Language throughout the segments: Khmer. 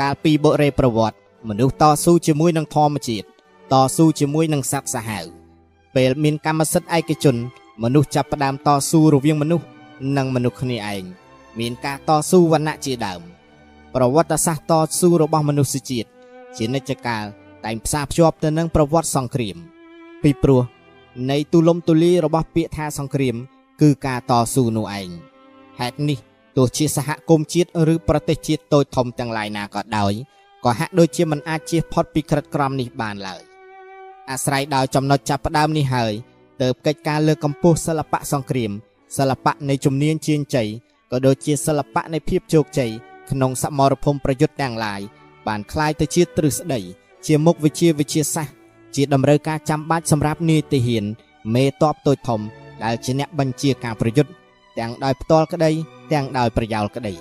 កាលពីបុរេប្រវត្តិមនុស្សតស៊ូជាមួយនឹងធម្មជាតិតស៊ូជាមួយនឹងសត្វសាហាវពេលមានកម្មសិទ្ធិឯកជន មនុស្សចាប់ផ្ដើមតស៊ូរវាងមនុស្សនិងមនុស្សគ្នាឯងមានការតស៊ូវណ្ណៈជាដើមប្រវត្តិសាស្ត្រតស៊ូរបស់មនុស្សជាតិជានិច្ចកាលតែងផ្សារភ្ជាប់ទៅនឹងប្រវត្តិសង្គ្រាម ពីព្រោះនៃទូលំទូលាយរបស់ពាក្យថាសង្គ្រាម គឺការតស៊ូនោះឯងហេតុនេះ ទោះជាសហគមន៍ជាតិឬប្រទេសជាតិតូចធំទាំងឡាយណាក៏ដោយក៏ហាក់ដូចជាមិនអាចជៀសផុតពីក្រិតក្រមនេះបានឡើយអាស្រ័យដល់ចំណុចចាប់ផ្ដើមនេះហើយទើបកិច្ចការលើកកម្ពស់សិល្បៈសង្គ្រាមសិល្បៈនៃជំនាញជាងជ័យក៏ដូចជាសិល្បៈនៃភាពជោគជ័យក្នុងសមរភូមិប្រយុទ្ធទាំងឡាយបានคล้ายទៅជាទ្រឹស្ដីជាមុខវិជ្ជាវិទ្យាសាស្ត្រជាតម្រូវការចាំបាច់សម្រាប់នាយទាហានមេតបតូចធំដែលជាអ្នកបញ្ជាការប្រយុទ្ធទាំងដោយផ្ទាល់ក្តី ទាំងដោយប្រយោលក្តី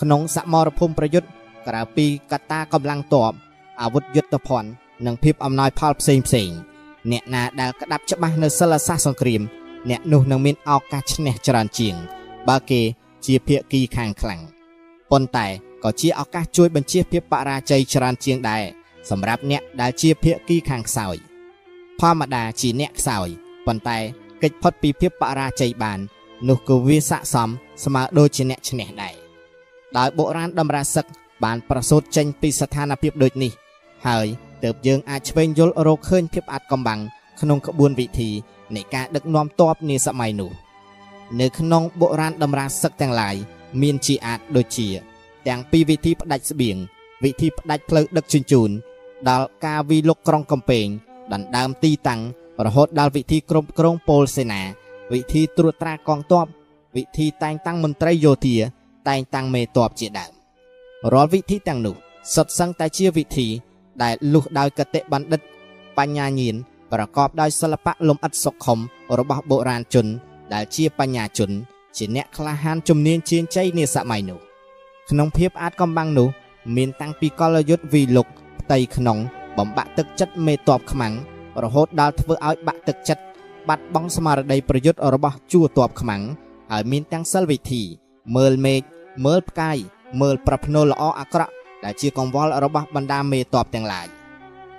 ក្នុងសមរភូមិប្រយុទ្ធក្រៅពីកត្តាកម្លាំងទ័ពអាវុធយុទ្ធភ័ណ្ឌនិងភាពអំណោយផលផ្សេងផ្សេងអ្នកណាដែលក្តាប់ច្បាស់នៅសិលសាស្ត្រសង្គ្រាម អ្នកនោះនឹងមានឱកាសឈ្នះច្រើនជាង បើគេជាភាគីខាងខ្លាំងប៉ុន្តែក៏ជាឱកាសជួយបញ្ជៀសភាពបរាជ័យច្រើនជាងដែរសម្រាប់អ្នកដែលជាភាគីខាងខ្សោយធម្មតាជាអ្នកខ្សោយប៉ុន្តែកិច្ចផុតពីភាពបរាជ័យបាន នោះក៏វាស័ក្តិសម ស្មើដូចជាអ្នកឈ្នះដែរដោយបុរាណតម្រាសឹកបានប្រសូតចេញពីស្ថានភាពដូចនេះ ហើយទើបយើងអាចឆ្វេងយល់រកឃើញភាពអាចកំបាំងក្នុងក្បួនវិធីនៃការដឹកនាំទ័ពនាសម័យនោះនៅក្នុងបុរាណតម្រាសឹកទាំងឡាយមានជាអាចដូចជា ទាំងពីវិធីផ្ដាច់ស្បៀងវិធីផ្ដាច់ផ្លូវដឹកជញ្ជូនដល់ការវិលុកក្រុងកំពែងដណ្ដើមទីតាំងរហូតដល់វិធីគ្រប់គ្រងពលសេនា វិធីត្រួតត្រាកងទ័ព វិធីតែងតាំងមន្ត្រីយោធា តែងតាំងមេទ័ពជាដើមរាល់វិធីទាំងនោះសុទ្ធសឹងតែជាវិធីដែលលុះដោយកតិបណ្ឌិត បញ្ញាញាណប្រកបដោយសិល្បៈលំអិតសុខុមរបស់បុរាណជន ដែលជាបញ្ញាជន ជាអ្នកក្លាហានជំនាញជាងជ័យនាសម័យនោះក្នុងភាពអាចកំបាំងនោះ មានតាំងពីកលយុទ្ធវីលុកផ្ទៃក្នុង បំបាក់ទឹកចិត្តមេតបខ្មាំងរហូតដល់ធ្វើឲ្យបាក់ទឹកចិត្តបាត់បង់ស្មារតីប្រយុទ្ធរបស់ជួរតបខ្មាំង ហើយមានទាំងសិលវិធី មើលមេឃមើលផ្កាយមើលប្រភ្នូលល្អអាក្រក់ដែលជាកង្វល់របស់បណ្ដាមេតបទាំងឡាយ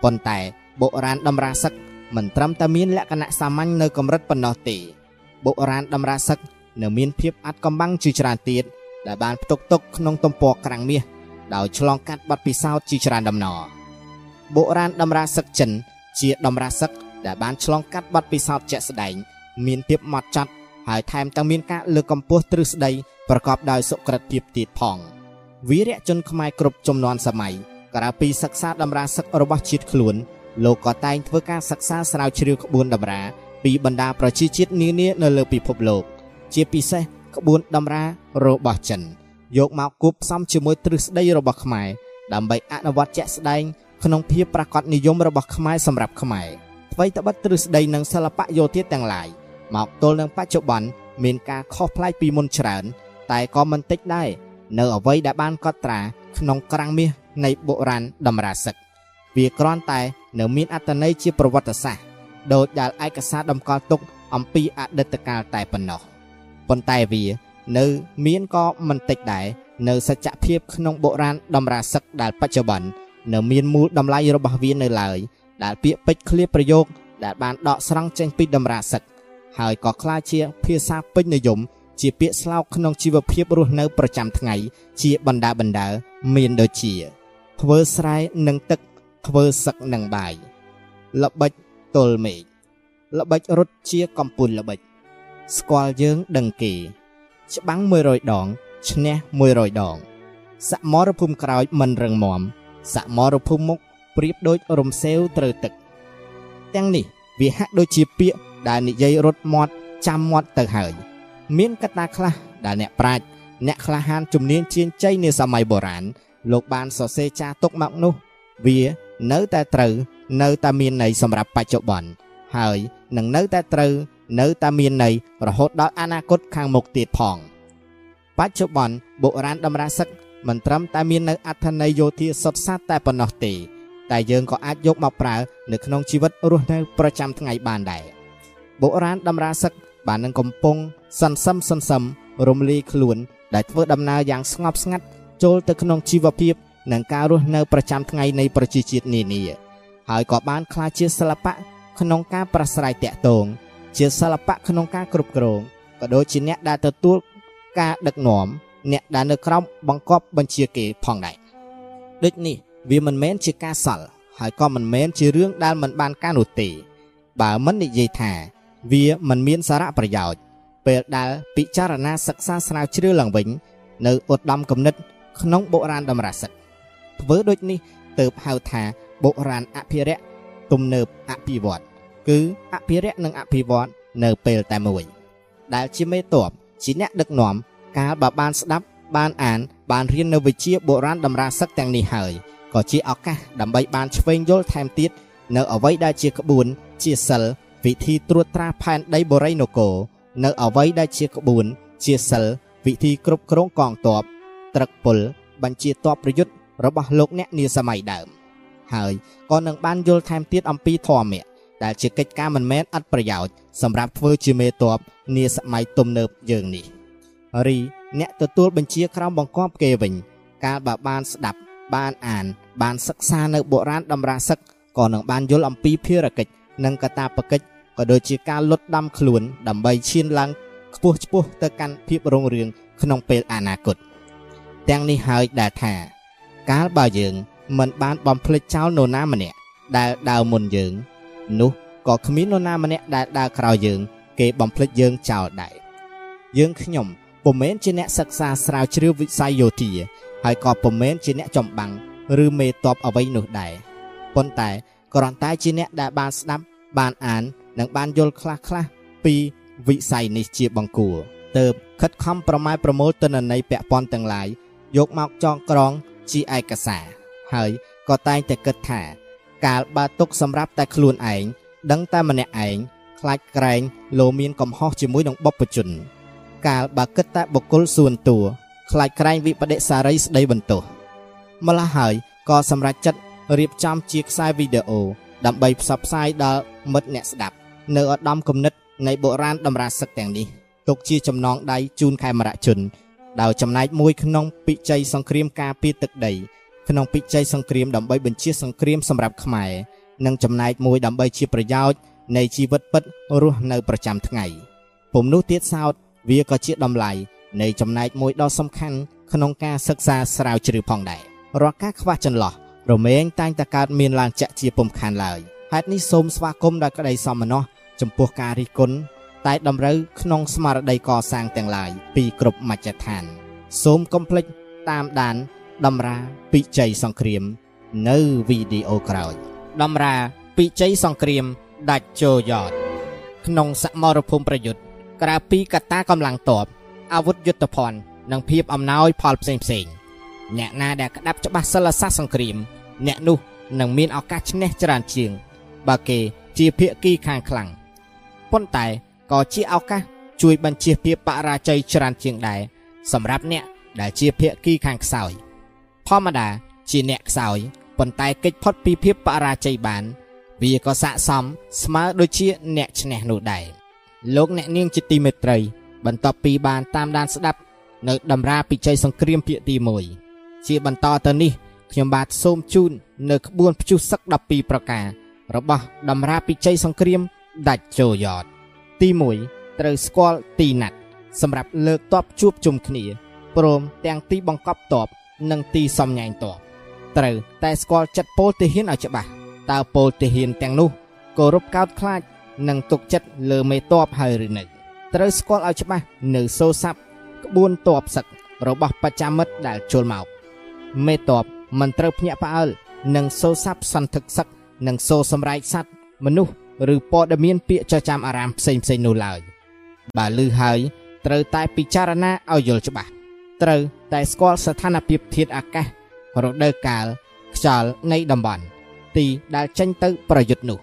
ប៉ុន្តែបុរាណតម្រាសឹកមិនត្រឹមតែមានលក្ខណៈសាមញ្ញនៅកម្រិតប៉ុណ្ណោះទេបុរាណតម្រាសឹកនៅមានភាពអាចកំបាំងជាច្រើនទៀតដែលបានផ្ទុកទុកក្នុងទំព័រក្រាំងមាសដោយឆ្លងកាត់បទពិសោធន៍ជាច្រើនដំណរបុរាណតម្រាសឹកចិនជាតម្រាសឹកដែលបានឆ្លងកាត់បទពិសោធន៍ជាក់ស្ដែង មានភាពម៉ត់ចត់ ហើយថែមទាំងមានការលើកកម្ពស់ទ្រឹស្ដីប្រកបដោយសុក្រិតភាពទៀតផងវីរៈជនខ្មែរគ្រប់ចំនួនសម័យក្រៅពីសិក្សាតម្រាសឹករបស់ជាតិខ្លួនលោកក៏តែងធ្វើការសិក្សាស្រាវជ្រាវក្បួនតម្រាពីបណ្ដាប្រជាជាតិនានានៅលើពិភពលោក ជាពិសេសក្បួនតម្រារបស់ចិនយកមកគប់ផ្សំជាមួយទ្រឹស្ដីរបស់ខ្មែរដើម្បីអនុវត្តជាក់ស្ដែងក្នុងភាពប្រកបនិយមរបស់ខ្មែរសម្រាប់ខ្មែរអ្វីត្បិតទ្រឹស្ដីនិងសិល្បៈយោធាទាំងឡាយ មកទល់នឹងបច្ចុប្បន្នមានការខុសប្លែកពីមុនច្រើន តែក៏មិនតិចដែរនៅអ្វីដែលបានកត់ត្រាក្នុងក្រាំងមាសនៃបុរាណតម្រាសឹកវាគ្រាន់តែនៅមានអត្តន័យជាប្រវត្តិសាស្ត្រដោយដែលឯកសារតម្កល់ទុកអំពីអតីតកាលតែប៉ុណ្ណោះប៉ុន្តែវា នៅមានក៏មិនតិចដែរនៅសច្ចភាពក្នុងបុរាណតម្រាសឹកដែលបច្ចុប្បន្ននៅមានមូលតម្លៃរបស់វានៅឡើយដែលពាក្យពេចន៍ឃ្លាប្រយោគដែលបានដកស្រង់ចេញពីតម្រាសឹក ហើយក៏ក្លាយជាភាសាពេញនិយម ជាពាក្យស្លោកក្នុងជីវភាពរស់នៅប្រចាំថ្ងៃជាបណ្ដាបណ្ដាមានដូចជាធ្វើស្រែនឹងទឹកធ្វើសឹកនឹងបាយល្បិចទល់មេឃល្បិចរត់ជាកំពូលល្បិច ស្គាល់យើងដឹងគេ ច្បាំង100ដងឈ្នះ100ដង សមរភូមិក្រោយមិនរឹងមាំសមរភូមិមុខប្រៀបដូចរំសេវត្រូវទឹក ទាំងនេះវាហាក់ដូចជាពាក្យ ដែលនិយាយរត់មាត់ចាំមាត់ទៅហើយ មានកត្តាខ្លះដែលអ្នកប្រាជ្ញអ្នកក្លាហានជំនាញជាងជ័យនាសម័យបុរាណលោកបានសរសេរចារទុកមកនោះ វានៅតែត្រូវ នៅតែមានន័យសម្រាប់បច្ចុប្បន្នហើយនឹងនៅតែត្រូវ នៅតែមានន័យរហូតដល់អនាគតខាងមុខទៀតផង បច្ចុប្បន្នបុរាណតម្រាសឹកមិនត្រឹមតែមាននៅអត្ថន័យយោធាសុទ្ធសាធតែប៉ុណ្ណោះទេតែយើងក៏អាចយកមកប្រើនៅក្នុងជីវិតរស់នៅប្រចាំថ្ងៃបានដែរ បុរាណតម្រាសឹកបាននឹងកំពុងសន្សឹមសន្សឹមរំលាយខ្លួន ដែលធ្វើដំណើរយ៉ាងស្ងប់ស្ងាត់ចូលទៅក្នុងជីវភាពនិងការរស់នៅប្រចាំថ្ងៃនៃប្រជាជាតិនានាហើយក៏បានក្លាយជាសិល្បៈក្នុងការប្រស្រ័យតាក់ទងជាសិល្បៈក្នុងការគ្រប់គ្រងក៏ដូចជាអ្នកដែលទទួលការដឹកនាំអ្នកដែលនៅក្រោមបង្គាប់បញ្ជាគេផងដែរដូចនេះវាមិនមែនជាការសល់ហើយក៏មិនមែនជារឿងដែលមិនបានការនោះទេបើមិននិយាយថា វាមិនមានសារៈប្រយោជន៍ពេលដែលពិចារណាសិក្សាស្រាវជ្រាវឡើងវិញ នៅឧត្តមគំនិត ក្នុងបុរាណតម្រាសិទ្ធធ្វើដូចនេះទៅហៅថាបុរាណអភិរក្សទំនើបអភិវឌ្ឍគឺអភិរក្សនិងអភិវឌ្ឍនៅពេលតែមួយ ដែលជាមេតបជាអ្នកដឹកនាំកាលបើបានស្ដាប់បានអាន បានរៀននៅវិជ្ជាបុរាណតម្រាសឹកទាំងនេះហើយក៏ជាឱកាសដើម្បីបានឆ្វេងយល់ថែមទៀតនៅអ្វីដែលជាក្បួនជាសិល វិធីត្រួតត្រាផែនដីបូរីនគរនៅអ្វីដែលជាក្បួន ជាសិលវិធីគ្រប់គ្រងកងទ័ពត្រឹកពុលបញ្ជាទ័ពប្រយុទ្ធរបស់លោកអ្នកនាសម័យដើម ហើយក៏នឹងបានយល់ថែមទៀតអំពីធម៌ៈដែលជាកិច្ចការមិនមែនអត់ប្រយោជន៍សម្រាប់ធ្វើជាមេតបនាសម័យទំនើបយើងនេះរីអ្នកទទួលបញ្ជាក្រោមបង្គាប់គេវិញ កាលបើបានស្ដាប់បានអាន បានសិក្សានៅបុរាណតម្រាសឹកក៏នឹងបានយល់អំពីភារកិច្ចនិងកតាបកិច្ច ក៏ដូចជាការលុតដាំខ្លួនដើម្បីឈានឡើងខ្ពស់ឆ្ពោះទៅកាន់ភាពរុងរឿងក្នុងពេលអនាគតទាំងនេះហើយដែលថា កាលបើយើងមិនបានបំភ្លេចចោលនរណាម្នាក់ដែលដើរមុនយើង នោះក៏គ្មាននរណាម្នាក់ដែលដើរក្រោយយើង គេបំភ្លេចយើងចោលដែរយើងខ្ញុំពុំមែនជាអ្នកសិក្សាស្រាវជ្រាវវិស័យយោធាហើយក៏ពុំមែនជាអ្នកចំបាំងឬមេតបអ្វីនោះដែរប៉ុន្តែគ្រាន់តែជាអ្នកដែលបានស្ដាប់បានអាន និងបានយល់ខ្លះខ្លះពីវិស័យនេះជាបង្គួរទៅខិតខំប្រម៉ែប្រមូលទិន្នន័យពាក់ព័ន្ធទាំងឡាយយកមកចងក្រងជាឯកសារហើយក៏តែងតែគិតថា កាលបើទុកសម្រាប់តែខ្លួនឯងដឹងតែម្នាក់ឯងខ្លាចក្រែងលោមានកំហុសជាមួយនឹងបព្វជជនកាលបើគិតតែបុគ្គលសួនតួខ្លាចក្រែងវិបដិសារីស្ដីបន្ទោសម្ល៉េះហើយក៏សម្រេចចិត្តរៀបចំជាខ្សែវីដេអូដើម្បីផ្សព្វផ្សាយដល់មិត្តអ្នកស្ដាប់ នៅឧត្តមគំនិតនៃបុរាណតម្រាសឹកទាំងនេះទុកជាចំណងដៃជូនខេមរជនដោយចំណែកមួយក្នុងពិជ័យសង្គ្រាមការពារទឹកដីក្នុងពិជ័យសង្គ្រាមដើម្បីបញ្ជាសង្គ្រាមសម្រាប់ខ្មែរនិងចំណែកមួយដើម្បីជាប្រយោជន៍នៃជីវិតពិតរស់នៅប្រចាំថ្ងៃពុំនោះទៀតសោតវាក៏ជាតម្លៃនៃចំណែកមួយដ៏សំខាន់ក្នុងការសិក្សាស្រាវជ្រាវផងដែររាល់ការខ្វះចន្លោះរមែងតែងតែកើតមានឡើងចាក់ជាពុំខានឡើយហេតុនេះសូមស្វាគមន៍ដោយក្តីសមណោះ ចំពោះការរិះគន់តែតម្រូវក្នុងស្មារតីកសាងទាំងឡាយពីគ្រប់មជ្ឈដ្ឋាន សូមកុំភ្លេចតាមដានតម្រាពិជ័យសង្គ្រាម នៅវីដេអូក្រោយតម្រាពិជ័យសង្គ្រាមដាច់ជោយ៉តក្នុងសមរភូមិប្រយុទ្ធក្រៅពីកត្តាកម្លាំងទ័ពអាវុធយុទ្ធភ័ណ្ឌនិងភាពអំណោយផលផ្សេងផ្សេងអ្នកណាដែលក្តាប់ច្បាស់សិលសាស្ត្រសង្គ្រាម អ្នកនោះនឹងមានឱកាសឈ្នះច្រើនជាង បើគេជាភាគីខាងខ្លាំង ប៉ុន្តែក៏ជាឱកាសជួយបញ្ជៀសភាពបរាជ័យច្រើនជាងដែរសម្រាប់អ្នកដែលជាភាគីខាងខ្សោយធម្មតាជាអ្នកខ្សោយប៉ុន្តែកិច្ចផុតពីភាពបរាជ័យបាន វាក៏ស័កសមស្មើដូចជាអ្នកឈ្នះនោះដែរលោកអ្នកនាងជាទីមេត្រី បន្ទាប់ពីបានតាមដានស្ដាប់ នៅតម្រាពិជ័យសង្គ្រាមភាគទី1ជាបន្តទៅនេះខ្ញុំបាទសូមជូននៅក្បួនព្យុះសឹក12ប្រការរបស់តម្រាពិជ័យសង្គ្រាម ដាច់ចូលយ៉តទី1ត្រូវស្គាល់ទីណាត់សម្រាប់លើកតបជួបជុំគ្នាព្រមទាំងទីបង្កប់តបនិងទីសំញែងតបត្រូវតែស្គាល់ចិត្តពលទាហានឲ្យច្បាស់តើពលទាហានទាំងនោះគោរពកោតខ្លាចនិងទុកចិត្តលើមេតបហើយឬនៅត្រូវស្គាល់ឲ្យច្បាស់នៅសូស័ព្ទក្បួនតបសឹករបស់បច្ចាមិត្តដែលជុលមកមេតបមិនត្រូវភ្ញាក់ផ្អើលនឹងសូស័ព្ទសន្ធឹកសឹកនិងសូសម្រែកសัตว์មនុស្ស ឬព័ត៌មានពាក្យចចាមអារាមផ្សេងផ្សេងនោះឡើយបើលឺហើយត្រូវតែពិចារណាឲ្យយល់ច្បាស់ត្រូវតែស្គាល់ស្ថានភាពធាតុអាកាសរដូវកាលខ្យល់នៃតំបន់ទីដែលចេញទៅប្រយុទ្ធនោះ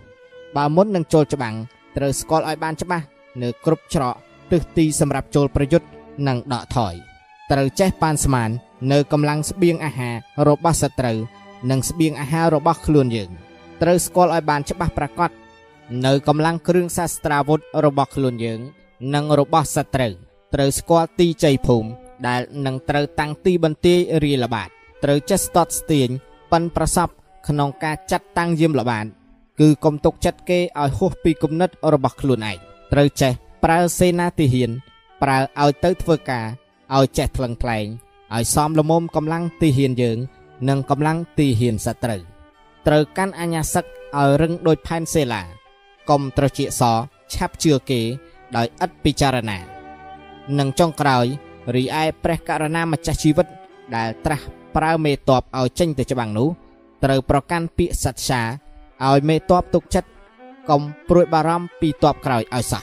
បើមុននឹងចូលច្បាំងត្រូវស្គាល់ឲ្យបានច្បាស់នៅគ្រប់ច្រកទិសទីសម្រាប់ចូលប្រយុទ្ធនិងដកថយត្រូវចេះប៉ានស្មាន នៅកម្លាំងស្បៀងអាហាររបស់សត្រូវនិងស្បៀងអាហាររបស់ខ្លួនយើងត្រូវស្គាល់ឲ្យបានច្បាស់ប្រាកដ នៅកម្លាំងគ្រឿងសាស្ត្រាវុធរបស់ខ្លួនយើង និងរបស់សត្រូវត្រូវស្គាល់ទីជ័យភូមិដែលនឹងត្រូវតាំងទីបន្ទាយរាយល្បាតត្រូវចេះស្ទាត់ស្ទាញប៉ិនប្រសពក្នុងការចាត់តាំងយាមល្បាតគឺកុំទុកចិត្តគេឲ្យហួសពីគំនិតរបស់ខ្លួនឯងត្រូវចេះប្រើសេនាទាហាន ប្រើឲ្យទៅធ្វើការឲ្យចេះថ្លឹងថ្លែងឲ្យសមល្មមកម្លាំងទាហានយើង និងកម្លាំងទាហានសត្រូវត្រូវកាន់អាញាសឹកឲ្យរឹងដូចផែនសេឡា កុំត្រជាសឆាប់ជឿគេ ដោយឥតពិចារណានិងចុងក្រោយរីឯព្រះករណាម្ចាស់ជីវិត ដែលត្រាស់ប្រើមេតបឲ្យចេញទៅច្បាំងនោះត្រូវប្រកាន់ពាក្យសត្យាឲ្យមេតបទុកចិត្តកុំព្រួយបារម្ភពីតបក្រោយឲ្យសោះ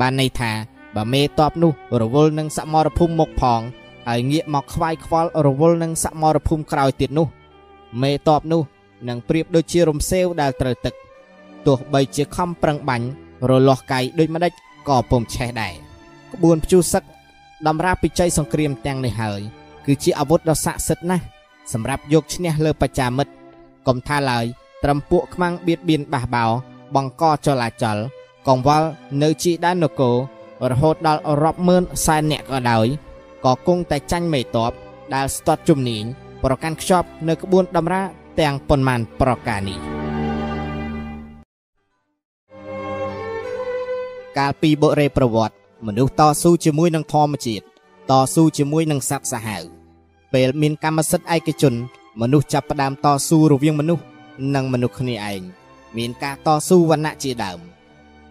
បានន័យថាបើមេតបនោះរវល់នឹងសមរភូមិមុខផងហើយងាកមកខ្វាយខ្វល់រវល់នឹងសមរភូមិក្រោយទៀតនោះ មេតបនោះនឹងប្រៀបដូចជារំសេវដែលត្រូវទឹក ទោះបីជាខំប្រឹងបាញ់រលាស់កាយដូចម្ដេចក៏ពុំឆេះដែរក្បួនព្យុះសឹកដំរាពិជ័យសង្គ្រាមទាំងនេះហើយគឺជាអាវុធដ៏ស័ក្តិសិទ្ធិណាស់សម្រាប់យកឈ្នះលើបច្ចាមិត្តកុំថាឡើយត្រឹមពួកខ្មាំងបៀតបៀនបះបោបង្កចលាចល កង្វល់នៅជីដែននគររហូតដល់រាប់ម៉ឺនសែនអ្នកក៏ដោយក៏គង់តែចាញ់មេតបដែលស្ទាត់ជំនាញប្រកាន់ខ្ជាប់នៅក្បួនដំរាទាំងប៉ុន្មានប្រការនេះ កាលពីបុរេប្រវត្តិមនុស្សតស៊ូជាមួយនឹងធម្មជាតិតស៊ូជាមួយនឹងសត្វសាហាវពេលមានកម្មសិទ្ធិឯកជន មនុស្សចាប់ផ្ដើមតស៊ូរវាងមនុស្សនិងមនុស្សគ្នាឯងមានការតស៊ូវណ្ណៈជាដើម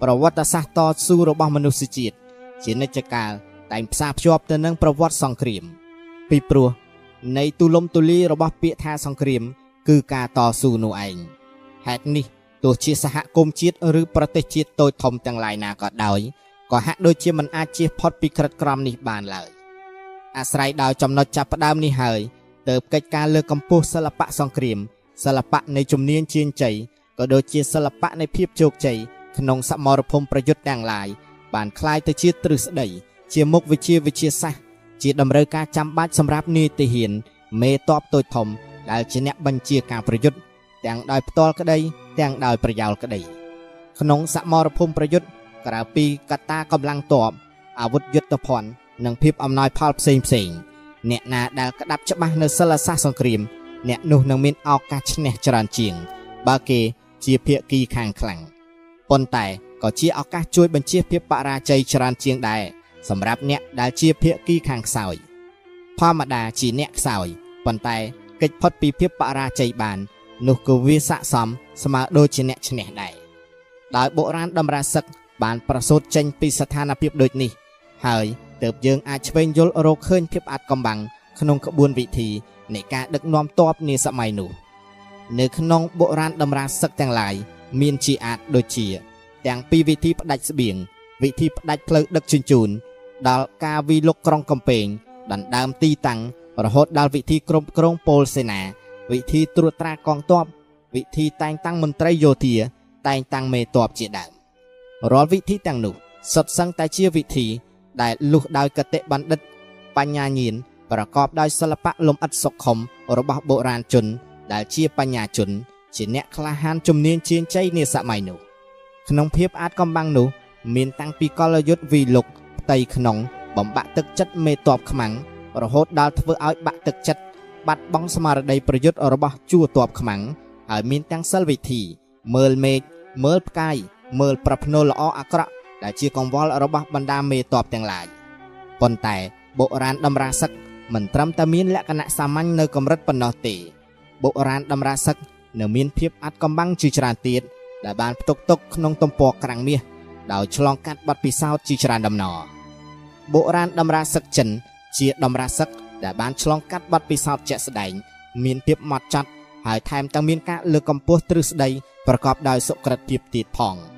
ប្រវត្តិសាស្ត្រតស៊ូរបស់មនុស្សជាតិជានិច្ចកាលតែងផ្សារភ្ជាប់ទៅនឹងប្រវត្តិសង្គ្រាម ពីព្រោះនៃទូលំទូលាយរបស់ពាក្យថាសង្គ្រាម គឺការតស៊ូនោះឯងហេតុនេះ ទោះជាសហគមន៍ជាតិឬប្រទេសជាតិតូចធំទាំងឡាយណាក៏ដោយក៏ហាក់ដូចជាមិនអាចជៀសផុតពីក្រិតក្រមនេះបានឡើយអាស្រ័យដល់ចំណុចចាប់ផ្ដើមនេះហើយទើបកិច្ចការលើកកម្ពស់សិល្បៈសង្គ្រាមសិល្បៈនៃជំនាញជាងជ័យក៏ដូចជាសិល្បៈនៃភាពជោគជ័យក្នុងសមរភូមិប្រយុទ្ធទាំងឡាយបានคล้ายទៅជាទ្រឹស្ដីជាមុខវិជ្ជាវិទ្យាសាស្ត្រជាតម្រូវការចាំបាច់សម្រាប់នាយទាហានមេតបតូចធំដែលជាអ្នកបញ្ជាការប្រយុទ្ធទាំងដោយផ្ទាល់ក្តី ទាំងដោយប្រយោលក្តីក្នុងសមរភូមិប្រយុទ្ធក្រៅពីកត្តាកម្លាំងទ័ពអាវុធយុទ្ធភ័ណ្ឌនិងភាពអំណោយផលផ្សេងផ្សេងអ្នកណាដែលក្តាប់ច្បាស់នៅសិលសាស្ត្រសង្គ្រាម អ្នកនោះនឹងមានឱកាសឈ្នះច្រើនជាង បើគេជាភាគីខាងខ្លាំងប៉ុន្តែក៏ជាឱកាសជួយបញ្ជៀសភាពបរាជ័យច្រើនជាងដែរសម្រាប់អ្នកដែលជាភាគីខាងខ្សោយធម្មតាជាអ្នកខ្សោយប៉ុន្តែកិច្ចផុតពីភាពបរាជ័យបាន នោះក៏វាស័ក្តិសមស្មើដូចជាអ្នកឈ្នះដែរដោយបុរាណដំរាសឹកបានប្រសូតចេញពីស្ថានភាពដូចនេះ ហើយទើបយើងអាចឆ្វេងយល់រកឃើញភាពអាចកំបាំងក្នុងក្បួនវិធីនៃការដឹកនាំទ័ពនាសម័យនោះនៅក្នុងបុរាណតម្រាសឹកទាំងឡាយមានជាអាចដូចជា ទាំងពីវិធីផ្ដាច់ស្បៀងវិធីផ្ដាច់ផ្លូវដឹកជញ្ជូនដល់ការវិលុកក្រុងកំពែងដណ្ដើមទីតាំងរហូតដល់វិធីគ្រប់គ្រងពលសេនា វិធីត្រួតត្រាកងទ័ពវិធីតែងតាំងមន្ត្រីយោធា តែងតាំងមេទ័ពជាដើមរាល់វិធីទាំងនោះសុទ្ធសឹងតែជាវិធីដែលលុះដោយកតិបណ្ឌិត បញ្ញាញាណប្រកបដោយសិល្បៈលំអិតសុខុមរបស់បុរាណជន ដែលជាបញ្ញាជន ជាអ្នកក្លាហានជំនាញជាងជ័យនាសម័យនោះក្នុងភាពអាចកំបាំងនោះ មានតាំងពីកលយុទ្ធវីលុកផ្ទៃក្នុង បំបាក់ទឹកចិត្តមេតបខ្មាំងរហូតដល់ធ្វើឲ្យបាក់ទឹកចិត្ត បាត់បង់ស្មារតីប្រយុទ្ធរបស់ជួរតបខ្មាំងហើយមានទាំងសិលវិធី មើលមេឃមើលផ្កាយមើលប្រភ្នូលល្អអាក្រក់ដែលជាកង្វល់របស់បណ្ដាមេតបទាំងឡាយប៉ុន្តែបុរាណដំរាសឹកមិនត្រឹមតែមានលក្ខណៈសាមញ្ញនៅកម្រិតប៉ុណ្ណោះទេបុរាណដំរាសឹកនៅមានភាពអាចកំបាំងជាច្រើនទៀតដែលបានផ្ទុកទុកក្នុងទំព័រក្រាំងមាសដោយឆ្លងកាត់បទពិសោធន៍ជាច្រើនដំណរបុរាណដំរាសឹកចិនជាដំរាសឹក ដែលបានឆ្លងកាត់បទពិសោធន៍ជាក់ស្ដែងមានភាពម៉ត់ចត់ហើយថែមទាំងមានការលើកកម្ពស់ទ្រឹស្ដីប្រកបដោយសុក្រិតភាពទៀតផង។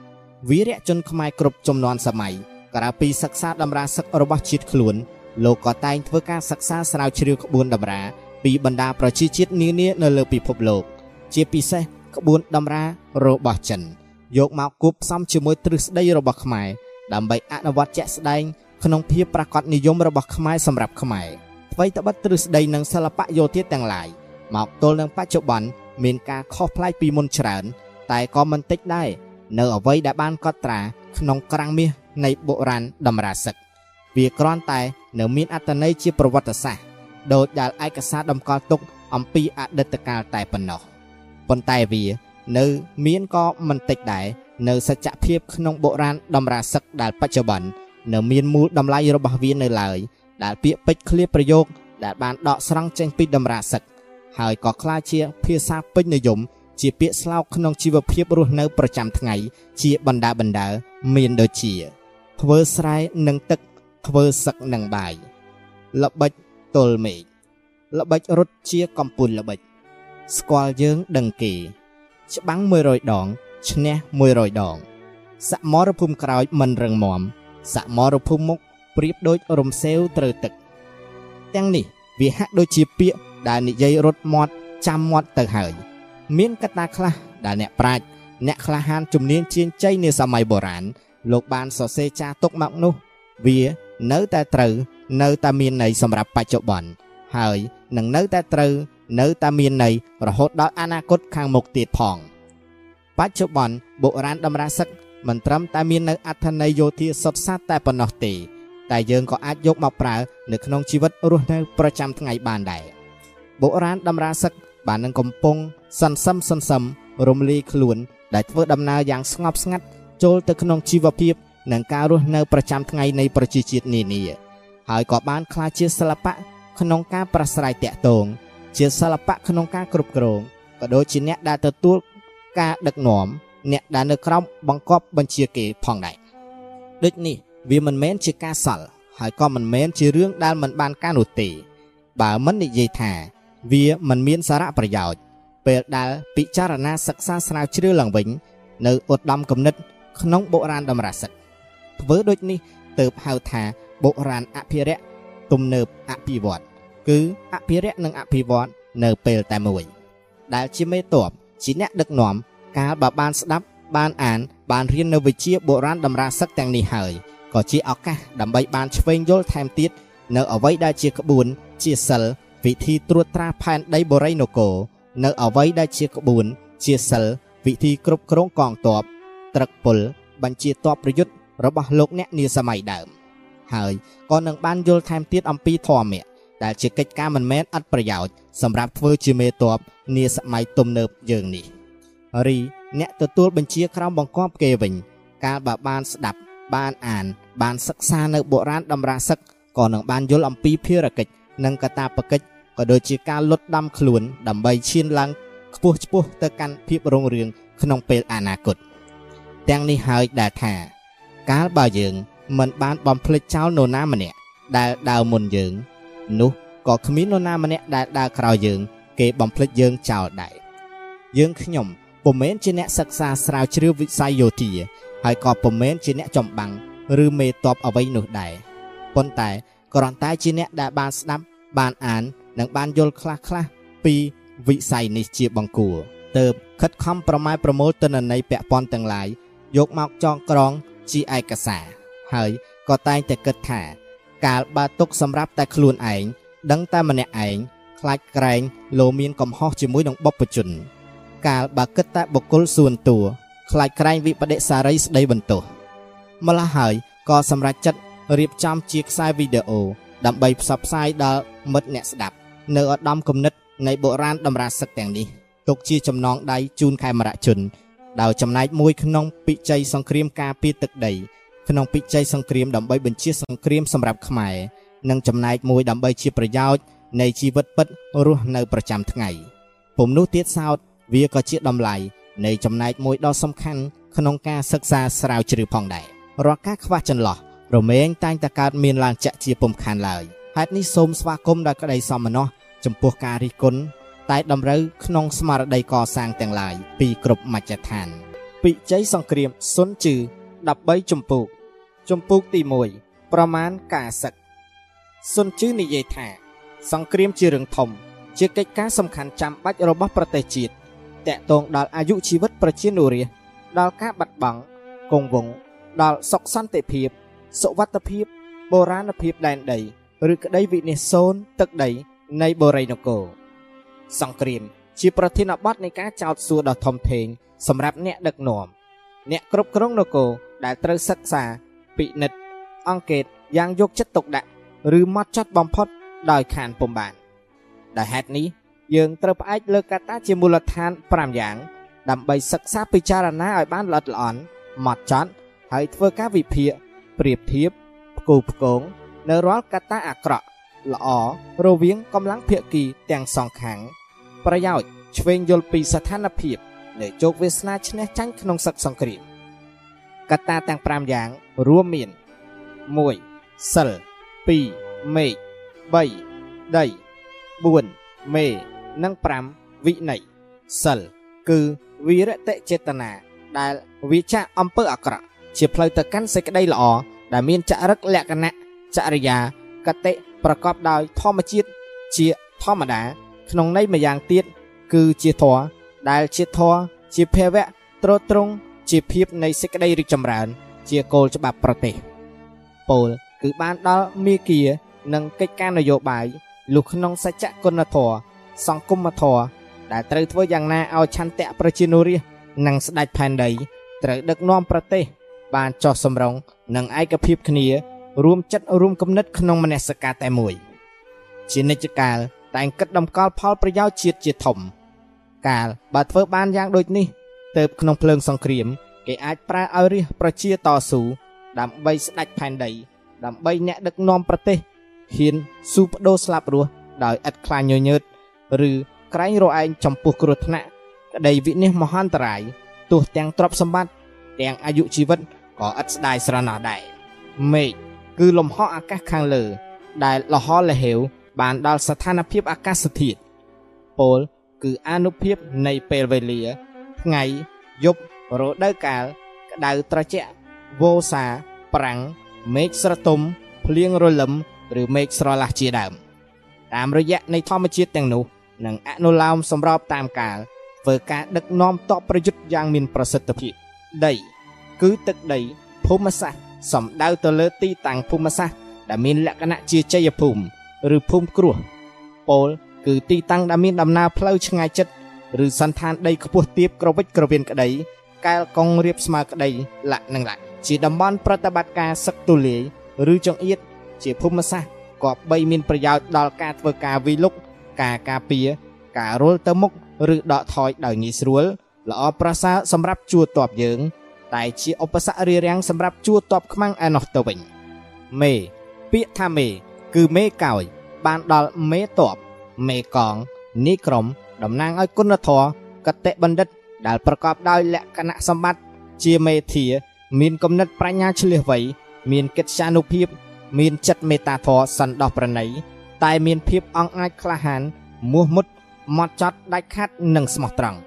វីរៈជនខ្មែរគ្រប់ចំនួនសម័យក្រៅពីសិក្សាតម្រាសឹករបស់ជាតិខ្លួនលោកក៏តែងធ្វើការសិក្សាស្រាវជ្រាវក្បួនតម្រាពីបណ្ដាប្រជាជាតិនានានៅលើពិភពលោក ជាពិសេសក្បួនតម្រារបស់ចិនយកមកគប់ផ្សំជាមួយទ្រឹស្ដីរបស់ខ្មែរដើម្បីអនុវត្តជាក់ស្ដែងក្នុងភាពប្រកបនិយមរបស់ខ្មែរសម្រាប់ខ្មែរ អ្វីត្បិតទ្រឹស្ដីនិងសិល្បៈយោធាទាំងឡាយមកទល់នឹងបច្ចុប្បន្នមានការខុសប្លែកពីមុនច្រើន តែក៏មិនតិចដែរនៅអ្វីដែលបានកត់ត្រាក្នុងក្រាំងមាសនៃបុរាណតម្រាសឹកវាគ្រាន់តែនៅមានអត្តន័យជាប្រវត្តិសាស្ត្រដោយដែលឯកសារតម្កល់ទុកអំពីអតីតកាលតែប៉ុណ្ណោះប៉ុន្តែវា នៅមានក៏មិនតិចដែរនៅសច្ចភាពក្នុងបុរាណតម្រាសឹកដែលបច្ចុប្បន្ននៅមានមូលតម្លៃរបស់វានៅឡើយ ដែលពាក្យពេចន៍ឃ្លាប្រយោគដែលបានដកស្រង់ចេញពីតម្រាសឹកហើយក៏ក្លាយជាភាសាពេញនិយមជាពាក្យស្លោកក្នុងជីវភាពរស់នៅប្រចាំថ្ងៃជាបណ្ដាបណ្ដាមានដូចជាធ្វើស្រែនឹងទឹកធ្វើសឹកនឹងបាយល្បិចទល់មេឃល្បិចរត់ជាកំពូលល្បិច ស្គាល់យើងដឹងគេ ច្បាំង100ដងឈ្នះ100ដងសមរភូមិក្រោយមិនរឹងមាំសមរភូមិមុខ ប្រៀបដូចរំសេវត្រូវទឹក ទាំងនេះវាហាក់ដូចជាពាក្យដែលនិយាយរត់មាត់ចាំមាត់ទៅហើយ មានកត្តាខ្លះដែលអ្នកប្រាជ្ញអ្នកក្លាហានជំនាញជាងជ័យនាសម័យបុរាណលោកបានសរសេរចាទុកមកនោះ វានៅតែត្រូវ នៅតែមានន័យសម្រាប់បច្ចុប្បន្នហើយនឹងនៅតែត្រូវ នៅតែមានន័យរហូតដល់អនាគតខាងមុខទៀតផង បច្ចុប្បន្នបុរាណតម្រាសឹកមិនត្រឹមតែមាននៅអត្ថន័យយោធាសុទ្ធសាធតែប៉ុណ្ណោះទេ តែយើងក៏អាចយកមកប្រើនៅក្នុងជីវិតរស់នៅប្រចាំថ្ងៃបានដែរបុរាណតម្រាសឹកបាននឹងកំពុងសន្សំសន្សំរំលាយខ្លួន ដែលធ្វើដំណើរយ៉ាងស្ងប់ស្ងាត់ចូលទៅក្នុងជីវភាពនិងការរស់នៅប្រចាំថ្ងៃនៃប្រជាជាតិនានាហើយក៏បានក្លាយជាសិល្បៈក្នុងការប្រស្រ័យតាក់ទងជាសិល្បៈក្នុងការគ្រប់គ្រងក៏ដូចជាអ្នកដែលទទួលការដឹកនាំអ្នកដែលនៅក្រោមបង្គាប់បញ្ជាគេផងដែរដូចនេះ វាមិនមែនជាការសល់ហើយក៏មិនមែនជារឿងដែលមិនបានការនោះទេ បើមិននិយាយថា វាមិនមានសារៈប្រយោជន៍ពេលដែលពិចារណាសិក្សាស្រាវជ្រាវឡើងវិញ នៅឧត្តមគំនិត ក្នុងបុរាណតម្រាសិកធ្វើដូចនេះទៅហៅថាបុរាណអភិរក្សទំនើបអភិវឌ្ឍគឺអភិរក្សនិងអភិវឌ្ឍនៅពេលតែមួយ ដែលជាមេតបជាអ្នកដឹកនាំកាលបើបានស្ដាប់បានអាន បានរៀននៅវិជ្ជាបុរាណតម្រាសឹកទាំងនេះហើយ ក៏ជាឱកាសដើម្បីបានឆ្វេងយល់ថែមទៀតនៅអ្វីដែលជាក្បួន ជាសិលវិធីត្រួតត្រាផែនដីបូរីនគរនៅអ្វីដែលជាក្បួន ជាសិលវិធីគ្រប់គ្រងកងទ័ពត្រឹកពុលបញ្ជាទ័ពប្រយុទ្ធរបស់លោកអ្នកនាសម័យដើម ហើយក៏នឹងបានយល់ថែមទៀតអំពីធម៌ៈដែលជាកិច្ចការមិនមែនអត់ប្រយោជន៍សម្រាប់ធ្វើជាមេតបនាសម័យទំនើបយើងនេះរីអ្នកទទួលបញ្ជាក្រោមបង្គាប់គេវិញ កាលបើបានស្ដាប់ បានអាន បានសិក្សានៅបុរាណតម្រាសឹកក៏នឹងបានយល់អំពីភារកិច្ចនិងកតាបកិច្ចក៏ដូចជាការលុតដាំខ្លួនដើម្បីឈានឡើងខ្ពស់ឆ្ពោះទៅកាន់ភាពរុងរឿងក្នុងពេលអនាគតទាំងនេះហើយដែលថា កាលបើយើងមិនបានបំភ្លេចចោលនរណាម្នាក់ដែលដើរមុនយើង នោះក៏គ្មាននរណាម្នាក់ដែលដើរក្រោយយើង គេបំភ្លេចយើងចោលដែរយើងខ្ញុំពុំមែនជាអ្នកសិក្សាស្រាវជ្រាវវិស័យយោធាហើយក៏ពុំមែនជាអ្នកចំបាំងឬមេតបអ្វីនោះដែរប៉ុន្តែគ្រាន់តែជាអ្នកដែលបានស្ដាប់បានអាននិងបានយល់ខ្លះខ្លះពីវិស័យនេះជាបង្គួរទៅខិតខំប្រម៉ែប្រមូលទិន្នន័យពាក់ព័ន្ធទាំងឡាយយកមកចងក្រងជាឯកសារហើយក៏តែងតែគិតថា កាលបើទុកសម្រាប់តែខ្លួនឯងដឹងតែម្នាក់ឯងខ្លាចក្រែងលោមានកំហុសជាមួយនឹងបព្វជជន កាលបើគិតតែបុគ្គលសួនតួ ខ្លាចក្រែងវិបដិសារីស្ដីបន្ទោសម្ល៉េះហើយក៏សម្រេចចិត្តរៀបចំជាខ្សែវីដេអូដើម្បីផ្សព្វផ្សាយដល់មិត្តអ្នកស្ដាប់ នៅឧត្តមគំនិតនៃបុរាណតម្រាសឹកទាំងនេះទុកជាចំណងដៃជូនខេមរជនដោយចំណែកមួយក្នុងពិជ័យសង្គ្រាមការពារទឹកដីក្នុងពិជ័យសង្គ្រាមដើម្បីបញ្ជាសង្គ្រាមសម្រាប់ខ្មែរនិងចំណែកមួយដើម្បីជាប្រយោជន៍នៃជីវិតពិតរស់នៅប្រចាំថ្ងៃពុំនោះទៀតសោតវាក៏ជាតម្លៃ នៃចំណែកមួយដ៏សំខាន់ក្នុងការសិក្សាស្រាវជ្រាវផងដែររាល់ការខ្វះចន្លោះរមែងតែងតែកើតមានឡើងចាក់ជាពុំខានឡើយហេតុនេះសូមស្វាគមន៍ដល់ក្តីសមណោះចំពោះការរិះគន់តែតម្រូវក្នុងស្មារតីកសាងទាំងឡាយពីគ្រប់មជ្ឈដ្ឋានពិជ័យសង្គ្រាមសុនជឺ13ចម្ពោះចម្ពោះទី1ប្រមាណការសឹកសុនជឺនិយាយថា សង្គ្រាមជារឿងធំ ជាកិច្ចការសំខាន់ចាំបាច់របស់ប្រទេសជាតិ តកតងដល់អាយុជីវិតប្រជានុរាស្ត្រដល់ការបាត់បង់គង់វង្សដល់សុខសន្តិភាពសុវត្ថិភាពបូរាណភាពដែនដីឬក្តីវិនិច្ឆ័យសូនទឹកដីនៃបូរីនគរសង្គ្រាមជាប្រធានបទនៃការចោទសួរដ៏ធំធេងសម្រាប់អ្នកដឹកនាំអ្នកគ្រប់គ្រងនគរដែលត្រូវសិក្សាពិនិត្យអង្កេតយ៉ាងយកចិត្តទុកដាក់ឬម៉ត់ចត់បំផុតដោយខានពុំបានដោយហេតុនេះ យើងត្រូវផ្អែកលើកត្តាជាមូលដ្ឋាន5យ៉ាង ដើម្បីសិក្សាពិចារណាឲ្យបានល្អិតល្អន់ម៉ត់ចត់ហើយធ្វើការវិភាគប្រៀបធៀបផ្គូផ្គងនៅរាល់កត្តាអាក្រក់ល្អរវាងកម្លាំងភាគីទាំងសងខាង ប្រយោជន៍ឆ្វេងយល់ពីស្ថានភាពនៃជោគវាសនាឈ្នះចាញ់ក្នុងសឹកសង្គ្រាមកត្តាទាំង5យ៉ាងរួមមាន1សិល2មេឃ3ដី4មេ និង5វិន័យសិលគឺវិរតិចេតនាដែលវាចាក់អំពើអាក្រក់ជាផ្លូវទៅកាន់សេចក្តីល្អដែលមានចរិតលក្ខណៈចរិយាកតិប្រកបដោយធម្មជាតិជាធម្មតា ក្នុងន័យម្យ៉ាងទៀតគឺជាធម៌ដែលជាធម៌ជាភាវៈត្រត្រង់ជាភាពនៃសេចក្តីរីកចម្រើន ជាគោលច្បាប់ប្រទេសពោលគឺបានដល់មេគានិងកិច្ចការនយោបាយលុះក្នុងសច្ចគុណធម៌ សង្គមធម៌ដែលត្រូវធ្វើយ៉ាងណាឲ្យឆន្ទៈប្រជានុរាស្ត្រនិងស្ដេចផែនដីត្រូវដឹកនាំប្រទេស បានចោះសម្រងនិងឯកភាពគ្នា រួមចិត្តរួមគំនិតក្នុងមនសិការតែមួយជានិច្ចកាលតែងគិតដំកល់ផលប្រយោជន៍ជាតិជាធំ កាលបើធ្វើបានយ៉ាងដូចនេះទៅក្នុងភ្លើងសង្គ្រាម គេអាចប្រើឲ្យរាជប្រជាតស៊ូដើម្បីស្ដេចផែនដី ដើម្បីអ្នកដឹកនាំប្រទេសហ៊ានស៊ូបដូរស្លាប់រស់ដោយឥតខ្លាចញញើត ឬក្រែងរឯងចំពោះគ្រោះថ្នាក់ក្តីវិនិច្ឆ័យមហន្តរាយទោះទាំងទ្រព្យសម្បត្តិទាំងអាយុជីវិតក៏ឥតស្ដាយស្រណោះដែរមេឃគឺលំហអាកាសខាងលើ ដែលលហលហេវបានដល់ស្ថានភាពអាកាសធាតុពលគឺអនុភាពនៃពេលវេលា ថ្ងៃយប់រដូវកាលក្តៅត្រជាក់វោសាប្រាំងមេឃស្រទុំភ្លៀងរលឹមឬមេឃស្រឡះជាដើមតាមរយៈនៃធម្មជាតិទាំងនោះ នឹងអនុលោមសម្របតាមកាលធ្វើការដឹកនាំតបប្រយុទ្ធយ៉ាងមានប្រសិទ្ធភាពដី គឺទឹកដីភូមិសាស្ត្រសំដៅទៅលើទីតាំងភូមិសាស្ត្រដែលមានលក្ខណៈជាជ័យភូមិឬភូមិគ្រោះពោលគឺទីតាំងដែលមានដំណើរផ្លូវឆ្ងាយចិត្តឬសន្តានដីខ្ពស់ទាបក្រវិចក្រវៀនក្តីកែលកងរៀបស្មើក្តីលក្ខនឹងលក្ខជាតំបន់ប្រតិបត្តិការសឹកទូលាយឬចង្អៀតជាភូមិសាស្ត្រក៏បីមានប្រយោជន៍ដល់ការធ្វើការវិលុក ការការពារការរុលទៅមុខឬដកថយដោយងាយស្រួលល្អប្រសើរសម្រាប់ជួរតបយើង តែជាឧបសគ្គរារាំងសម្រាប់ជួរតបខ្មាំងឯណោះទៅវិញមេពាក្យថាមេគឺមេកោយបានដល់មេតបមេកងនីក្រុមតំណាងឲ្យគុណធម៌កតិបណ្ឌិត ដែលប្រកបដោយលក្ខណៈសម្បត្តិជាមេធា មានគំនិតប្រាជ្ញាឆ្លៀសវៃមានកិត្យានុភាព មានចិត្តមេត្តាធម៌សន្តោសប្រណី តែមានភាពអង់អាចក្លាហានមោះមុតម៉ត់ចត់ដាច់ខាត់និងស្មោះត្រង់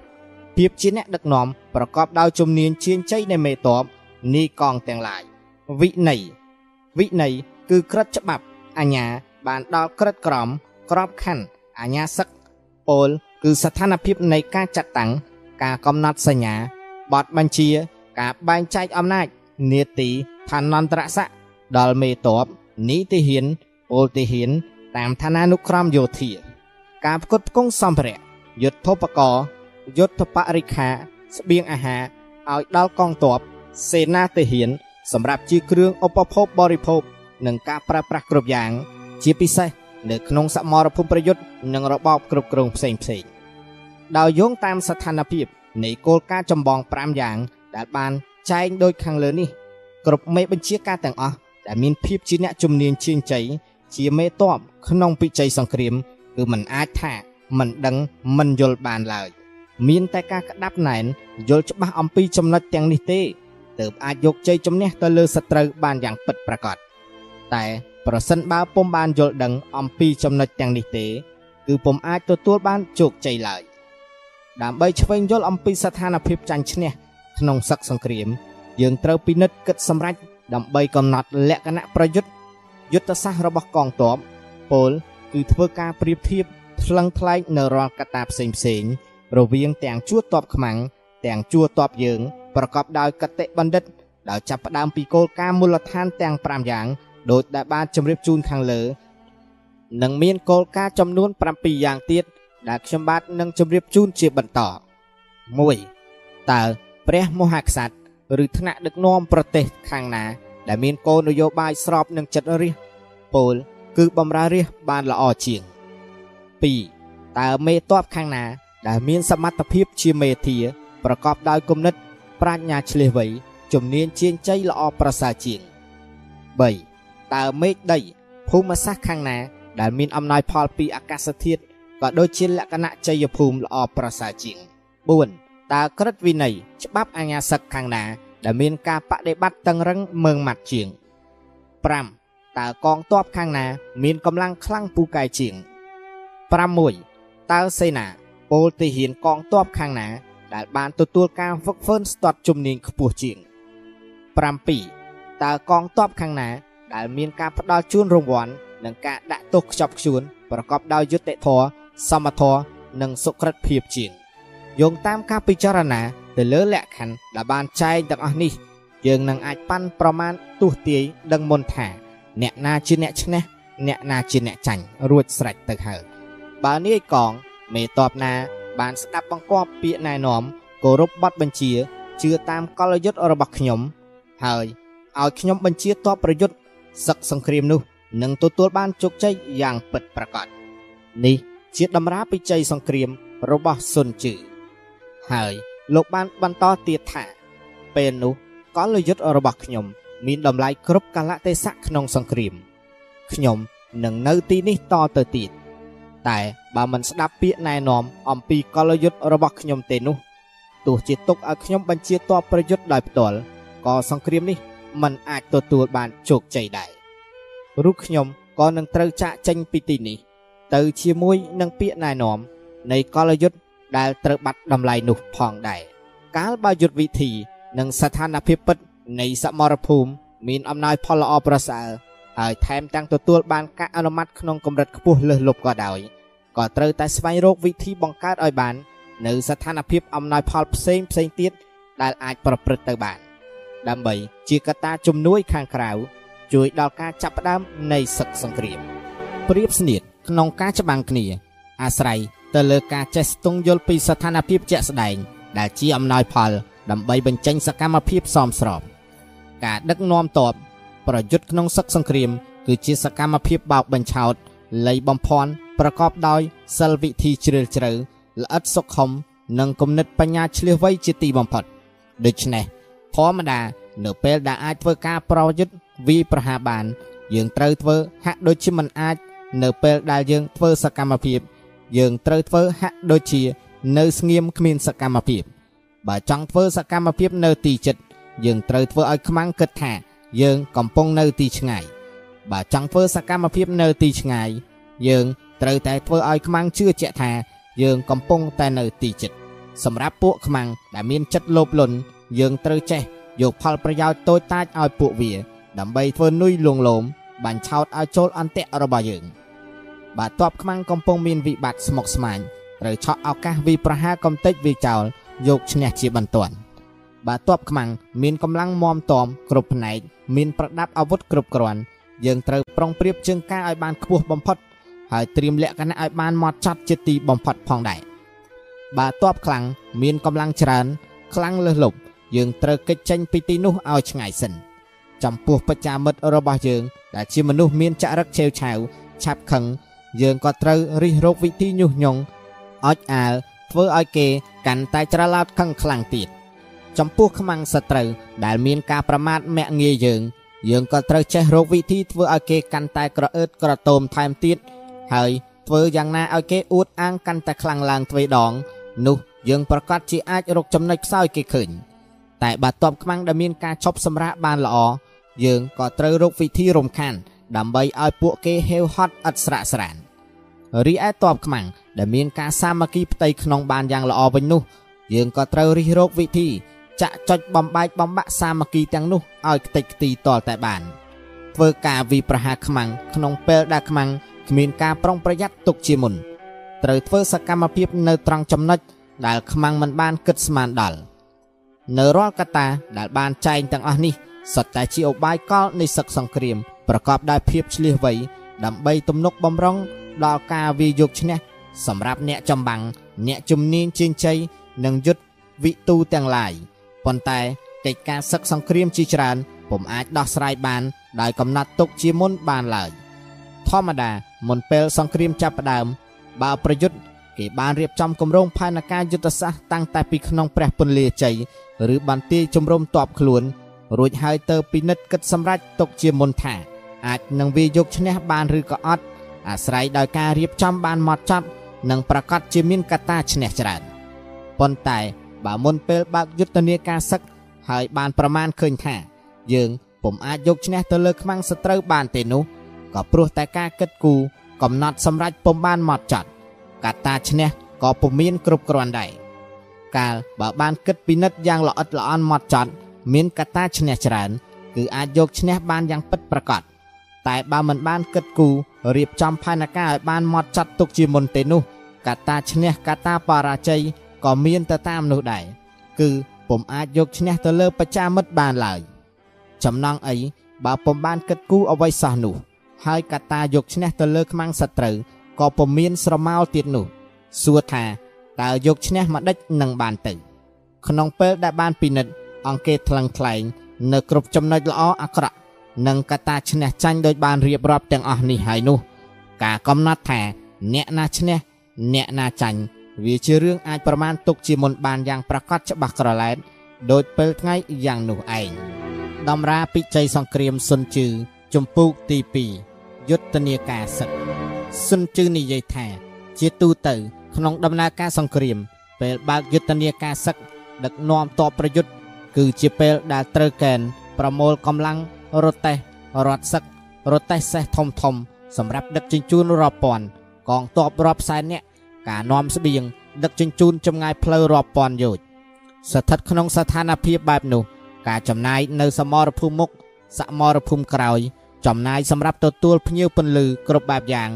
ភាពជាអ្នកដឹកនាំប្រកបដោយជំនាញជាងជ័យនៃមេតបនីកងទាំងឡាយវិន័យវិន័យគឺក្រឹតច្បាប់អាញាបានដល់ក្រឹតក្រមក្របខ័ណ្ឌអាញាសឹកពលគឺស្ថានភាពនៃការចាត់តាំងការកំណត់សញ្ញាបទបញ្ជា ការបែងចែកអំណាចនេតិឋានន្តរស័ក្តិដល់មេតបនីតិហ៊ានពលតិហ៊ាន តាមឋានានុក្រមយោធា ការផ្គត់ផ្គង់សម្ភារៈយុទ្ធភកយុទ្ធបរិខាស្បៀងអាហារឲ្យដល់កងទ័ពសេនាទាហាន សម្រាប់ជាគ្រឿងឧបភោគបរិភោគនិងការប្រើប្រាស់គ្រប់យ៉ាង ជាពិសេសនៅក្នុងសមរភូមិប្រយុទ្ធនិងរបបគ្រប់គ្រងផ្សេងផ្សេងដោយយោងតាមស្ថានភាពនៃគោលការណ៍ចម្បង5យ៉ាង ដែលបានចែងដូចខាងលើនេះ គ្រប់មេបញ្ជាការទាំងអស់ដែលមានភាពជាអ្នកជំនាញជាងជ័យ ជាមេតបក្នុងពិជ័យសង្គ្រាមគឺมันអាចថាมันដឹងมันយល់បានឡើយ មានតែការក្តាប់ណែនយល់ច្បាស់អំពីចំណុចទាំងនេះទេទើបអាចយកជ័យជំនះទៅលើសត្រូវបានយ៉ាងពិតប្រាកដតែប្រសិនបើពុំបានយល់ដឹងអំពីចំណុចទាំងនេះទេ គឺពុំអាចទទួលបានជោគជ័យឡើយដើម្បីឆ្វេងយល់អំពីស្ថានភាពចាញ់ឈ្នះក្នុងសឹកសង្គ្រាម យើងត្រូវពិនិត្យគិតសម្រេចដើម្បីកំណត់លក្ខណៈប្រយុទ្ធ យុទ្ធសាស្ត្ររបស់កងទ័ពពលគឺធ្វើការប្រៀបធៀបថ្លឹងថ្លែងនៅរាល់កត្តាផ្សេងផ្សេងរវាងទាំងជួរតបខ្មាំងទាំងជួរតបយើង ប្រកបដោយកតិបណ្ឌិតដោយចាប់ផ្ដើមពីគោលការណ៍មូលដ្ឋានទាំង5យ៉ាងដោយដែលបានជម្រាបជូនខាងលើនិងមានគោលការណ៍ចំនួន7យ៉ាងទៀតដែលខ្ញុំបាទនឹងជម្រាបជូនជាបន្ត1តើព្រះមហាក្សត្រឬថ្នាក់ដឹកនាំប្រទេសខាងណា ដែលមានគោលនយោបាយស្របនឹងចិត្តរាជពលគឺបំរើរាជបានល្អជាង2តើមេតបខាងណា ដែលមានសមត្ថភាពជាមេធា ប្រកបដោយគំនិត ប្រាជ្ញាឆ្លៀសវៃជំនាញជាងជ័យល្អប្រសើរជាង3តើមេឃដីភូមិសាស្ត្រខាងណា ដែលមានអំណោយផលពីអាកាសធាតុក៏ដូចជាលក្ខណៈជ័យភូមិល្អប្រសើរជាង4តើក្រឹតវិន័យច្បាប់អាញាសឹកខាងណា ដែលមានការបដិបត្តិតឹងរឹងមើងម៉ាត់ជាង5តើកងទ័ពខាងណា មានកម្លាំងខ្លាំងពូកែជាង6តើសេនាពលទាហានកងទ័ពខាងណា ដែលបានទទួលការហ្វឹកហ្វឺនស្ទាត់ជំនាញខ្ពស់ជាង7តើកងទ័ពខាងណា ដែលមានការផ្ដល់ជូនរង្វាន់និងការដាក់ទោសខ្ជាប់ខ្ជួនប្រកបដោយយុត្តិធម៌សមធម៌និងសុក្រិតភាពជាងយោងតាមការពិចារណា ទៅលើលក្ខខណ្ឌដែលបានចែងទាំងអស់នេះ យើងនឹងអាចប៉ាន់ប្រមាណទស្សទាយដឹងមុនថា អ្នកណាជាអ្នកឈ្នះអ្នកណាជាអ្នកចាញ់រួចស្រេចទៅហើយបើនាយកងមេតបណា បានស្ដាប់បង្គាប់ពាក្យណែនាំគោរពបទបញ្ជាជឿតាមកលយុទ្ធរបស់ខ្ញុំ ហើយឲ្យខ្ញុំបញ្ជាតបប្រយុទ្ធសឹកសង្គ្រាមនោះនឹងទទួលបានជោគជ័យយ៉ាងពិតប្រាកដនេះជាតម្រាពីជ័យសង្គ្រាមរបស់សុនជឺហើយ លោកបានបន្តទៀតថា ពេលនោះកលយុទ្ធរបស់ខ្ញុំ មានតម្លៃគ្រប់កលៈទេសៈក្នុងសង្គ្រាមខ្ញុំនឹងនៅទីនេះតទៅទៀតតែបើមិនស្ដាប់ពាក្យណែនាំអំពីកលយុទ្ធរបស់ខ្ញុំទេនោះទោះជាទុកឲ្យខ្ញុំបញ្ជាតបប្រយុទ្ធដោយផ្ទាល់ក៏សង្គ្រាមនេះមិនអាចទទួលបានជោគជ័យដែររូបខ្ញុំក៏នឹងត្រូវចាក់ចេញពីទីនេះ ទៅជាមួយនឹងពាក្យណែនាំនៃកលយុទ្ធ ដែលត្រូវបាត់តម្លៃនោះផងដែរកាលបើយុទ្ធវិធីនិងស្ថានភាពពិតនៃសមរភូមិមានអំណោយផលល្អប្រសើរហើយថែមទាំងទទួលបានការអនុម័តក្នុងកម្រិតខ្ពស់លើសលប់ក៏ដោយក៏ត្រូវតែស្វែងរកវិធីបង្កើតឲ្យបាន នៅស្ថានភាពអំណោយផលផ្សេងផ្សេងទៀតដែលអាចប្រព្រឹត្តទៅបាន ដើម្បីជាកត្តាជំនួយខាងក្រៅជួយដល់ការចាប់ផ្ដើមនៃសឹកសង្គ្រាមប្រៀបស្នៀតក្នុងការច្បាំងគ្នា អាស្រ័យ ទៅលើការចេះស្ទង់យល់ពីស្ថានភាពជាក់ស្ដែងដែលជាអំណោយផល ដើម្បីបញ្ចេញសកម្មភាពសមស្របការដឹកនាំតបប្រយុទ្ធក្នុងសឹកសង្គ្រាម គឺជាសកម្មភាពបោកបញ្ឆោតលៃបំភ័ន្តប្រកបដោយសិលវិធីជ្រាលជ្រៅល្អិតសុខុមនិងគំនិតបញ្ញាឆ្លៀសវៃជាទីបំផុតដូច្នេះធម្មតា នៅពេលដែលអាចធ្វើការប្រយុទ្ធវិប្រហាបាន យើងត្រូវធ្វើហាក់ដូចជាមិនអាច នៅពេលដែលយើងធ្វើសកម្មភាព យើងត្រូវធ្វើហាក់ដូចជា នៅស្ងៀមគ្មានសកម្មភាពបើចង់ធ្វើសកម្មភាពនៅទីជិត យើងត្រូវធ្វើឲ្យខ្មាំងគិតថា យើងកំពុងនៅទីឆ្ងាយបើចង់ធ្វើសកម្មភាពនៅទីឆ្ងាយ យើងត្រូវតែធ្វើឲ្យខ្មាំងជឿជាក់ថាយើងកំពុងតែនៅទីជិតសម្រាប់ពួកខ្មាំងដែលមានចិត្តលោភលន់យើងត្រូវចេះយកផលប្រយោជន៍តូចតាចឲ្យពួកវា ដើម្បីធ្វើនុយលួងលោមបាញ់ឆោតឲ្យចូលអន្ទាក់របស់យើង បើតបខ្មាំងកំពុងមានវិបត្តិស្មុគស្មាញត្រូវឆក់ឱកាសវិប្រហារកំតិចវាចោលយកឈ្នះជាបន្ទាន់បើតបខ្មាំងមានកម្លាំងមមតំគ្រប់ផ្នែកមានប្រដាប់អាវុធគ្រប់គ្រាន់យើងត្រូវប្រុងប្រៀបជើងការឲ្យបានខ្ពស់បំផុតហើយត្រៀមលក្ខណៈឲ្យបានម៉ត់ចត់ជាទីបំផុតផងដែរបើតបខ្លាំងមានកម្លាំងច្រើនខ្លាំងលើសលប់យើងត្រូវគេចចេញពីទីនោះឲ្យឆ្ងាយសិនចំពោះបច្ចាមិត្តរបស់យើងដែលជាមនុស្សមានចរិតឆេវឆាវឆាប់ខឹង យើងក៏ត្រូវរិះរោបវិធីញុះញង់អោចអាលធ្វើឲ្យគេកាន់តែច្រឡោតខឹងខ្លាំងទៀតចំពោះខ្មាំងសត្រូវដែលមានការប្រមាថមាក់ងាយយើង យើងក៏ត្រូវចេះរកវិធីធ្វើឲ្យគេកាន់តែក្រអឺតក្រទមថែមទៀតហើយធ្វើយ៉ាងណាឲ្យគេអួតអាងកាន់តែខ្លាំងឡើងទ្វេដង នោះយើងប្រកាសជាអាចរកចំណុចខ្សោយគេឃើញតែបើតបខ្មាំងដែលមានការឈប់សម្រាកបានល្អយើងក៏ត្រូវរកវិធីរំខាន ដើម្បីឲ្យពួកគេហេវហត់ឥតស្រាកស្រានរីឯតបខ្មាំងដែលមានការសាមគ្គីផ្ទៃក្នុងបានយ៉ាងល្អវិញនោះ យើងក៏ត្រូវរិះរោបវិធីចាក់ចុចបំបែកបំបាក់សាមគ្គីទាំងនោះឲ្យខ្ទេចខ្ទីតលតែបានធ្វើការវិប្រហាខ្មាំងក្នុងពេលដែលខ្មាំងគ្មានការប្រុងប្រយ័ត្នទុកជាមុនត្រូវធ្វើសកម្មភាពនៅត្រង់ចំណុចដែលខ្មាំងមិនបានគិតស្មានដល់នៅរាល់កត្តាដែលបានចែងទាំងអស់នេះសុទ្ធតែជាឧបាយកលនៃសឹកសង្គ្រាម ប្រកបដោយភាពឆ្លៀសវៃដើម្បីទំនុកបំរុងដល់ការវាយកឈ្នះសម្រាប់អ្នកចំបាំងអ្នកជំនាញជើងជ័យនិងយុទ្ធវិទូទាំងឡាយប៉ុន្តែកិច្ចការសឹកសង្គ្រាមជាច្រើនពុំអាចដោះស្រាយបានដោយកំណត់ទុកជាមុនបានឡើយធម្មតាមុនពេលសង្គ្រាមចាប់ផ្ដើមបើប្រយុទ្ធគេបានរៀបចំគម្រោងផែនការយុទ្ធសាស្ត្រតាំងតែពីក្នុងព្រះពន្លាជ័យឬបន្ទាយជំរំតបខ្លួនរួចហើយទៅពិនិត្យគិតសម្រេចទុកជាមុនថា អាចនឹងវាយកឈ្នះបានឬក៏អត់អាស្រ័យដោយការរៀបចំបានម៉ត់ចត់និងប្រកាសជាមានកត្តាឈ្នះច្រើនប៉ុន្តែបើមុនពេលបើកយុទ្ធនាការសឹកហើយបានប្រមាណឃើញថា យើងពុំអាចយកឈ្នះទៅលើខ្មាំងសត្រូវបានទេនោះក៏ព្រោះតែការគិតគូរកំណត់សម្រេចពុំបានម៉ត់ចត់កត្តាឈ្នះក៏ពុំមានគ្រប់គ្រាន់ដែរកាលបើបានគិតពិនិត្យយ៉ាងល្អិតល្អន់ម៉ត់ចត់មានកត្តាឈ្នះច្រើន គឺអាចយកឈ្នះបានយ៉ាងពិតប្រាកដ តែបើមិនបានគិតគូររៀបចំផែនការឲ្យបានម៉ត់ចត់ទុកជាមុនទេនោះកត្តាឈ្នះកត្តាបរាជ័យក៏មានទៅតាមនោះដែរគឺពុំអាចយកឈ្នះទៅលើបច្ចាមិត្តបានឡើយចំណងអីបើពុំបានគិតគូរអ្វីសោះនោះ ហើយកត្តាយកឈ្នះទៅលើខ្មាំងសត្រូវក៏ពុំមានស្រមោលទៀតនោះសួរថាតើយកឈ្នះមកដេចនឹងបានទៅ ក្នុងពេលដែលបានពិនិត្យអង្គេថ្លឹងថ្លែង នៅគ្រប់ចំណុចល្អអាក្រក់ និងកត្តាឈ្នះចាញ់ដោយបានរៀបរាប់ទាំងអស់នេះហើយនោះការកំណត់ថាអ្នកណាឈ្នះអ្នកណាចាញ់វាជារឿងអាចប្រមាណទុកជាមុនបានយ៉ាងប្រកបច្បាស់ក្រឡែតដោយពេលថ្ងៃយ៉ាងនោះឯងដំរាពិជ័យសង្គ្រាមសុនជឺជំពូកទី2យុទ្ធនាការសឹកសុនជឺនិយាយថា ជាទូទៅ ក្នុងដំណើរការសង្គ្រាម ពេលបើកយុទ្ធនាការសឹកដឹកនាំតបប្រយុទ្ធគឺជាពេលដែលត្រូវកែនប្រមូលកម្លាំង រទេះរត់សឹករទេះសេះធំធំ សម្រាប់ដឹកជញ្ជូនរាប់ពាន់កងទ័ពរាប់សែននាក់ការនាំស្បៀងដឹកជញ្ជូនចម្ងាយផ្លូវរាប់ពាន់យោជន៍ស្ថិតក្នុងស្ថានភាពបែបនោះ ការចំណាយនៅសមរភូមិមុខសមរភូមិក្រោយ ចំណាយសម្រាប់ទទួលភ្ញៀវពន្លឺគ្រប់បែបយ៉ាង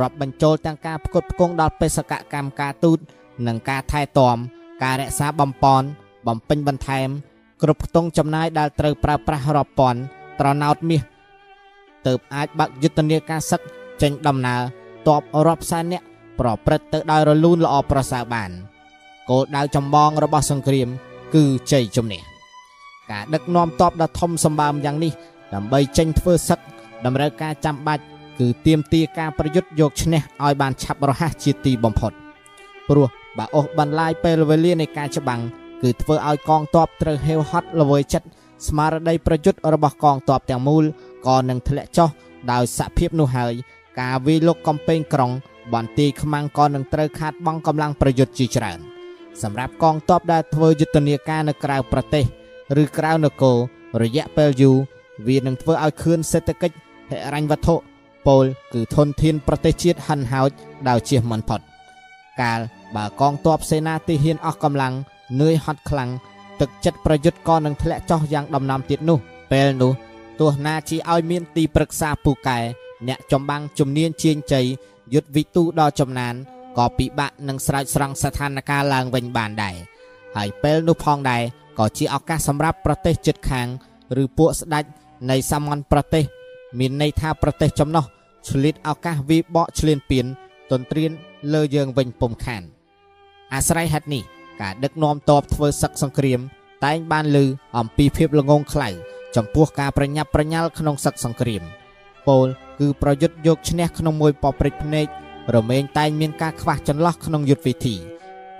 រាប់បញ្ចូលទាំងការផ្គត់ផ្គង់ដល់បេសកកម្មការទូត និងការថែទាំការរក្សាបំពន់បំពេញបន្ថែម គ្រប់ខ្ទង់ចំណាយដែលត្រូវប្រើប្រាស់រាប់ពាន់ ត្រណោតមាសទើបអាចបាក់យុទ្ធនាការសឹកចេញដំណើរតបរាប់សែននាក់ប្រព្រឹត្តទៅដោយរលូនល្អប្រសើរបានគោលដៅចម្បងរបស់សង្គ្រាម គឺជ័យជំនះការដឹកនាំតបដ៏ធំសម្បើមយ៉ាងនេះ ដើម្បីចេញធ្វើសឹកតម្រូវការចាំបាច់គឺទៀមទាការប្រយុទ្ធយកឈ្នះឲ្យបានឆាប់រហ័សជាទីបំផុតព្រោះបើអូសបន្លាយពេលវេលានៃការច្បាំងគឺធ្វើឲ្យកងទ័ពត្រូវហេវហត់ល្វើយចិត្ត ស្មារតីប្រយុទ្ធរបស់កងទ័ពទាំងមូលក៏នឹងធ្លាក់ចុះដោយសភាពនោះហើយ ការវាយលុកកំពែងក្រុងបន្ទាយខ្មាំងក៏នឹងត្រូវខាតបង់កម្លាំងប្រយុទ្ធជាច្រើន សម្រាប់កងទ័ពដែលធ្វើយុទ្ធនាការនៅក្រៅប្រទេស ឬក្រៅនគររយៈពេលយូរវានឹងធ្វើឲ្យខឿនសេដ្ឋកិច្ចហិរញ្ញវត្ថុពលគឺធនធានប្រទេសជាតិហិនហោចដោយជៀសមិនផុតកាលបើកងទ័ពសេនាទាហានអស់កម្លាំងនឿយហត់ខ្លាំង ទឹកចិត្តប្រយុទ្ធក៏នឹងធ្លាក់ចុះយ៉ាងដំណំទៀតនោះ ពេលនោះទោះណាជាឲ្យមានទីប្រឹក្សាពូកែអ្នកចំបាំងជំនាញជាងជ័យយុទ្ធវិទូដ៏ចំណានក៏ពិបាកនឹងស្រោចស្រង់ស្ថានភាពឡើងវិញបានដែរហើយពេលនោះផងដែរក៏ជាឱកាសសម្រាប់ប្រទេសជិតខាង ឬពួកស្ដេចនៃសមន្តប្រទេស មានន័យថាប្រទេសចំណោះឆ្លៀតឱកាសវិបកឆ្លៀនពៀនទន្ទ្រានលើយើងវិញពុំខានអាស្រ័យហេតុនេះ ការដឹកនាំតបធ្វើសឹកសង្គ្រាម តែងបានលើអំពីភាពល្ងងខ្លៅចំពោះការប្រញាប់ប្រញាល់ក្នុងសឹកសង្គ្រាមពលគឺប្រយុទ្ធយកឈ្នះក្នុងមួយប៉ព្រិចភ្នែករមែងតែងមានការខ្វះចន្លោះក្នុងយុទ្ធវិធី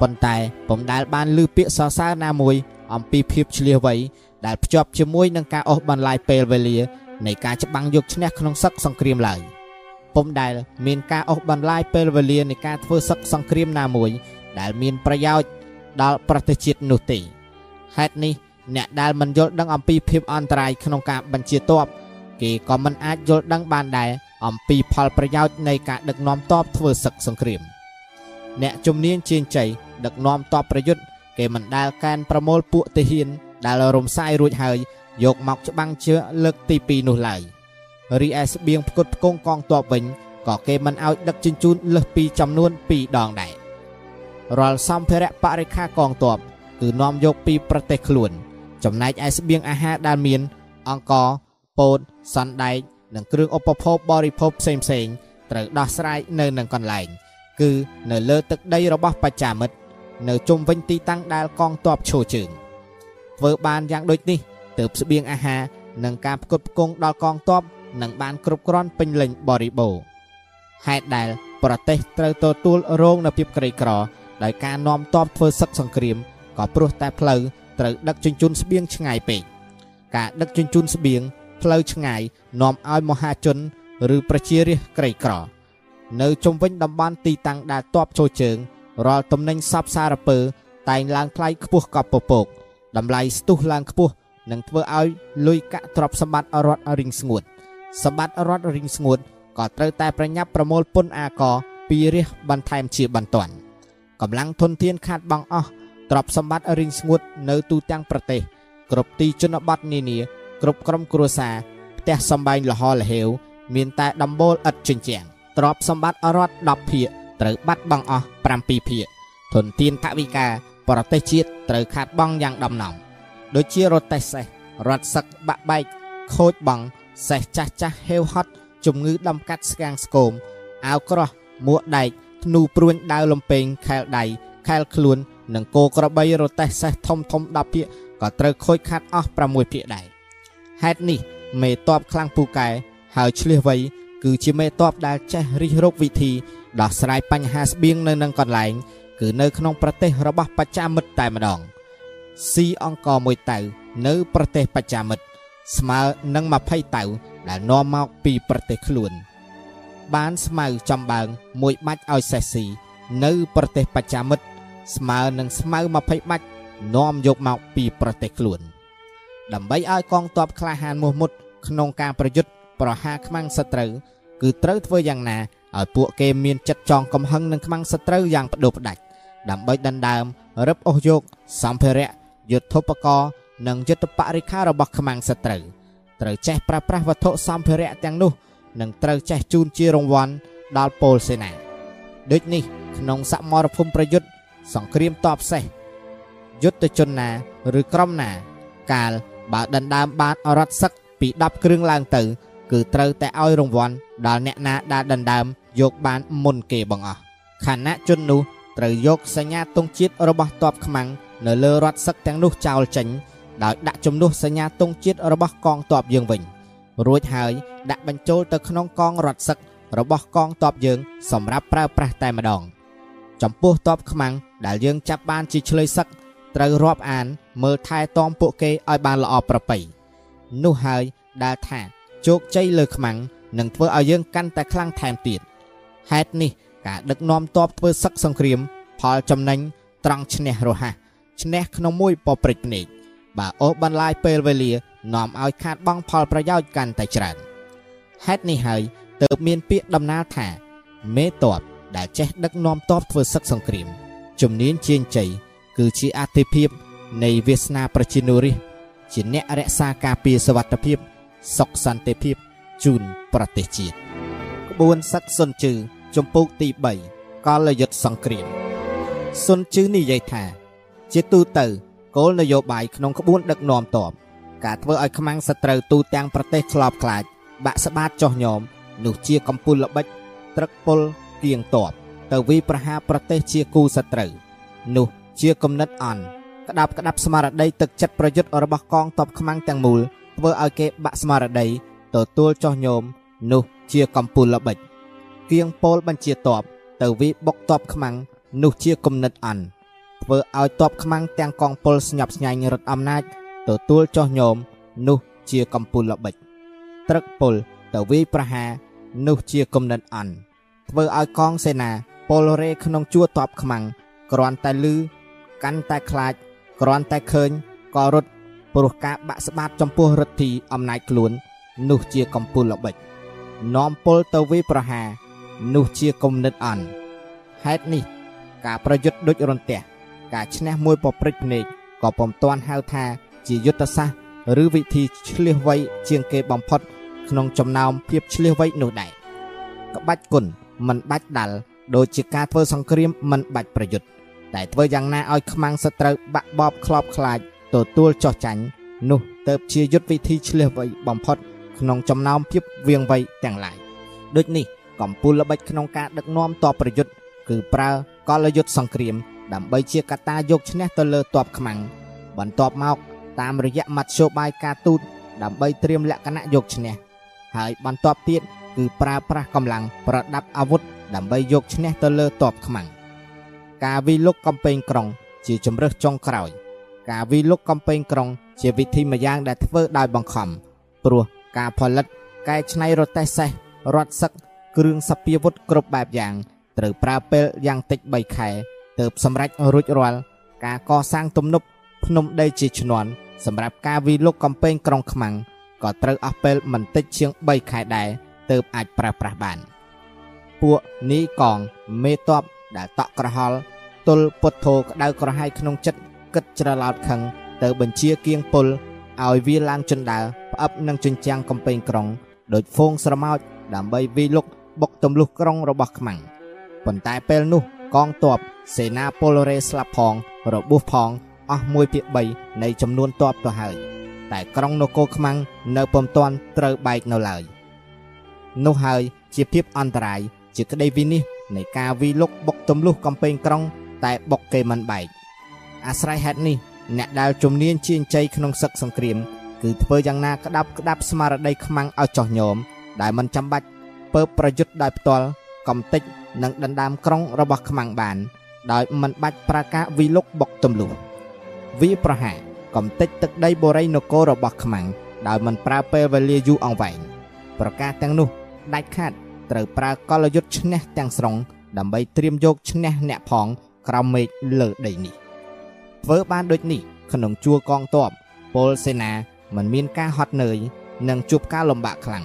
ប៉ុន្តែពុំដែលបានលើពាក្យសរសើរណាមួយ អំពីភាពឆ្លៀសវៃដែលភ្ជាប់ជាមួយនឹងការអស់បន្លាយពេលវេលានៃការច្បាំងយកឈ្នះក្នុងសឹកសង្គ្រាមឡើយពុំដែលមានការអស់បន្លាយពេលវេលានៃការធ្វើសឹកសង្គ្រាមណាមួយ ដែលមានប្រយោជន៍ ដល់ប្រទេសជាតិនោះទេហេតុនេះអ្នកដែលមិនយល់ដឹងអំពីភាពអន្តរាយក្នុងការបញ្ជាទ័ពគេក៏មិនអាចយល់ដឹងបានដែរអំពីផលប្រយោជន៍នៃការដឹកនាំតបធ្វើសឹកសង្គ្រាម អ្នកជំនាញជាងជ័យដឹកនាំតបប្រយុទ្ធគេមិនដែលកានប្រមូលពួកទាហាន ដែលរំសាយរួចហើយយកមកច្បាំងជាលើកទី2នោះឡើយរីឯស្បៀងផ្គត់ផ្គង់កងទ័ពវិញក៏គេមិនឲ្យដឹកជញ្ជូនលើសពីចំនួន2ដងដែរ រាល់សម្ភារៈបរិខាកងទ័ពគឺនាំយកពីប្រទេសខ្លួន ចំណែកឯស្បៀងអាហារដែលមាន អង្គពោតសណ្ដែកនិងគ្រឿងឧបភោគបរិភោគផ្សេងផ្សេងត្រូវដោះស្រាយនៅនឹងកន្លែង គឺនៅលើទឹកដីរបស់បច្ចាមិត្តនៅជុំវិញទីតាំងដែលកងទ័ពឈរជើងធ្វើបានយ៉ាងដូចនេះទើបស្បៀងអាហារនិងការផ្គត់ផ្គង់ដល់កងទ័ពនឹងបានគ្រប់គ្រាន់ពេញលេញបរិបូរណ៍ហេតុដែល ប្រទេសត្រូវទទួលរងនូវភាពក្រីក្រ ដោយការនាំទ័ពធ្វើសឹកសង្គ្រាមក៏ព្រោះតែផ្លូវត្រូវដឹកជញ្ជូនស្បៀងឆ្ងាយពេកការដឹកជញ្ជូនស្បៀងផ្លូវឆ្ងាយនាំឲ្យមហាជនឬប្រជារាស្ត្រក្រីក្រ នៅជុំវិញតំបន់ទីតាំងដែលតបចូលជើងរាល់តំណែងសັບសារពើ តែងឡើងថ្លៃខ្ពស់កប់ពពកតម្លៃស្ទុះឡើងខ្ពស់នឹងធ្វើឲ្យលុយកាក់ទ្រព្យសម្បត្តិរដ្ឋរីងស្ងួតសម្បត្តិរដ្ឋរីងស្ងួតក៏ត្រូវតែប្រញាប់ប្រមូលពន្ធអាករពីរាសបន្ថែមជាបន្ទាន់ កម្លាំងធនធានខាតបង់អស់ទ្រព្យសម្បត្តិរីងស្ងួតនៅទូទាំងប្រទេសគ្រប់ទីជនបទនានាគ្រប់ក្រុមគ្រួសារផ្ទះសម្បែងលហលហេវមានតែដំបូលឥតជញ្ជាំងទ្រព្យសម្បត្តិរដ្ឋ10ភាគត្រូវបាត់បង់អស់7ភាគធនធានថវិកាប្រទេសជាតិត្រូវខាតបង់យ៉ាងដំណំដូចជារទេះសេះរត់សឹកបាក់បែកខូចបង់សេះចាស់ចាស់ហេវហត់ជំងឺដំកាត់ស្កាងស្គមអាវក្រោះមួកដែក ធ្នូព្រួញដាវលំពេងខែលដៃខែលខ្លួន និងគោក្របីរទេះសេះធំធំ10ភាគក៏ត្រូវខូចខាតអស់6ភាគដែរហេតុនេះមេតបខ្លាំងពូកែហើយឆ្លៀសវៃគឺជាមេតបដែលចេះរិះរោគវិធីដោះស្រាយបញ្ហាស្បៀងនៅនឹងកន្លែង គឺនៅក្នុងប្រទេសរបស់បច្ចាមិត្តតែម្ដងស៊ីអង្គមួយតៅនៅប្រទេសបច្ចាមិត្តស្មើនឹង20តៅដែលនាំមកពីប្រទេសខ្លួន បានស្មៅចំបើងមួយបាច់ឲ្យសេះស៊ីនៅប្រទេសបច្ចាមិត្តស្មើនឹងស្មៅ20បាច់នាំយកមកពីប្រទេសខ្លួន ដើម្បីឲ្យកងទ័ពក្លាហានមោះមុត ក្នុងការប្រយុទ្ធប្រហារខ្មាំងសត្រូវគឺត្រូវធ្វើយ៉ាងណាឲ្យពួកគេមានចិត្តចងកំហឹងនឹងខ្មាំងសត្រូវយ៉ាងបដូរផ្ដាច់ដើម្បីដណ្ដើមរឹបអូសយកសម្ភារៈយុទ្ធពករនិងយុទ្ធបរិខារបស់ខ្មាំងសត្រូវត្រូវចេះប្រើប្រាស់វត្ថុសម្ភារៈទាំងនោះ និងត្រូវចេះជូនជារង្វាន់ដល់ពលសេនាដូចនេះក្នុងសមរភូមិប្រយុទ្ធសង្គ្រាមតបសេះយុទ្ធជនណាឬក្រុមណា កាលបើដណ្ដើមបានរត់សឹកពី10គ្រឿងឡើងទៅ គឺត្រូវតែឲ្យរង្វាន់ដល់អ្នកណាដែលដណ្ដើមយកបានមុនគេបងអស់ខណៈជននោះត្រូវយកសញ្ញាទង់ជាតិរបស់ទ័ពខ្មាំងនៅលើរថសឹកទាំងនោះចោលចេញដោយដាក់ជំនួសសញ្ញាទង់ជាតិរបស់កងទ័ពយើងវិញ រួចហើយដាក់បញ្ចូលទៅក្នុងកងរថសឹករបស់កងទ័ពយើង សម្រាប់ប្រើប្រាស់តែម្ដង ចំពោះទ័ពខ្មាំងដែលយើងចាប់បានជាឆ្លើយសឹកត្រូវរាប់អាន មើលថែទាំពួកគេឲ្យបានល្អប្រពៃនោះហើយដែលថាជោគជ័យលើខ្មាំងនឹងធ្វើឲ្យយើងកាន់តែខ្លាំងថែមទៀតហេតុនេះការដឹកនាំទ័ពធ្វើសឹកសង្គ្រាម ផលចំណេញត្រង់ឈ្នះរហ័សឈ្នះក្នុងមួយពព្រិចភ្នែកបើអូសបន្លាយពេលវេលា នាំឲ្យខាតបង់ផលប្រយោជន៍កាន់តែច្រើនហេតុនេះហើយទើបមានពាក្យដំណាលថា មេតបដែលចេះដឹកនាំតបធ្វើសឹកសង្គ្រាមជំនាញជាងជ័យគឺជាអតិភិបនៃវាសនាប្រជានុរាស្ត្រជាអ្នករក្សាការពារសវត្ថិភាពសុខសន្តិភាពជូនប្រទេសជាតិក្បួនសឹកសុនជឺចំពោកទី3កលយុទ្ធសង្គ្រាមសុនជឺនិយាយថា ជាទូទៅគោលនយោបាយក្នុងក្បួនដឹកនាំតប ការធ្វើឲ្យខ្មាំងសត្រូវទូទាំងប្រទេសខ្លោបខ្លាចបាក់ស្បាតចោះញោមនោះជាកំពូលល្បិចត្រឹកពុលគៀងតបទៅវិប្រហាប្រទេសជាគូសត្រូវនោះជាគំនិតអន់ក្តាប់ក្តាប់ស្មារតីទឹកចិត្តប្រយុទ្ធរបស់កងទ័ពខ្មាំងទាំងមូលធ្វើឲ្យគេបាក់ស្មារតីទទួលចោះញោមនោះជាកំពូលល្បិចគៀងពោលបញ្ជាតបទៅវិបុកតបខ្មាំងនោះជាគំនិតអន់ធ្វើឲ្យតបខ្មាំងទាំងកងពលស្ញប់ស្ញែងរត់អំណាច ទទួលចោះញោមនោះជាកំពូលល្បិចត្រឹកពលទៅវាយប្រហារនោះជាគំនិតអន់ធ្វើឲ្យកងសេនាពលរេក្នុងជួរតបខ្មាំងគ្រាន់តែលឺកាន់តែខ្លាចគ្រាន់តែឃើញក៏រត់ព្រោះការបាក់ស្បាតចំពោះរដ្ឋីអំណាចខ្លួន នោះជាកំពូលល្បិចនាំពលទៅវាយប្រហារនោះជាគំនិតអន់ហេតុនេះ ការប្រយុទ្ធដូចរន្ទះការឈ្នះមួយប្រព្រឹត្តភ្នែកក៏ពុំទាន់ហៅថា ជាយុទ្ធសាស្ត្រឬវិធីឆ្លៀសវៃជាងគេបំផុត ក្នុងចំណោមភាពឆ្លៀសវៃនោះដែរក្បាច់គុណមិនបាច់ដាល់ដូចជាការធ្វើសង្គ្រាមមិនបាច់ប្រយុទ្ធតែធ្វើយ៉ាងណាឲ្យខ្មាំងសត្រូវបាក់បបខ្លោបខ្លាចទទួលចោះចាញ់នោះទៅជាយុទ្ធវិធីឆ្លៀសវៃបំផុត ក្នុងចំណោមភាពវៀងវៃទាំងឡាយដូចនេះកំពូលល្បិចក្នុងការដឹកនាំតបប្រយុទ្ធគឺប្រើកលយុទ្ធសង្គ្រាមដើម្បីជាកត្តាយកឈ្នះទៅលើទ័ពខ្មាំងបន្ទាប់មក តាមរយៈមធ្យោបាយការទូតដើម្បីត្រៀមលក្ខណៈយកឈ្នះហើយបន្ទាប់ទៀតគគឺប្រើប្រាស់កម្លាំងប្រដាប់អាវុធដើម្បីយកឈ្នះទៅលើទ័ពខ្មាំងការវិលុកកំពែងក្រុង ជាជំរើសចុងក្រោយ ការវិលុកកំពែងក្រុង ជាវិធីម្យ៉ាងដែលធ្វើដោយបង្ខំព្រោះការផលិតកែច្នៃរទេះសេះរត់សឹកគ្រឿងសព្វាវុធគ្រប់បែបយ៉ាងត្រូវប្រើពេលយ៉ាងតិច3ខែទើបសម្រេចរួចរាល់ការកសាងទំនប់ភ្នំដីជាឈ្នន់ សម្រាប់ការវិលុកកំពែងក្រុងខ្មាំងក៏ត្រូវអស់ពេលមិនតិចជាង3ខែដែរទើបអាចប្រើប្រាស់បានពួកនីកងមេតបដែលតក់ក្រហល់ទល់ពុទ្ធោក្តៅក្រហាយក្នុងចិត្តគិតច្រឡោតខឹងទៅបញ្ជាគៀងពលឲ្យវាឡើងជណ្ដើរផ្អឹបនឹងជញ្ចាំងកំពែងក្រុងដោយហ្វូងស្រមោចដើម្បីវាយលុកបុកទម្លុះក្រុងរបស់ខ្មាំងប៉ុន្តែពេលនោះកងទ័ពសេនាពលរេស្លាប់ផងរបួសផង អស់1ភាគ3នៃចំនួនទ័ពទៅហើយតែក្រុងនគរខ្មាំងនៅពុំទាន់ត្រូវបែកនៅឡើយនោះហើយជាភាពអន្តរាយជាក្តីវិនិច្ឆ័យនៃការវិលុកបុកទម្លុះកំពែងក្រុង តែបុកគេមិនបែកអាស្រ័យហេតុនេះអ្នកដែលជំនាញជាងជ័យក្នុងសឹកសង្គ្រាម គឺធ្វើយ៉ាងណាក្តាប់ក្តាប់ស្មារតីខ្មាំងឲ្យចោះញោមដែលមិនចាំបាច់ពើប្រយុទ្ធដោយផ្ទាល់កំតិចនិងដណ្ដើមក្រុងរបស់ខ្មាំងបាន ដោយមិនបាច់ប្រកាសវិលុកបុកទម្លុះ វាប្រហារកំតិចទឹកដីបូរីនគររបស់ខ្មាំងដោយមិនប្រើពេលវេលាយូរអង្វែងប្រកាសទាំងនោះដាច់ខាតត្រូវប្រើកលយុទ្ធឈ្នះទាំងស្រុងដើម្បីត្រៀមយកឈ្នះអ្នកផងក្រោមមេឃលើដីនេះធ្វើបានដូចនេះក្នុងជួរកងទ័ពពលសេនាមិនមានការហត់នឿយនិងជួបការលំបាកខ្លាំង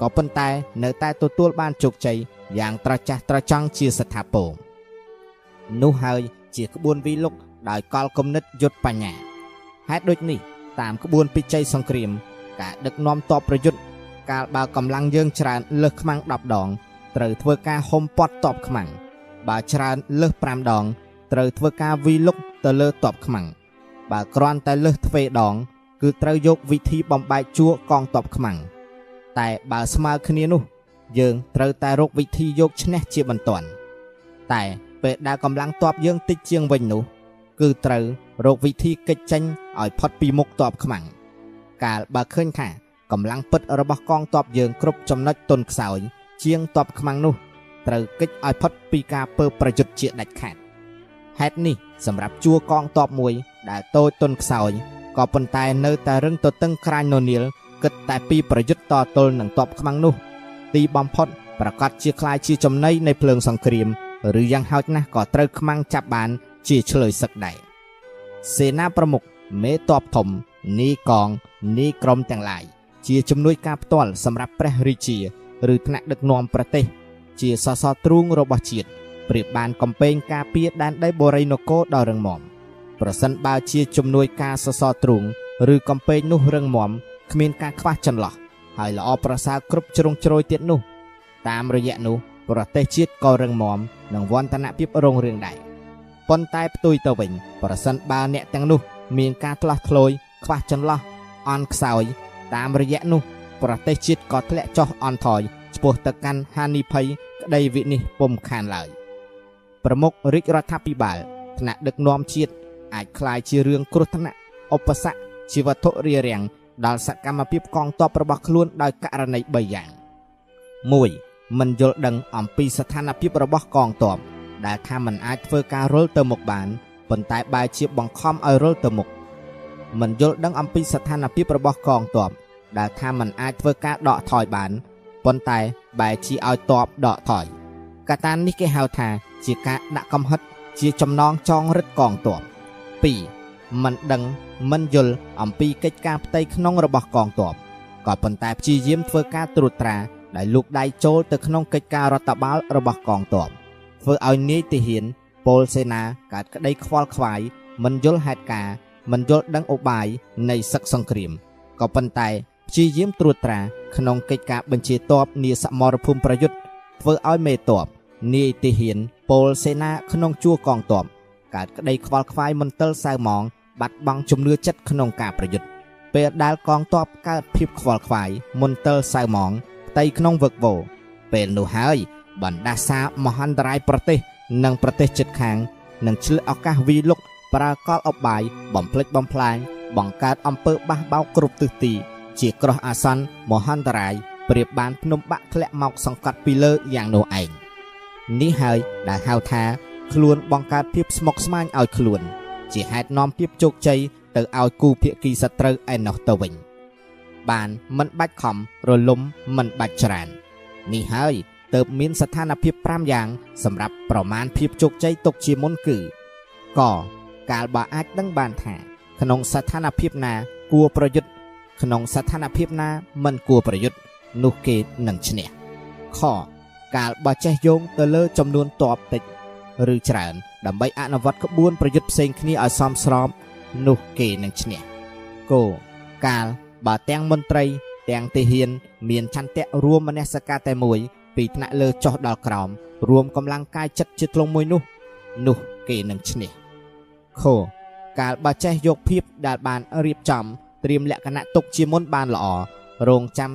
ក៏ប៉ុន្តែនៅតែទទួលបានជោគជ័យយ៉ាងត្រចះត្រចង់ជាស្ថាពរនោះហើយជាក្បួនវិលុក ដោយកលគំនិតយុទ្ធបញ្ញាហេតុដូចនេះតាមក្បួនពិជ័យសង្គ្រាម ការដឹកនាំតបប្រយុទ្ធកាលបើកម្លាំងយើងច្រើនលើសខ្មាំង10ដងត្រូវធ្វើការហុំព័ទ្ធតបខ្មាំងបើច្រើនលើស5ដងត្រូវធ្វើការវីលុកទៅលើតបខ្មាំងបើគ្រាន់តែលើសទ្វេដង គឺត្រូវយកវិធីបំបែកជួរកងតបខ្មាំងតែបើស្មើគ្នានោះ យើងត្រូវតែរកវិធីយកឈ្នះជាបន្ទាន់តែពេលដែលកម្លាំងតបយើងតិចជាងវិញនោះ គឺត្រូវរកវិធីកិច្ចចេញឲ្យផុតពីមុខតបខ្មាំងកាលបើឃើញថាកម្លាំងពិតរបស់កងទ័ពយើងគ្រប់ចំណុចទុនខ្សោយជាងទ័ពខ្មាំងនោះត្រូវកិច្ចឲ្យផុតពីការពើប្រយុទ្ធជាដាច់ខាតហេតុនេះសម្រាប់ជួរកងទ័ពមួយដែលតូចទុនខ្សោយក៏ប៉ុន្តែនៅតែរឹងទទឹងក្រាញននីលគិតតែពីប្រយុទ្ធតទល់នឹងទ័ពខ្មាំងនោះ ទីបំផុតប្រកាសជាខ្លាយជាចំណៃនៃភ្លើងសង្គ្រាម ឬយ៉ាងហោចណាស់ក៏ត្រូវខ្មាំងចាប់បាន ជាឆ្លើយសឹកដែរសេនាប្រមុខមេតបធំនីកងនីក្រុមទាំងឡាយជាជំនួយការផ្ទាល់សម្រាប់ព្រះរាជាឬថ្នាក់ដឹកនាំប្រទេស ជាសសរទ្រូងរបស់ជាតិប្រៀបបានកំពែងការពារដែនដីបូរីនគរដ៏រឹងមាំប្រសិនបើជាជំនួយការសសរទ្រូងឬកំពែងនោះរឹងមាំគ្មានការខ្វះចន្លោះហើយល្អប្រសើរគ្រប់ជ្រុងជ្រោយទៀតនោះ តាមរយៈនោះប្រទេសជាតិក៏រឹងមាំនិងវឌ្ឍនភាពរុងរឿងដែរ ប៉ុន្តែផ្ទុយទៅវិញប្រសិនបើអ្នកទាំងនោះ មានការឆ្លោះឆ្លួយខ្វះចន្លោះអន់ខ្សោយតាមរយៈនោះប្រទេសជាតិក៏ធ្លាក់ចុះអន់ថយឆ្ពោះទៅកាន់ហានិភ័យក្តីវិនិច្ឆ័យពុំខានឡើយប្រមុខរាជរដ្ឋាភិបាលថ្នាក់ដឹកនាំជាតិអាចคล้ายជារឿងគ្រោះថ្នាក់ឧបសគ្គជីវត្ថុរារាំងដល់សកម្មភាពកងទ័ពរបស់ខ្លួនដោយករណី3យ៉ាង1មិនយល់ដឹងអំពីស្ថានភាពរបស់កងទ័ព ដែលថាมันអាចធ្វើការរុលទៅមុខបានប៉ុន្តែបែរជាបង្ខំឲ្យរុលទៅមុខមិនយល់ដឹងអំពីស្ថានភាពរបស់កងទ័ពដែលថាมันអាចធ្វើការដកថយបានប៉ុន្តែបែរជាឲ្យទ័ពដកថយកត្តានេះគេហៅថាជាការដាក់កំហិតជាចំណងចងរឹតកងទ័ព2មិនដឹងមិនយល់អំពីកិច្ចការផ្ទៃក្នុងរបស់កងទ័ពក៏ប៉ុន្តែព្យាយាមធ្វើការត្រួតត្រាដែលលូកដៃចូលទៅក្នុងកិច្ចការរដ្ឋបាលរបស់កងទ័ព ធ្វើឲ្យនាយទាហានពលសេនាកើតក្តីខ្វល់ខ្វាយមិនយល់ហេតុការណ៍មិនយល់ដឹងឧបាយនៃសឹកសង្គ្រាមក៏ប៉ុន្តែព្យាយាមត្រួតត្រាក្នុងកិច្ចការបញ្ជាទ័ពនាសមរភូមិប្រយុទ្ធធ្វើឲ្យមេទ័ពនាយទាហានពលសេនាក្នុងជួរកងទ័ពកើតក្តីខ្វល់ខ្វាយមន្ទិលសៅម៉ងបាត់បង់ជំនឿចិត្តក្នុងការប្រយុទ្ធពេលដែលកងទ័ពកើតភាពខ្វល់ខ្វាយមន្ទិលសៅម៉ងផ្ទៃក្នុងវឹកវរពេលនោះហើយ បណ្ដាសាមហន្តរាយប្រទេស និងប្រទេសជិតខាងនឹងឆ្លៀតឱកាសវីលុកប្រើកលអបាយបំផ្លិចបំផ្លាញបង្កើតអំពើបះបោកគ្រប់ទិសទី ជាក្រោះអាសន្នមហន្តរាយប្រៀបបានភ្នំបាក់ធ្លាក់មកសង្កត់ពីលើយ៉ាងនោះឯងនេះហើយដែលហៅថា ខ្លួនបង្កើតភាពស្មុគស្មាញឲ្យខ្លួន ជាហេតុនាំភាពជោគជ័យទៅឲ្យគូភាគីសត្រូវឯណោះទៅវិញ បានមិនបាច់ខំរលំមិនបាច់ច្រើននេះហើយ ទៅមានស្ថានភាព5យ៉ាង សម្រាប់ប្រមាណភាពជោគជ័យទុកជាមុនគឺកកាលបើអាចដឹងបានថា ក្នុងស្ថានភាពណា គួរប្រយុទ្ធក្នុងស្ថានភាពណាមិនគួរប្រយុទ្ធនោះគេនឹងឈ្នះខកាលបើចេះយោងទៅលើចំនួនតបតិចឬច្រើន ដើម្បីអនុវត្តក្បួនប្រយុទ្ធផ្សេងគ្នាឲ្យសមស្រប នោះគេនឹងឈ្នះគោកាលបើទាំងមន្ត្រី ទាំងទាហាន មានឆន្ទៈរួមមនសិការតែមួយ ពីថ្នាក់លើចុះដល់ក្រោមរួមកម្លាំងកាយចិត្តជាធ្លុងមួយនោះ នោះគេនឹងឈ្នះខកាលបើចេះយកភាពដែលបានរៀបចំត្រៀមលក្ខណៈទុកជាមុនបានល្អរងចាំ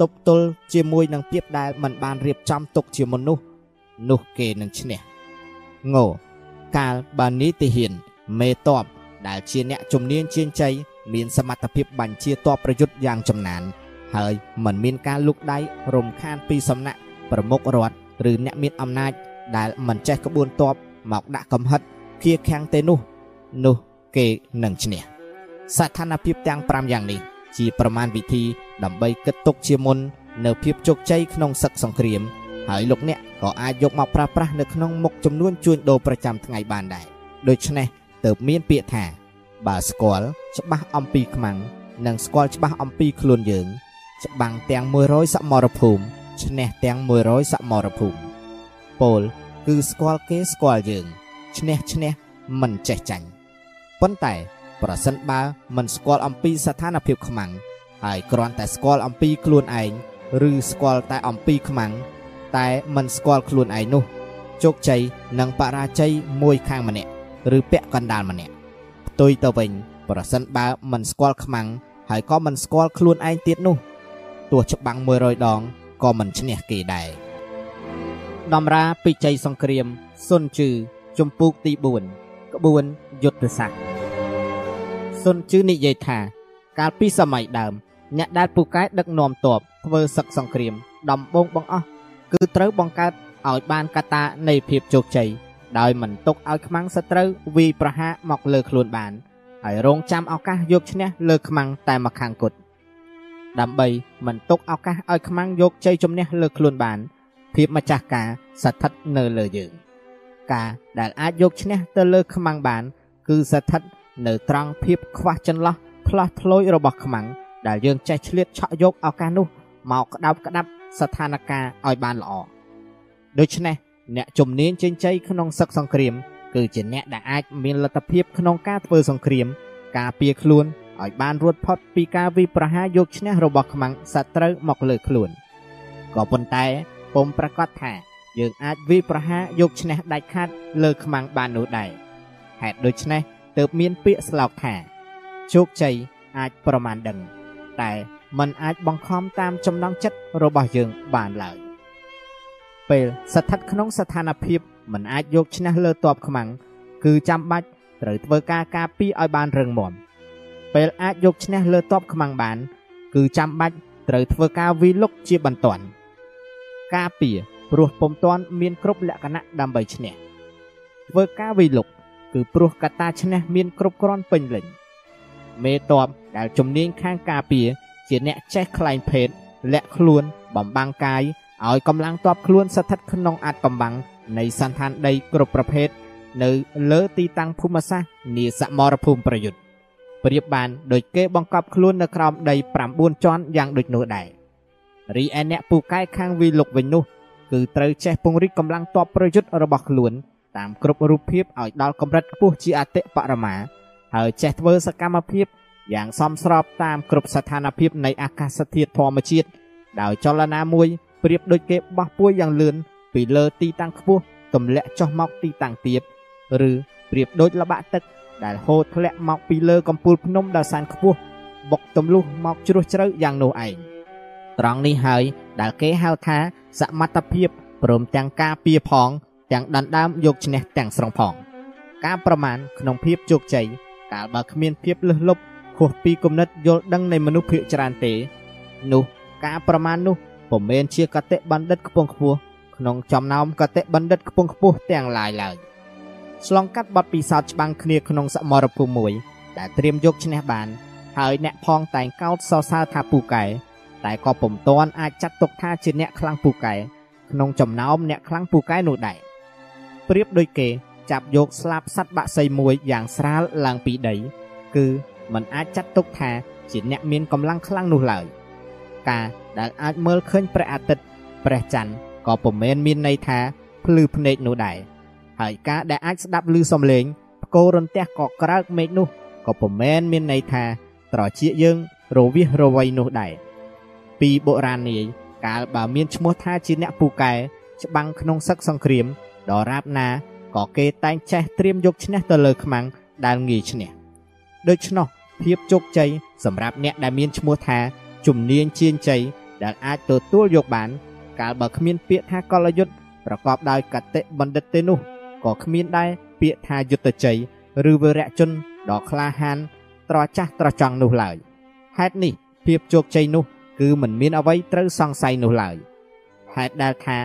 ទប់ទល់ជាមួយនឹងភាពដែលមិនបានរៀបចំទុកជាមុននោះ នោះគេនឹងឈ្នះងកាលបើនីតិហ៊ាន មេតបដែលជាអ្នកជំនាញជាងជ័យមានសមត្ថភាពបញ្ជាតបប្រយុទ្ធយ៉ាងចំណាន ហើយមិនមានការលុកដៃរំខានពីសំណាក់ប្រមុខរដ្ឋឬអ្នកមានអំណាចដែលមិនចេះក្បួនតបមកដាក់កំហិតគៀខាំងទេនោះនោះគេនឹងឈ្នះស្ថានភាពទាំង5យ៉ាងនេះជាប្រមាណវិធីដើម្បីគិតទុកជាមុននៅភាពជោគជ័យក្នុងសឹកសង្គ្រាមហើយលោកអ្នកក៏អាចយកមកប្រើប្រាស់នៅក្នុងមុខចំនួនជួញដូរប្រចាំថ្ងៃបានដែរដូច្នេះទើបមានពាក្យថាបើស្គាល់ច្បាស់អំពីខ្មាំងនិងស្គាល់ច្បាស់អំពីខ្លួនយើង ច្បាំងទាំង100សមរភូមិឈ្នះទាំង100សមរភូមិពោលគឺស្គាល់គេស្គាល់យើងឈ្នះឈ្នះមិនចេះចាញ់ប៉ុន្តែប្រសិនបើមិនស្គាល់អំពីស្ថានភាពខ្មាំងហើយគ្រាន់តែស្គាល់អំពីខ្លួនឯងឬស្គាល់តែអំពីខ្មាំងតែមិនស្គាល់ខ្លួនឯងនោះជោគជ័យនិងបរាជ័យមួយខាងម្នាក់ឬពាក់កណ្ដាលម្នាក់ផ្ទុយទៅវិញ ប្រសិនបើមិនស្គាល់ខ្មាំងហើយក៏មិនស្គាល់ខ្លួនឯងទៀតនោះ ទោះច្បាំង100ដងក៏មិនឈ្នះគេដែរដំរាពីជ័យសង្គ្រាមសុនជឺជំពូកទី4ក្បួនយុទ្ធសាស្ត្រសុនជឺនិយាយថា កាលពីសម័យដើម អ្នកដែលពូកែដឹកនាំទ័ពធ្វើសឹកសង្គ្រាម ដំបងបង្អស់គឺត្រូវបង្កើតឲ្យបានកត្តានៃភាពជោគជ័យដោយមិនទុកឲ្យខ្មាំងសត្រូវវាយប្រហារមកលើខ្លួនបានហើយរងចាំឱកាសយកឈ្នះលើខ្មាំងតែម្ខាងគត់ ដើម្បីមិនទុកឱកាសឲ្យខ្មាំងយកជ័យជំនះលើខ្លួនបាន ភាពម្ចាស់ការស្ថិតនៅលើយើង ការដែលអាចយកឈ្នះទៅលើខ្មាំងបាន គឺស្ថិតនៅត្រង់ភាពខ្វះចន្លោះផ្លាស់ធ្លោយរបស់ខ្មាំងដែលយើងចេះឆ្លៀតឆក់យកឱកាសនោះមកក្តោបក្តាប់ស្ថានភាពឲ្យបានល្អដូច្នេះអ្នកជំនាញជញ្ជ័យក្នុងសឹកសង្គ្រាម គឺជាអ្នកដែលអាចមានលទ្ធភាពក្នុងការធ្វើសង្គ្រាម ការពារខ្លួន ឲ្យបានរួចផុតពីការវិប្រហារយកឈ្នះរបស់ខ្មាំងសត្រូវមកលើខ្លួនក៏ប៉ុន្តែពុំប្រកាសថាយើងអាចវិប្រហារយកឈ្នះដាច់ខាតលើខ្មាំងបាននោះដែរហេតុដូច្នេះទើបមានពាក្យស្លោកថាជោគជ័យអាចប្រមាណដឹង តែมันអាចបង្ខំតាមចំណង់ចិត្តរបស់យើងបានឡើយពេលស្ថិតក្នុងស្ថានភាពមិនអាចយកឈ្នះលើតបខ្មាំងគឺចាំបាច់ត្រូវធ្វើការការពារឲ្យបានរឹងមាំ ពេលអាចយកឈ្នះលើតបខ្មាំងបាន គឺចាំបាច់ត្រូវធ្វើការវិលុកជាបន្ទាន់ការពារព្រោះពុំទាន់មានគ្រប់លក្ខណៈដើម្បីឈ្នះធ្វើការវិលុកគឺព្រោះកត្តាឈ្នះមានគ្រប់គ្រាន់ពេញលេញមេតបដែលជំនាញខាងការពារជាអ្នកចេះខ្លែងភេទលាក់ខ្លួនបំបាំងកាយឲ្យកម្លាំងទ័ពខ្លួនស្ថិតក្នុងអាចកំបាំងនៃសន្តានដីគ្រប់ប្រភេទនៅលើទីតាំងភូមិសាស្ត្រនាសមរភូមិប្រយុទ្ធ ប្រៀបបានដោយគេបង្កប់ខ្លួននៅក្រោមដី9ជាន់យ៉ាងដូចនោះដែររីឯអ្នកពូកែខាងវីលុកវិញនោះគឺត្រូវចេះពង្រីកកម្លាំងទ័ពប្រយុទ្ធរបស់ខ្លួនតាមគ្រប់រូបភាពឲ្យដល់កម្រិតខ្ពស់ជាអតិបរមាហើយចេះធ្វើសកម្មភាពយ៉ាងសមស្របតាមគ្រប់ស្ថានភាពនៃអាកាសធាតុធម្មជាតិដោយចលនាមួយប្រៀបដូចគេបោះពួយយ៉ាងលឿនពីលើទីតាំងខ្ពស់ទម្លាក់ចុះមកទីតាំងទាបឬប្រៀបដូចល្បាក់ទឹក ដែលហូរធ្លាក់មកពីលើកំពូលភ្នំដ៏សានខ្ពស់បុកទម្លុះមកជ្រោះជ្រៅយ៉ាងនោះឯងត្រង់នេះហើយដែលគេហៅថាសមត្ថភាពព្រមទាំងការពៀផង ទាំងដណ្ដើមយកឈ្នះទាំងស្រុងផង ការប្រមាណក្នុងភាពជោគជ័យកាលបើគ្មានភាពលឹះលប់ខុសពីគំនិតយល់ដឹងនៃមនុស្សភាគច្រើនទេ នោះការប្រមាណនោះពុំមែនជាកតិបណ្ឌិតខ្ពង់ខ្ពស់ក្នុងចំណោមកតិបណ្ឌិតខ្ពង់ខ្ពស់ទាំងឡាយឡើយ ឆ្លងកាត់បទពិសោធន៍ច្បាំងគ្នាក្នុងសមរភូមិមួយដែលត្រៀមយកឈ្នះបាន ហើយអ្នកផងតែងកោតសរសើរថាពូកែតែក៏ពុំទាន់អាចចាត់ទុកថាជាអ្នកខ្លាំងពូកែក្នុងចំណោមអ្នកខ្លាំងពូកែនោះដែរប្រៀបដូចគេចាប់យកស្លាបសัตว์បាក់សីមួយយ៉ាងស្រាលឡើងពីដី គឺมันអាចចាត់ទុកថាជាអ្នកមានកម្លាំងខ្លាំងនោះឡើយការដែលអាចមើលឃើញព្រះអាទិត្យព្រះច័ន្ទក៏ពុំមែនមានន័យថាភ្លឺភ្នែកនោះដែរ ហើយការដែលអាចស្ដាប់ឮសំឡេងផ្គររន្ទះក៏ក្រើកមេឃនោះក៏ពុំមែនមានន័យថាត្រចៀកយើងរវិសរវៃនោះដែរពីបុរាណនាយកាលបើមានឈ្មោះថាជាអ្នកពូកែច្បាំងក្នុងសឹកសង្គ្រាមដរាបណាក៏គេតែងចេះត្រៀមយកឈ្នះទៅលើខ្មាំងដែលងាយឈ្នះដូច្នោះភាពជោគជ័យសម្រាប់អ្នកដែលមានឈ្មោះថាជំនាញជាងជ័យដែលអាចទទួលយកបាន កាលបើគ្មានពាក្យថាកលយុទ្ធប្រកបដោយកតិបណ្ឌិតទេនោះ ក៏គ្មានដែរពាក្យថាយុទ្ធជ័យឬវរៈជនដ៏ក្លាហាន ត្រចាស់ត្រចង់នោះឡើយហេតុនេះភាពជោគជ័យនោះគឺមិនមានអ្វីត្រូវសង្ស័យនោះឡើយហេតុដែលថា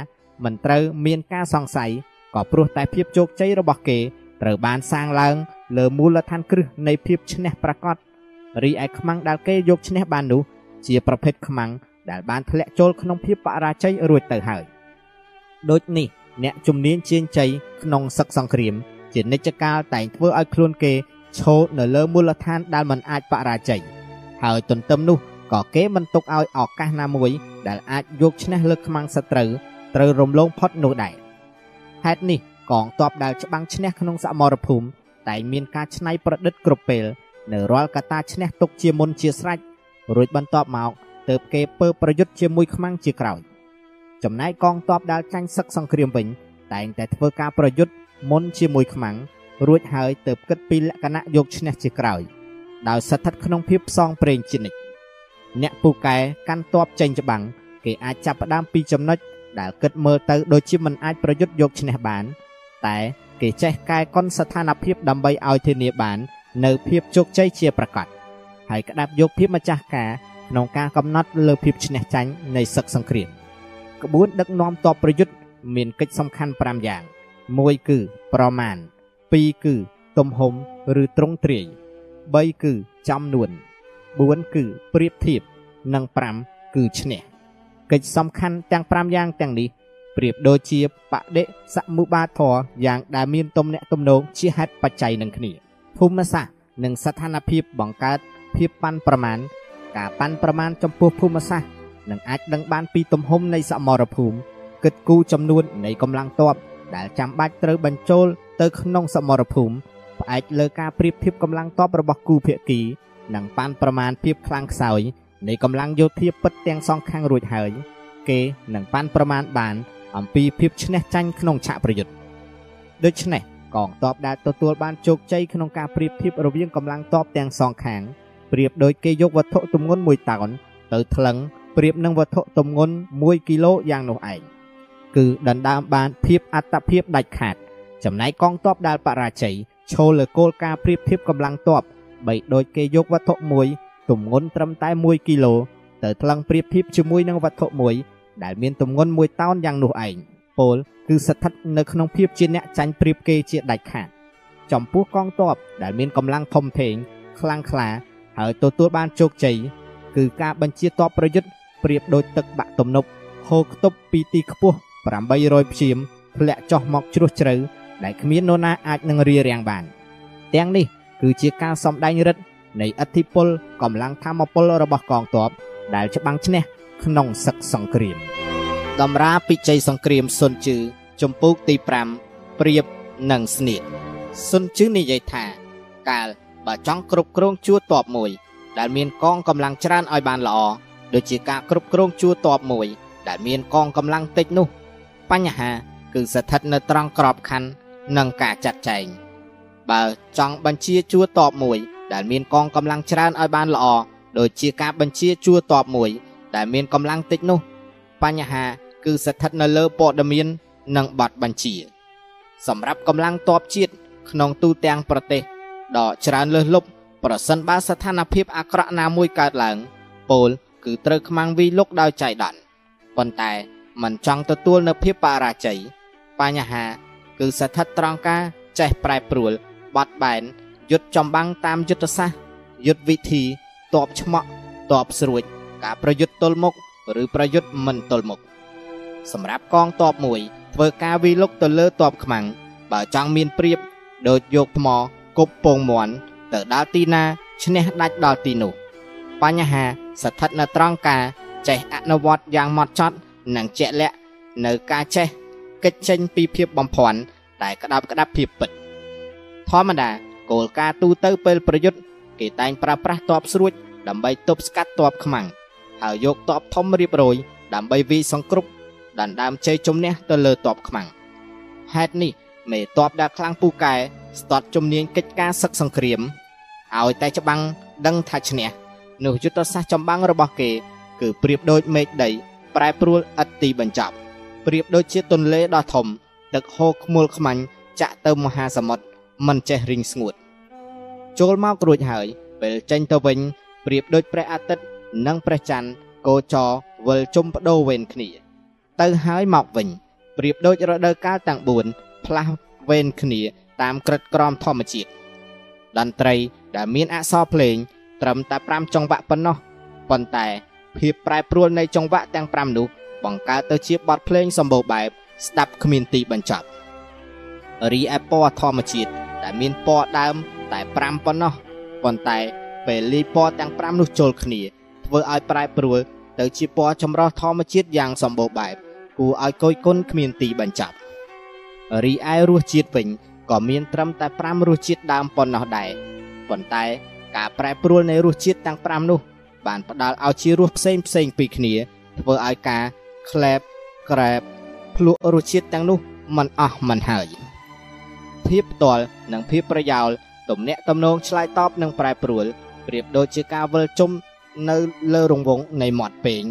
មិនត្រូវមានការសង្ស័យក៏ព្រោះតែភាពជោគជ័យរបស់គេត្រូវបានសាងឡើង លើមូលដ្ឋានគ្រឹះនៃភាពឈ្នះប្រកបរីឯខ្មាំងដែលគេយកឈ្នះបាននោះ ជាប្រភេទខ្មាំងដែលបានធ្លាក់ចូលក្នុងភាពបរាជ័យរួចទៅហើយដូចនេះ អ្នកជំនាញជាងជ័យក្នុងសឹកសង្គ្រាម ជានិច្ចកាលតែងធ្វើឲ្យខ្លួនគេឈរនៅលើមូលដ្ឋានដែលមិនអាចបរាជ័យហើយទន្ទឹមនោះក៏គេមិនទុកឲ្យឱកាសណាមួយដែលអាចយកឈ្នះលើខ្មាំងសត្រូវត្រូវរំលងផុតនោះដែរហេតុនេះកងទ័ពដែលច្បាំងឈ្នះក្នុងសមរភូមិតែមានការច្នៃប្រឌិតគ្រប់ពេលនៅរាល់កតាឈ្នះទុកជាមុនជាស្រេចរួចបន្ទាប់មកទើបគេពើប្រយុទ្ធជាមួយខ្មាំងជាក្រោយ ចំណែកកងទ័ពដែលចាញ់សឹកសង្គ្រាមវិញ តែងតែធ្វើការប្រយុទ្ធមុនជាមួយខ្មាំងរួចហើយទើបគិតពីលក្ខណៈយកឈ្នះជាក្រោយដោយស្ថិតក្នុងភាពផ្សងព្រេងជានិច្ចអ្នកពូកែកាន់ទ័ពចេញច្បាំងគេអាចចាប់ផ្ដើមពីចំណុចដែលគិតមើលទៅដូចជាមិនអាចប្រយុទ្ធយកឈ្នះបាន តែគេចេះកែកុនស្ថានភាពដើម្បីឲ្យធានាបាន នៅភាពជោគជ័យជាប្រកបហើយក្តាប់យកភាពម្ចាស់ការក្នុងការកំណត់លើភាពឈ្នះចាញ់នៃសឹកសង្គ្រាម ក្បួនដឹកនាំតបប្រយុទ្ធមានកិច្ចសំខាន់5យ៉ាង1គឺប្រមាណ2គឺទំហំឬទ្រង់ទ្រាយ3គឺចំនួន4គឺប្រៀបធៀបនិង5គឺឈ្នះកិច្ចសំខាន់ទាំង5យ៉ាងទាំងនេះប្រៀបដូចជាបដិសមុបាទធរយ៉ាងដែលមានទំនាក់ទំនងជាហេតុបច្ច័យនឹងគ្នាភូមិសាស្ត្រនិងស្ថានភាពបង្កើតភាពប៉ាន់ប្រមាណការប៉ាន់ប្រមាណចំពោះភូមិសាស្ត្រ នឹងអាចដឹងបានពីទំហំនៃសមរភូមិគិតគូរចំនួននៃកម្លាំងទ័ពដែលចាំបាច់ត្រូវបញ្ចូលទៅក្នុងសមរភូមិផ្អែកលើការប្រៀបធៀបកម្លាំងទ័ពរបស់គូភាគី និងប៉ាន់ប្រមាណភាពខ្លាំងខ្សោយនៃកម្លាំងយោធាពិតទាំងសងខាងរួចហើយគេនឹងប៉ាន់ប្រមាណបាន អំពីភាពឈ្នះចាញ់ក្នុងឆាកប្រយុទ្ធដូច្នេះកងទ័ពដែលទទួលបានជោគជ័យក្នុងការប្រៀបធៀបរវាងកម្លាំងទ័ពទាំងសងខាងប្រៀបដូចគេយកវត្ថុទម្ងន់1តោនទៅថ្លឹង ប្រៀបនឹងវត្ថុទម្ងន់1គីឡូយ៉ាងនោះឯងគឺដណ្ដើមបានភាពអត្តភាពដាច់ខាត ចំណែកកងទ័ពដែលបរាជ័យឈលលើគោលការណ៍ប្រៀបធៀបកម្លាំងទ័ពបីដូចគេយកវត្ថុមួយទម្ងន់ត្រឹមតែ1គីឡូទៅថ្លឹងប្រៀបធៀបជាមួយនឹងវត្ថុមួយដែលមានទម្ងន់1តោនយ៉ាងនោះឯងពលគឺស្ថិតនៅក្នុងភាពជាអ្នកចាញ់ប្រៀបគេជាដាច់ខាតចំពោះកងទ័ពដែលមានកម្លាំងធំធេងខ្លាំងក្លាហើយទទួលបានជោគជ័យគឺការបញ្ជាទ័ពប្រយុទ្ធ ប្រៀបដូចទឹកបាក់ទំនប់ហូរខ្ទប់ពីទីខ្ពស់800ព្យាមធ្លាក់ចុះមកជ្រោះជ្រៅដែលគ្មាននរណាអាចនឹងរារាំងបាន ទាំងនេះគឺជាការសម្ដែងរិទ្ធនៃអធិពលកម្លាំងធម្មពលរបស់កងទ័ពដែលច្បាំងឈ្នះក្នុងសឹកសង្គ្រាមតម្រាពិជ័យសង្គ្រាមសុនជឺចំពោកទី5ព្រៀបនិងស្នៀតសុនជឺនិយាយថាកាលបើចង់គ្រប់គ្រងជួរតបមួយ ដែលមានកងកម្លាំងច្រើនឲ្យបានល្អ ដូចជាការគ្រប់គ្រងជួរតបមួយ ដែលមានកងកម្លាំងតិចនោះ បញ្ហា គឺស្ថិតនៅត្រង់ក្របខ័ណ្ឌនិងការចាត់ចែងបើចង់បញ្ជាជួរតបមួយ ដែលមានកងកម្លាំងច្រើនឲ្យបានល្អដូចជាការបញ្ជាជួរតបមួយ ដែលមានកម្លាំងតិចនោះ បញ្ហា គឺស្ថិតនៅលើព័ត៌មាន និងប័ណ្ណបញ្ជា សម្រាប់កម្លាំងតបជាតិក្នុងទូទាំងប្រទេសដ៏ច្រើនលើសលប់ប្រសិនបើស្ថានភាពអាក្រក់ណាមួយកើតឡើង ពល គឺត្រូវខ្មាំងវីលុកដោយចៃដន្យប៉ុន្តែมันចង់ទទួលនៅភាពបរាជ័យបញ្ហា គឺស្ថិតត្រង់ការចេះប្រែប្រួលបត់បែនយុទ្ធចំបាំងតាមយុទ្ធសាស្ត្រយុទ្ធវិធីតបឆ្មក់តបស្រួច ការប្រយុទ្ធទល់មុខឬប្រយុទ្ធមិនទល់មុខសម្រាប់កងតបមួយធ្វើការវិលុកទៅលើតបខ្មាំងបើចង់មានព្រៀបដូចយកថ្មគប់ពងមន់ទៅដល់ទីណាឈ្នះដាច់ដល់ទីនោះ បញ្ហាស្ថិតនៅត្រង់ការចេះអនុវត្តយ៉ាងម៉ត់ចត់និងជាក់លាក់នៅការចេះកិច្ចចេញពីភាពបំភាន់តែក្តាប់ក្តាប់ភាពពិតធម្មតាគោលការណ៍ទូទៅពេលប្រយុទ្ធគេតែងប្រើប្រាស់តបស្រួចដើម្បីទប់ស្កាត់តបខ្មាំងហើយយកតបធំរៀបរយដើម្បីវាយសង្គ្រប់ ដណ្ដើមជ័យជំនះទៅលើតបខ្មាំងហេតុនេះមេតបដែលខ្លាំងពូកែស្ទាត់ជំនាញកិច្ចការសឹកសង្គ្រាមឲ្យតែច្បាំងដឹងថាឈ្នះ នោះយុទ្ធសាស្ត្រចម្បាំងរបស់គេ គឺប្រៀបដូចមេឃដី ប្រែប្រួលឥតទីបញ្ចប់ប្រៀបដូចជាទន្លេដ៏ធំទឹកហូរខ្មុលខ្មាញ់ចាក់ទៅមហាសមុទ្រមិនចេះរីងស្ងួតចូលមករួចហើយពេលចេញទៅវិញប្រៀបដូចព្រះអាទិត្យនិងព្រះច័ន្ទកោចរវិលជុំបដូរវេនគ្នា ទៅហើយមកវិញប្រៀបដូចរដូវកាលទាំង4ផ្លាស់វេនគ្នាតាមក្រឹតក្រមធម្មជាតិតន្ត្រីដែលមានអក្សរភ្លេង ត្រឹមតែ5ចង្វាក់ប៉ុណ្ណោះប៉ុន្តែភាពប្រែប្រួលនៃចង្វាក់ទាំង5នោះបង្កើតទៅជាបទភ្លេងសម្បូរបែបស្ដាប់គ្មានទីបញ្ចប់រីឯពណ៌ធម្មជាតិដែលមានពណ៌ដើមតែ5ប៉ុណ្ណោះប៉ុន្តែពេលលាយពណ៌ទាំង5នោះចូលគ្នាធ្វើឲ្យប្រែប្រួលទៅជាពណ៌ចម្រុះធម្មជាតិយ៉ាងសម្បូរបែបគួរឲ្យគយគន់គ្មានទីបញ្ចប់រីឯរសជាតិវិញក៏មានត្រឹមតែ5រសជាតិដើមប៉ុណ្ណោះដែរប៉ុន្តែ ការប្រែប្រួលនៃរសជាតិទាំង5នោះបានផ្ដល់ឲ្យជារសផ្សេងផ្សេងពីគ្នាធ្វើឲ្យការក្លែបក្រែបភ្លក់រសជាតិទាំងនោះមិនអស់មិនហើយភាពផ្ទាល់និងភាពប្រយោលទំនាក់ទំនងឆ្លើយតបនឹងប្រែប្រួលប្រៀបដូចជាការវិលជុំនៅលើរង្វង់នៃមាត់ពេង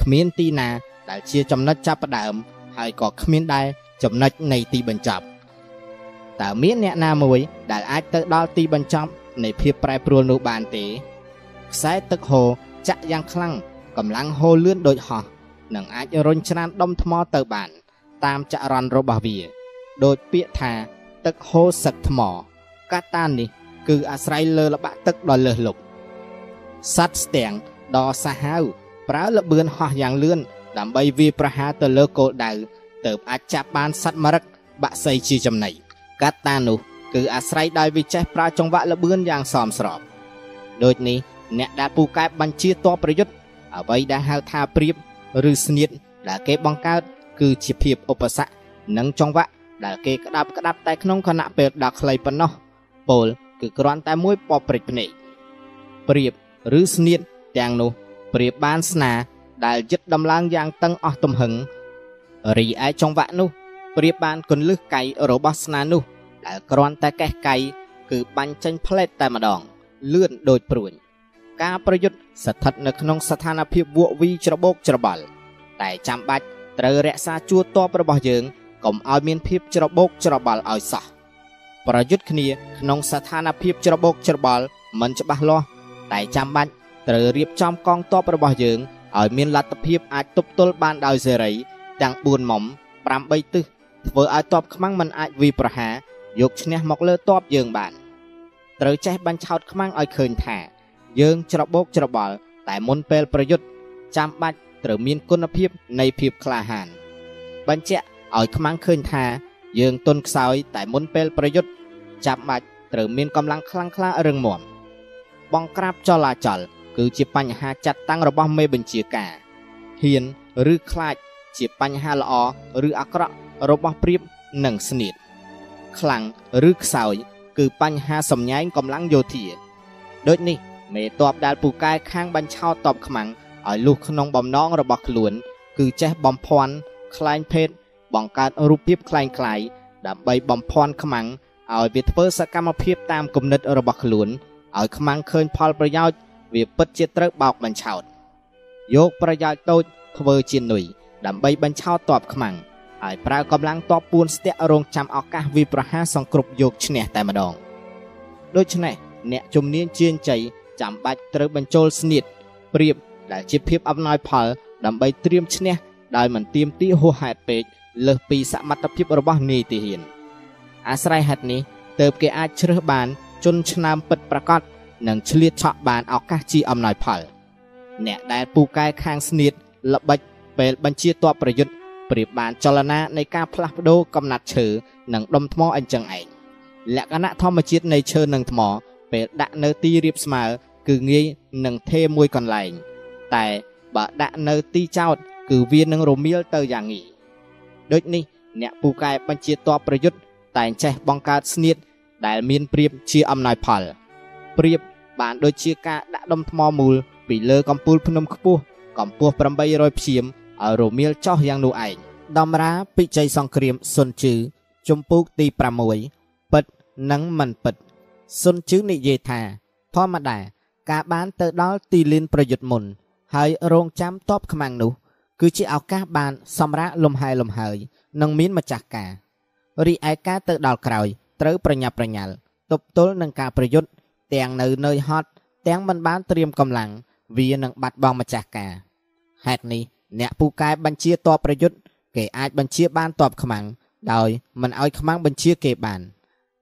គ្មានទីណាដែលជាចំណុចចាប់ផ្ដើម ហើយក៏គ្មានដែរចំណុចនៃទីបញ្ចប់តើមានអ្នកណាមួយដែលអាចទៅដល់ទីបញ្ចប់ នៃភាពប្រែប្រួលនោះបានទេខ្សែទឹកហូរចាក់យ៉ាងខ្លាំងកម្លាំងហូរលឿនដូចហោះនឹងអាចរុញច្រានដុំថ្មទៅបាន តាមចរន្តរបស់វាដោយពាក្យថាទឹកហូរសឹកថ្មកាតានេះ គឺអាស្រ័យលើល្បាក់ទឹកដ៏លើសលប់សត្វស្ទាំងដ៏សាហាវប្រើល្បឿនហោះយ៉ាងលឿនដើម្បីវាប្រហារទៅលើគោលដៅទើបអាចចាប់បានសត្វមរឹកបាក់សីជាចំណីកាតានោះ គឺអាស្រ័យដោយវាចេះប្រើចង្វាក់ល្បឿនយ៉ាងសមស្របដូចនេះអ្នកដែលពូកែបញ្ជាតបប្រយុទ្ធអ្វីដែលហៅថាព្រៀបឬស្នៀតដែលគេបង្កើត គឺជាភាពឧបសគ្គនិងចង្វាក់ដែលគេក្តាប់ក្តាប់តែក្នុងខណៈពេលដ៏ខ្លីប៉ុណ្ណោះពលគឺគ្រាន់តែមួយពព្រិចភ្នែកព្រៀបឬស្នៀតទាំងនោះព្រៀបបានស្នា ដែលយឹតដំឡើងយ៉ាងតឹងអស់ទំហឹងរីឯចង្វាក់នោះព្រៀបបានគន្លឹះកៃរបស់ស្នានោះ ដែលគ្រាន់តែកេះកៃគឺបាញ់ចេញផ្លេតតែម្ដងលឿនដូចព្រួញការប្រយុទ្ធស្ថិតនៅក្នុងស្ថានភាពវក់វីច្របោកច្របល់តែចាំបាច់ត្រូវរក្សាជួរតបរបស់យើងកុំឲ្យមានភាពច្របោកច្របល់ឲ្យសោះប្រយុទ្ធគ្នាក្នុងស្ថានភាពច្របោកច្របល់មិនច្បាស់លាស់តែចាំបាច់ត្រូវរៀបចំកងទ័ពរបស់យើងឲ្យមានលទ្ធភាពអាចទប់ទល់បានដោយសេរីទាំង4មុំ8ទិសធ្វើឲ្យទ័ពខ្មាំងមិនអាចវាយប្រហារ យកឈ្នះមកលើទ័ពយើងបានត្រូវចេះបាញ់ឆោតខ្មាំងឲ្យឃើញថា យើងច្របោកច្របល់តែមុនពេលប្រយុទ្ធចាំបាច់ត្រូវមានគុណភាពនៃភាពក្លាហានបញ្ជាក់ឲ្យខ្មាំងឃើញថា យើងទុនខ្សោយតែមុនពេលប្រយុទ្ធចាំបាច់ត្រូវមានកម្លាំងខ្លាំងក្លារឹងមាំបង្ក្រាបចលាចល គឺជាបញ្ហាចាត់តាំងរបស់មេបញ្ជាការហ៊ានឬខ្លាច ជាបញ្ហាល្អឬអាក្រក់របស់ព្រៀបនិងស្នៀត ខ្លាំងឬខ្សោយ គឺបញ្ហាសំញែងកម្លាំងយោធាដូចនេះមេតបដែលពូកែខាងបញ្ឆោតតបខ្មាំងឲ្យលុះក្នុងបំណងរបស់ខ្លួន គឺចេះបំភាន់ខ្លែងភេទបង្កើតរូបភាពคล้ายៗដើម្បីបំភាន់ខ្មាំងឲ្យវាធ្វើសកម្មភាពតាមគំនិតរបស់ខ្លួនឲ្យខ្មាំងឃើញផលប្រយោជន៍វាពិតជាត្រូវបោកបញ្ឆោតយកប្រយោជន៍តូចធ្វើជានុយដើម្បីបញ្ឆោតតបខ្មាំង ហើយប្រើកម្លាំងតបពួនស្ទាក់រងចាំឱកាសវាប្រហារសង្គ្រប់យកឈ្នះតែម្ដងដូច្នេះអ្នកជំនាញជាងជ័យចាំបាច់ត្រូវបញ្ចូលស្នៀតព្រៀបដែលជាភាពអំណោយផល ដើម្បីត្រៀមឈ្នះដោយមិនទៀមទីហួសហេតុពេកលើសពីសមត្ថភាពរបស់នាយទាហានអាស្រ័យហេតុនេះទើបគេអាចជ្រើសបានជនឆ្នើមពិតប្រាកដនិងឆ្លៀតឆក់បានឱកាសជាអំណោយផល អ្នកដែលពូកែខាងស្នៀតល្បិចពេលបញ្ជាតបប្រយុទ្ធ ប្រៀបបានចលនានៃការផ្លាស់ប្ដូរកំណាត់ឈើនិងដុំថ្មអញ្ចឹងឯងលក្ខណៈធម្មជាតិនៃឈើនិងថ្ម ពេលដាក់នៅទីរាបស្មើ គឺងាយនឹងថេរមួយកន្លែង តែបើដាក់នៅទីចោត គឺវានឹងរមៀលទៅយ៉ាងងាយដូចនេះ អ្នកពូកែបញ្ជាតបប្រយុទ្ធតែងចេះបង្កើតស្នៀតដែលមានព្រៀបជាអំណោយផលព្រៀបបានដូចជាការដាក់ដុំថ្មមូលពីលើកំពូលភ្នំខ្ពស់កម្ពស់800ព្យាម ឲ្យរមៀលចោះយ៉ាងនោះឯងដំរាពិជ័យសង្គ្រាមសុនជឺជំពូកទី6ពិតនិងមិនពិតសុនជឺនិយាយថាធម្មតាការបានទៅដល់ទីលានប្រយុទ្ធមុន ហើយរងចាំតបខ្មាំងនោះ គឺជាឱកាសបាន សម្រាប់លំហែលំហើយនិងមានម្ចាស់ការរីឯការទៅដល់ក្រោយត្រូវប្រញាប់ប្រញាល់ទប់ទល់នឹងការប្រយុទ្ធទាំងនៅនឿយហត់ទាំងមិនបានត្រៀមកម្លាំងវានឹងបាត់បង់ម្ចាស់ការហេតុនេះ អ្នកពូកែបញ្ជាតបប្រយុទ្ធគេអាចបញ្ជាបានតបខ្មាំងដោយមិនឲ្យខ្មាំងបញ្ជាគេបាន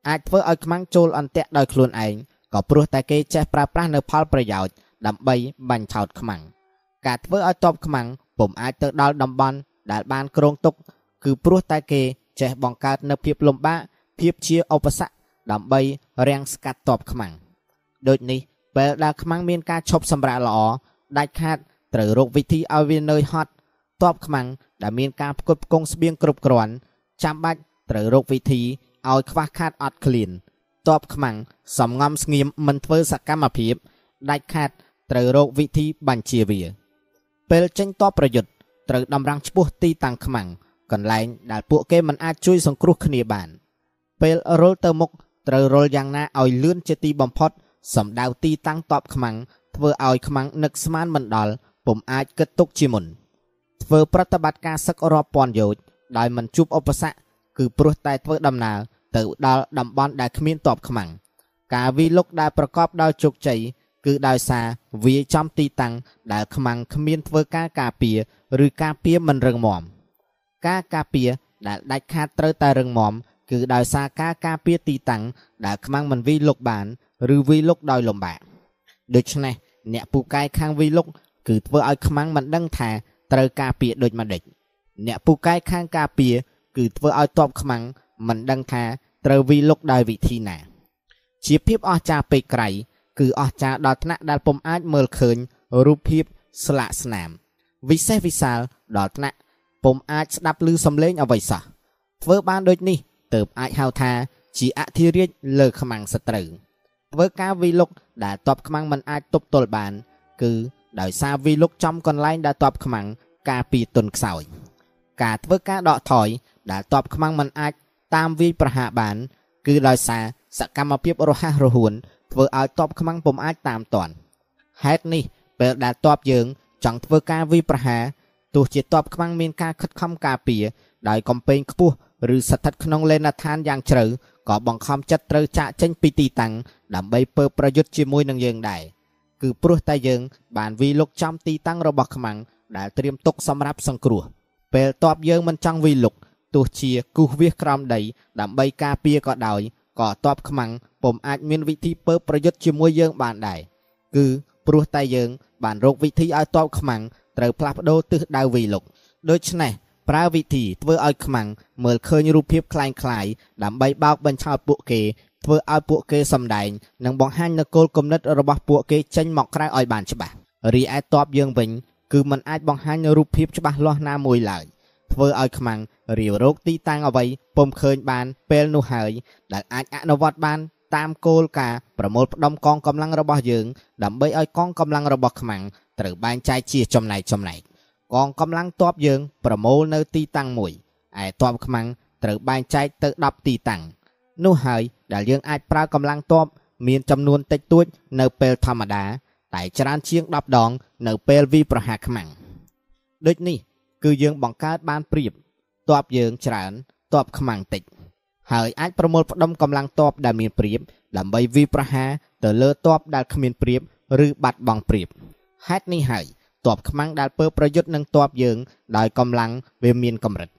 អាចធ្វើឲ្យខ្មាំងចូលអន្ទាក់ដោយខ្លួនឯងក៏ព្រោះតែគេចេះប្រើប្រាស់នៅផលប្រយោជន៍ដើម្បីបាញ់ឆោតខ្មាំងការធ្វើឲ្យតបខ្មាំងពុំអាចទៅដល់តំបន់ដែលបានគ្រោងទុក គឺព្រោះតែគេចេះបង្កើតនៅភាពលំបាកភាពជាឧបសគ្គដើម្បីរាំងស្កាត់តបខ្មាំងដូចនេះពេលដែលខ្មាំងមានការឈប់សម្រាកល្អដាច់ខាត ត្រូវរកវិធីឲ្យវានៅហត់តបខ្មាំងដែលមានការផ្គត់ផ្គង់ស្បៀងគ្រប់គ្រាន់ចាំបាច់ត្រូវរកវិធីឲ្យខ្វះខាតអត់ឃ្លានតបខ្មាំងសំងំស្ងៀមមិនធ្វើសកម្មភាពដាច់ខាតត្រូវរកវិធីបញ្ជាវា ពេលចេញតបប្រយុទ្ធត្រូវតម្រាំងឈ្មោះទីតាំងខ្មាំងកន្លែងដែលពួកគេមិនអាចជួយសង្គ្រោះគ្នាបាន ពេលរុលទៅមុខត្រូវរុលយ៉ាងណាឲ្យលឿនជាទីបំផុតសម្ដៅទីតាំងតបខ្មាំងធ្វើឲ្យខ្មាំងនឹកស្មានមិនដល់ ពុំអាចគិតទុកជាមុនធ្វើប្រតិបត្តិការសឹករាប់ពាន់យោជដោយមិនជួបឧបសគ្គគឺព្រោះតែធ្វើដំណើរទៅដល់តំបន់ដែលគ្មានតបខ្មាំងការវិលុកដែលប្រកបដោយជោគជ័យគឺដោយសារវាចំទីតាំងដែលខ្មាំងគ្មានធ្វើការការពារឬការពារមិនរឹងមាំការការពារដែលដាច់ខាតត្រូវតែរឹងមាំគឺដោយសារការការពារទីតាំងដែលខ្មាំងមិនវិលុកបាន ឬវិលុកដោយលំបាកដូច្នេះអ្នកពូកែខាងវិលុក គឺធ្វើឲ្យខ្មាំងមិនដឹងថាត្រូវការពារដូចម្ដេចអ្នកពូកែខាងការពារគឺធ្វើឲ្យតបខ្មាំងមិនដឹងថាត្រូវវិលុកដោយវិធីណាជាភាពអស្ចារ្យពេកក្រៃគឺអស្ចារ្យដល់ថ្នាក់ដែលពុំអាចមើលឃើញរូបភាពស្លាកស្នាម វិសេសវិសាលដល់ថ្នាក់ពុំអាចស្ដាប់ឮសំឡេងអ្វីសោះធ្វើបានដូចនេះទើបអាចហៅថាជាអធិរាជលើខ្មាំងសត្រូវធ្វើការវិលុកដែលតបខ្មាំងមិនអាចទប់ទល់បាន គឺ ដោយសារវិលុកចំកន្លែងដែលតបខ្មាំងការពីទុនខ្សោយ ការធ្វើការដកថយដែលតបខ្មាំងមិនអាចតាមវាយប្រហារបាន គឺដោយសារសកម្មភាពរហ័សរហួនធ្វើឲ្យតបខ្មាំងពុំអាចតាមទាន់ហេតុនេះពេលដែលតបយើងចង់ធ្វើការវាយប្រហារទោះជាតបខ្មាំងមានការខិតខំការពារដោយកំពែងខ្ពស់ឬស្ថិតក្នុងលេនដ្ឋានយ៉ាងជ្រៅក៏បង្ខំចិត្តត្រូវចាក់ចេញពីទីតាំងដើម្បីពើប្រយុទ្ធជាមួយនឹងយើងដែរ គឺព្រោះតែយើង បានវីលុកចំទីតាំងរបស់ខ្មាំងដែលត្រៀមទុកសម្រាប់សង្គ្រោះពេលតបយើងមិនចង់វីលុកទោះជាគូសវាសក្រោមដីដើម្បីការពារក៏ដោយក៏តបខ្មាំងពុំអាចមានវិធីពើប្រយុទ្ធជាមួយយើងបានដែរគឺព្រោះតែយើង បានរកវិធីឲ្យតបខ្មាំងត្រូវផ្លាស់ប្ដូរទិសដៅវីលុកដូច្នេះប្រើវិធីធ្វើឲ្យខ្មាំងមើលឃើញរូបភាពคล้ายៗដើម្បីបោកបញ្ឆោតពួកគេ ធ្វើឲ្យពួកគេសម្ដែងនិងបង្ហាញនូវគោលគំនិតរបស់ពួកគេចេញមកក្រៅឲ្យបានច្បាស់រីឯតបយើងវិញគឺมันអាចបង្ហាញនូវរូបភាពច្បាស់លាស់ណាមួយឡើយធ្វើឲ្យខ្មាំងរាវរោគទីតាំងអ្វីពុំឃើញបានពេលនោះហើយដែលអាចអនុវត្តបានតាមគោលការណ៍ប្រមូលផ្ដុំកងកម្លាំងរបស់យើង ដើម្បីឲ្យកងកម្លាំងរបស់ខ្មាំងត្រូវបែងចែកជាចំណែកចំណែកកងកម្លាំងទ័ពយើងប្រមូលនៅទីតាំងមួយឯទ័ពខ្មាំងត្រូវបែងចែកទៅ10ទីតាំងនោះហើយ ដែលយើងអាចប្រើកម្លាំងទ័ពមានចំនួនតិចតួចនៅពេលធម្មតា តែច្រើនជាង10ដង នៅពេលវិប្រហាខ្មាំងដូចនេះ គឺយើងបង្កើតបានព្រៀបទ័ពយើងច្រើនទ័ពខ្មាំងតិច ហើយអាចប្រមូលផ្ដុំកម្លាំងទ័ពដែលមានព្រៀបដើម្បីវិប្រហាទៅលើទ័ពដែលគ្មានព្រៀបឬបាត់បង់ព្រៀបហេតុនេះហើយទ័ពខ្មាំងដែលពើប្រយុទ្ធនឹងទ័ពយើងដោយកម្លាំងវាមានកម្រិត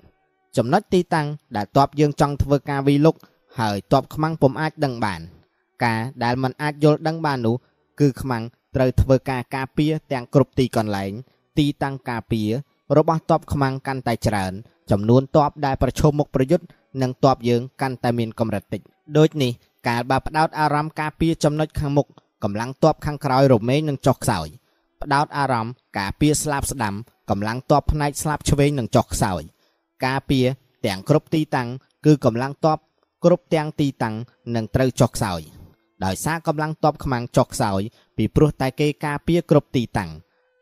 ចំណុចទីតាំងដែលទ័ពយើងចង់ធ្វើការវិលុក ហើយទ័ពខ្មាំងពុំអាចដឹងបាន ការដែលมันអាចយល់ដឹងបាននោះគឺខ្មាំងត្រូវធ្វើការការពារទាំងគ្រប់ទីកន្លែង ទីតាំងការពាររបស់ទ័ពខ្មាំងកាន់តែច្រើន ចំនួនទ័ពដែលប្រឈមមុខប្រយុទ្ធនឹងទ័ពយើងកាន់តែមានកម្រិតតិចដូចនេះកាលបើផ្ដោតអារម្មណ៍ការពារចំណុចខាងមុខកម្លាំងទ័ពខាងក្រោយរមែងនឹងចុះខ្សោយផ្ដោតអារម្មណ៍ការពារស្លាប់ស្ដាំកម្លាំងទ័ពផ្នែកស្លាប់ឆ្វេងនឹងចុះខ្សោយការពារទាំងគ្រប់ទីតាំងគឺកម្លាំងទ័ព គ្រប់ទាំងទីតាំងនឹងត្រូវចុះខ្សោយដោយសារកម្លាំងទ័ពខ្មាំងចុះខ្សោយពីព្រោះតែគេការពារគ្រប់ទីតាំង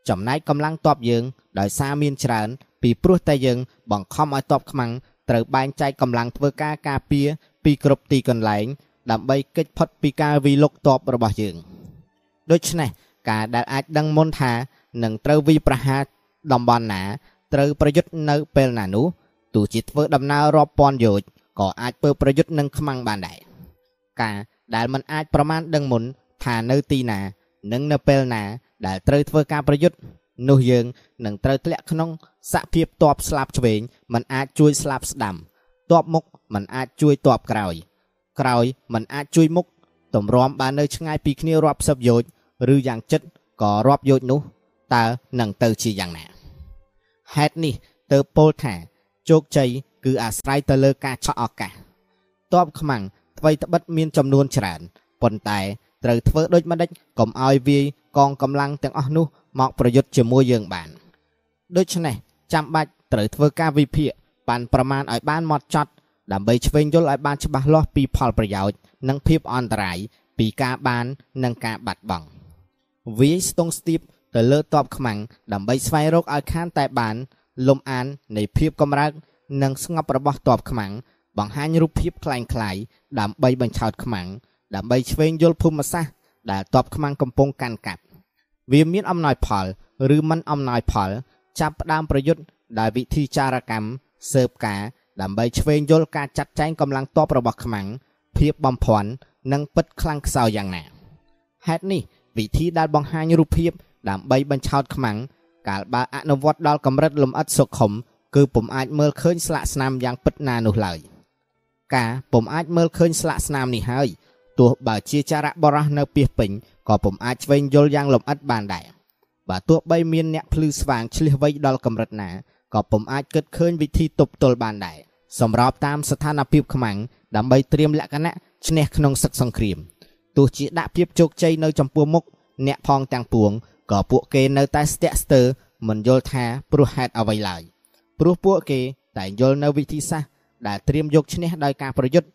ចំណែកកម្លាំងទ័ពយើងដោយសារមានច្រើន ពីព្រោះតែយើង បង្ខំឲ្យទ័ពខ្មាំងត្រូវបែងចែកកម្លាំងធ្វើការការពារពីគ្រប់ទីកន្លែង ដើម្បីគេចផុតពីការវិលុកទ័ពរបស់យើងដូច្នេះការដែលអាចដឹងមុនថានឹងត្រូវវិប្រហារតំបន់ណា ត្រូវប្រយុទ្ធនៅពេលណានោះទោះជាធ្វើដំណើររាប់ពាន់យោជន៍ ក៏អាចពើប្រយុទ្ធនឹងខ្មាំងបានដែរការដែលมันអាចប្រមាណដឹងមុនថានៅទីណានិងនៅពេលណាដែលត្រូវធ្វើការប្រយុទ្ធនោះយើងនឹងត្រូវធ្លាក់ក្នុងសភាពតបស្លាប់ឆ្វេងมันអាចជួយស្លាប់ស្ដាំតបមុខมันអាចជួយតបក្រោយ ក្រោយมันអាចជួយមុខតម្រាំបាននៅឆ្ងាយពីគ្នារាប់សិបយោជន៍ឬយ៉ាងចិត្តក៏រាប់យោជន៍នោះតើនឹងទៅជាយ៉ាងណាហេតុនេះទើបពោលថាជោគជ័យ គឺអាស្រ័យទៅលើការឆក់ឱកាសតបខ្មាំងអ្វីត្បិតមានចំនួនច្រើនប៉ុន្តែត្រូវធ្វើដូចម្ដេចកុំឲ្យវាយកងកម្លាំងទាំងអស់នោះមកប្រយុទ្ធជាមួយយើងបានដូច្នេះចាំបាច់ត្រូវធ្វើការវិភាគបានប្រមាណឲ្យបានម៉ត់ចត់ដើម្បីឆ្វេងយល់ឲ្យបានច្បាស់លាស់ពីផលប្រយោជន៍និងភាពអន្តរាយពីការបាននិងការបាត់បង់វាយស្ទង់ស្ទាបទៅលើតបខ្មាំងដើម្បីស្វែងរកឲ្យខានតែបានលំអាននៃភាពកម្រើក និងស្ងប់របស់តបខ្មាំងបង្ហាញរូបភាពคล้ายคล้ายដើម្បីបញ្ឆោតខ្មាំងដើម្បីឆ្វេងយល់ភូមិសាស្ត្រដែលតបខ្មាំងកំពុងកាន់កាប់វាមានអំណោយផលឬមិនអំណោយផល ចាប់ផ្ដើមប្រយុទ្ធដោយវិធីចារកម្មសើបការដើម្បីឆ្វេងយល់ការចាត់ចែងកម្លាំងតបរបស់ខ្មាំងភាពបំភាន់និងពិតខ្លាំងខ្សោយយ៉ាងណាហេតុនេះវិធីដែលបង្ហាញរូបភាពដើម្បីបញ្ឆោតខ្មាំងកាលបើអនុវត្តដល់កម្រិតលំអិតសុខុម គឺពុំអាចមើលឃើញស្លាកស្នាមយ៉ាងពិតណានោះឡើយការពុំអាចមើលឃើញស្លាកស្នាមនេះហើយទោះបើជាចារៈបរោះនៅពីពេញក៏ពុំអាចឆ្វេងយល់យ៉ាងលម្អិតបានដែរបើទោះបីមានអ្នកភ្លឺស្វាងឆ្លៀសវៃដល់កម្រិតណាក៏ពុំអាចគិតឃើញវិធីទប់ទល់បានដែរសម្របតាមស្ថានភាពខ្មាំងដើម្បីត្រៀមលក្ខណៈឈ្នះក្នុងសឹកសង្គ្រាមទោះជាដាក់ភាពជោគជ័យនៅចំពោះមុខអ្នកផងទាំងពួងក៏ពួកគេនៅតែស្ទាក់ស្ទើរមិនយល់ថាព្រោះហេតុអ្វីឡើយ ព្រោះពួកគេតែយល់នៅវិធីសាស្ត្រដែលត្រៀមយកឈ្នះដោយការប្រយុទ្ធ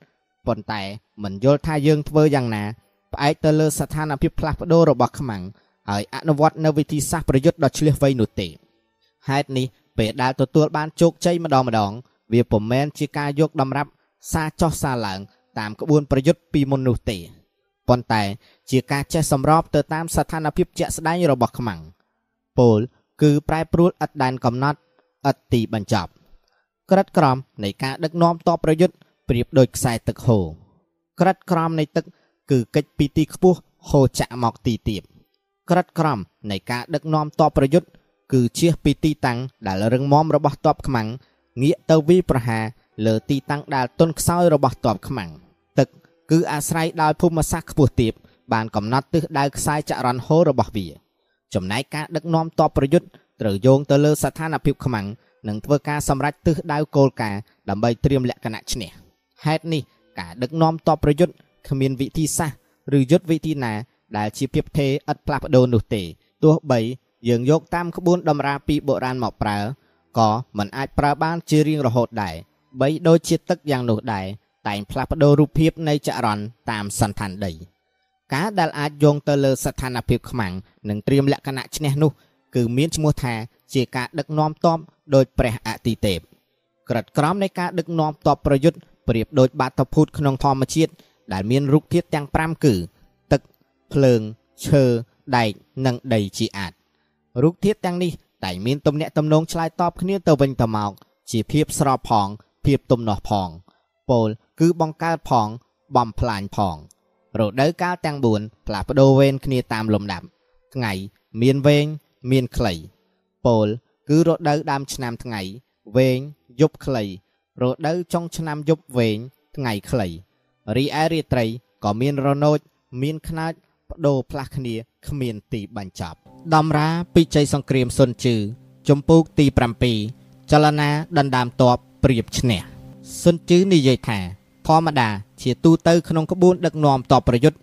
ប៉ុន្តែមិនយល់ថាយើងធ្វើយ៉ាងណាផ្អែកទៅលើស្ថានភាពផ្លាស់ប្ដូររបស់ខ្មាំងហើយអនុវត្តនៅវិធីសាស្ត្រប្រយុទ្ធដ៏ឆ្លៀសវៃនោះទេហេតុនេះពេលដែលទទួលបានជោគជ័យម្ដងម្ដង វាពុំមែនជាការយកតម្រាប់សារចោះសារឡើង តាមក្បួនប្រយុទ្ធពីមុននោះទេប៉ុន្តែជាការចេះសម្របទៅតាមស្ថានភាពជាក់ស្ដែងរបស់ខ្មាំងពោលគឺប្រែប្រួលឥតដែនកំណត់ ឥតទីបញ្ចប់ ក្រិតក្រមនៃការដឹកនាំតបប្រយុទ្ធប្រៀបដូចខ្សែទឹកហូរក្រិតក្រមនៃទឹក គឺកិច្ចពីទីខ្ពស់ហូរចាក់មកទីទាបក្រិតក្រមនៃការដឹកនាំតបប្រយុទ្ធគឺជះពីទីតាំងដែលរឹងមាំរបស់តបខ្មាំងងាកទៅវិប្រហាលើទីតាំងដែលទន់ខ្សោយរបស់តបខ្មាំងទឹកគឺអាស្រ័យដោយភូមិសាស្ត្រខ្ពស់ទាបបានកំណត់ទិសដៅខ្សែចរន្តហូររបស់វា ចំណែកការដឹកនាំតបប្រយុទ្ធ ត្រូវយោងទៅលើស្ថានភាពខ្មាំងនិងធ្វើការសម្រេចទិសដៅគោលការណ៍ដើម្បីត្រៀមលក្ខណៈឈ្នះហេតុនេះការដឹកនាំតបប្រយុទ្ធគ្មានវិធីសាស្ត្រឬយុទ្ធវិធីណា ដែលជាភាពថេរឥតផ្លាស់ប្ដូរនោះទេទោះបីយើងយកតាមក្បួនតម្រាពីបុរាណមកប្រើក៏មិនអាចប្រើបានជារៀងរហូតដែរបីដូចជាទឹកយ៉ាងនោះដែរតែងផ្លាស់ប្ដូររូបភាពនៃចរន្តតាមសន្តានដី ការដែលអាចយោងទៅលើស្ថានភាពខ្មាំងនិងត្រៀមលក្ខណៈឈ្នះនោះ គឺមានឈ្មោះថាជាការដឹកនាំតបដោយព្រះអតិទេពក្រិតក្រមនៃការដឹកនាំតបប្រយុទ្ធប្រៀបដូចបាតុភូតក្នុងធម្មជាតិដែលមានរូបធាតុទាំង5គឺ ទឹកភ្លើងឈើដែកនិងដីជាអាចរូបធាតុទាំងនេះតែមានទំនាក់ទំនងឆ្លើយតបគ្នាទៅវិញទៅមកជាភាពស្របផង ភាពទំនាស់ផងពោលគឺបង្កើតផង បំផ្លាញផងរដូវកាលទាំង4ផ្លាស់ប្ដូរវេនគ្នាតាមលំដាប់ថ្ងៃមានវែង មានខ្លីពោលគឺរដូវដើមឆ្នាំថ្ងៃវែងយប់ខ្លីរដូវចុងឆ្នាំយប់វែងថ្ងៃខ្លីរីឯរាត្រីក៏មានរនោចមានខ្នាចបដូរផ្លាស់គ្នាគ្មានទីបញ្ចប់ដំរាពីជ័យសង្គ្រាមសុនជឺចំពូកទី7ចលនាដណ្ដើមតបព្រៀបឈ្នះសុនជឺនិយាយថាធម្មតាជាទូទៅក្នុងក្បួនដឹកនាំតបប្រយុទ្ធ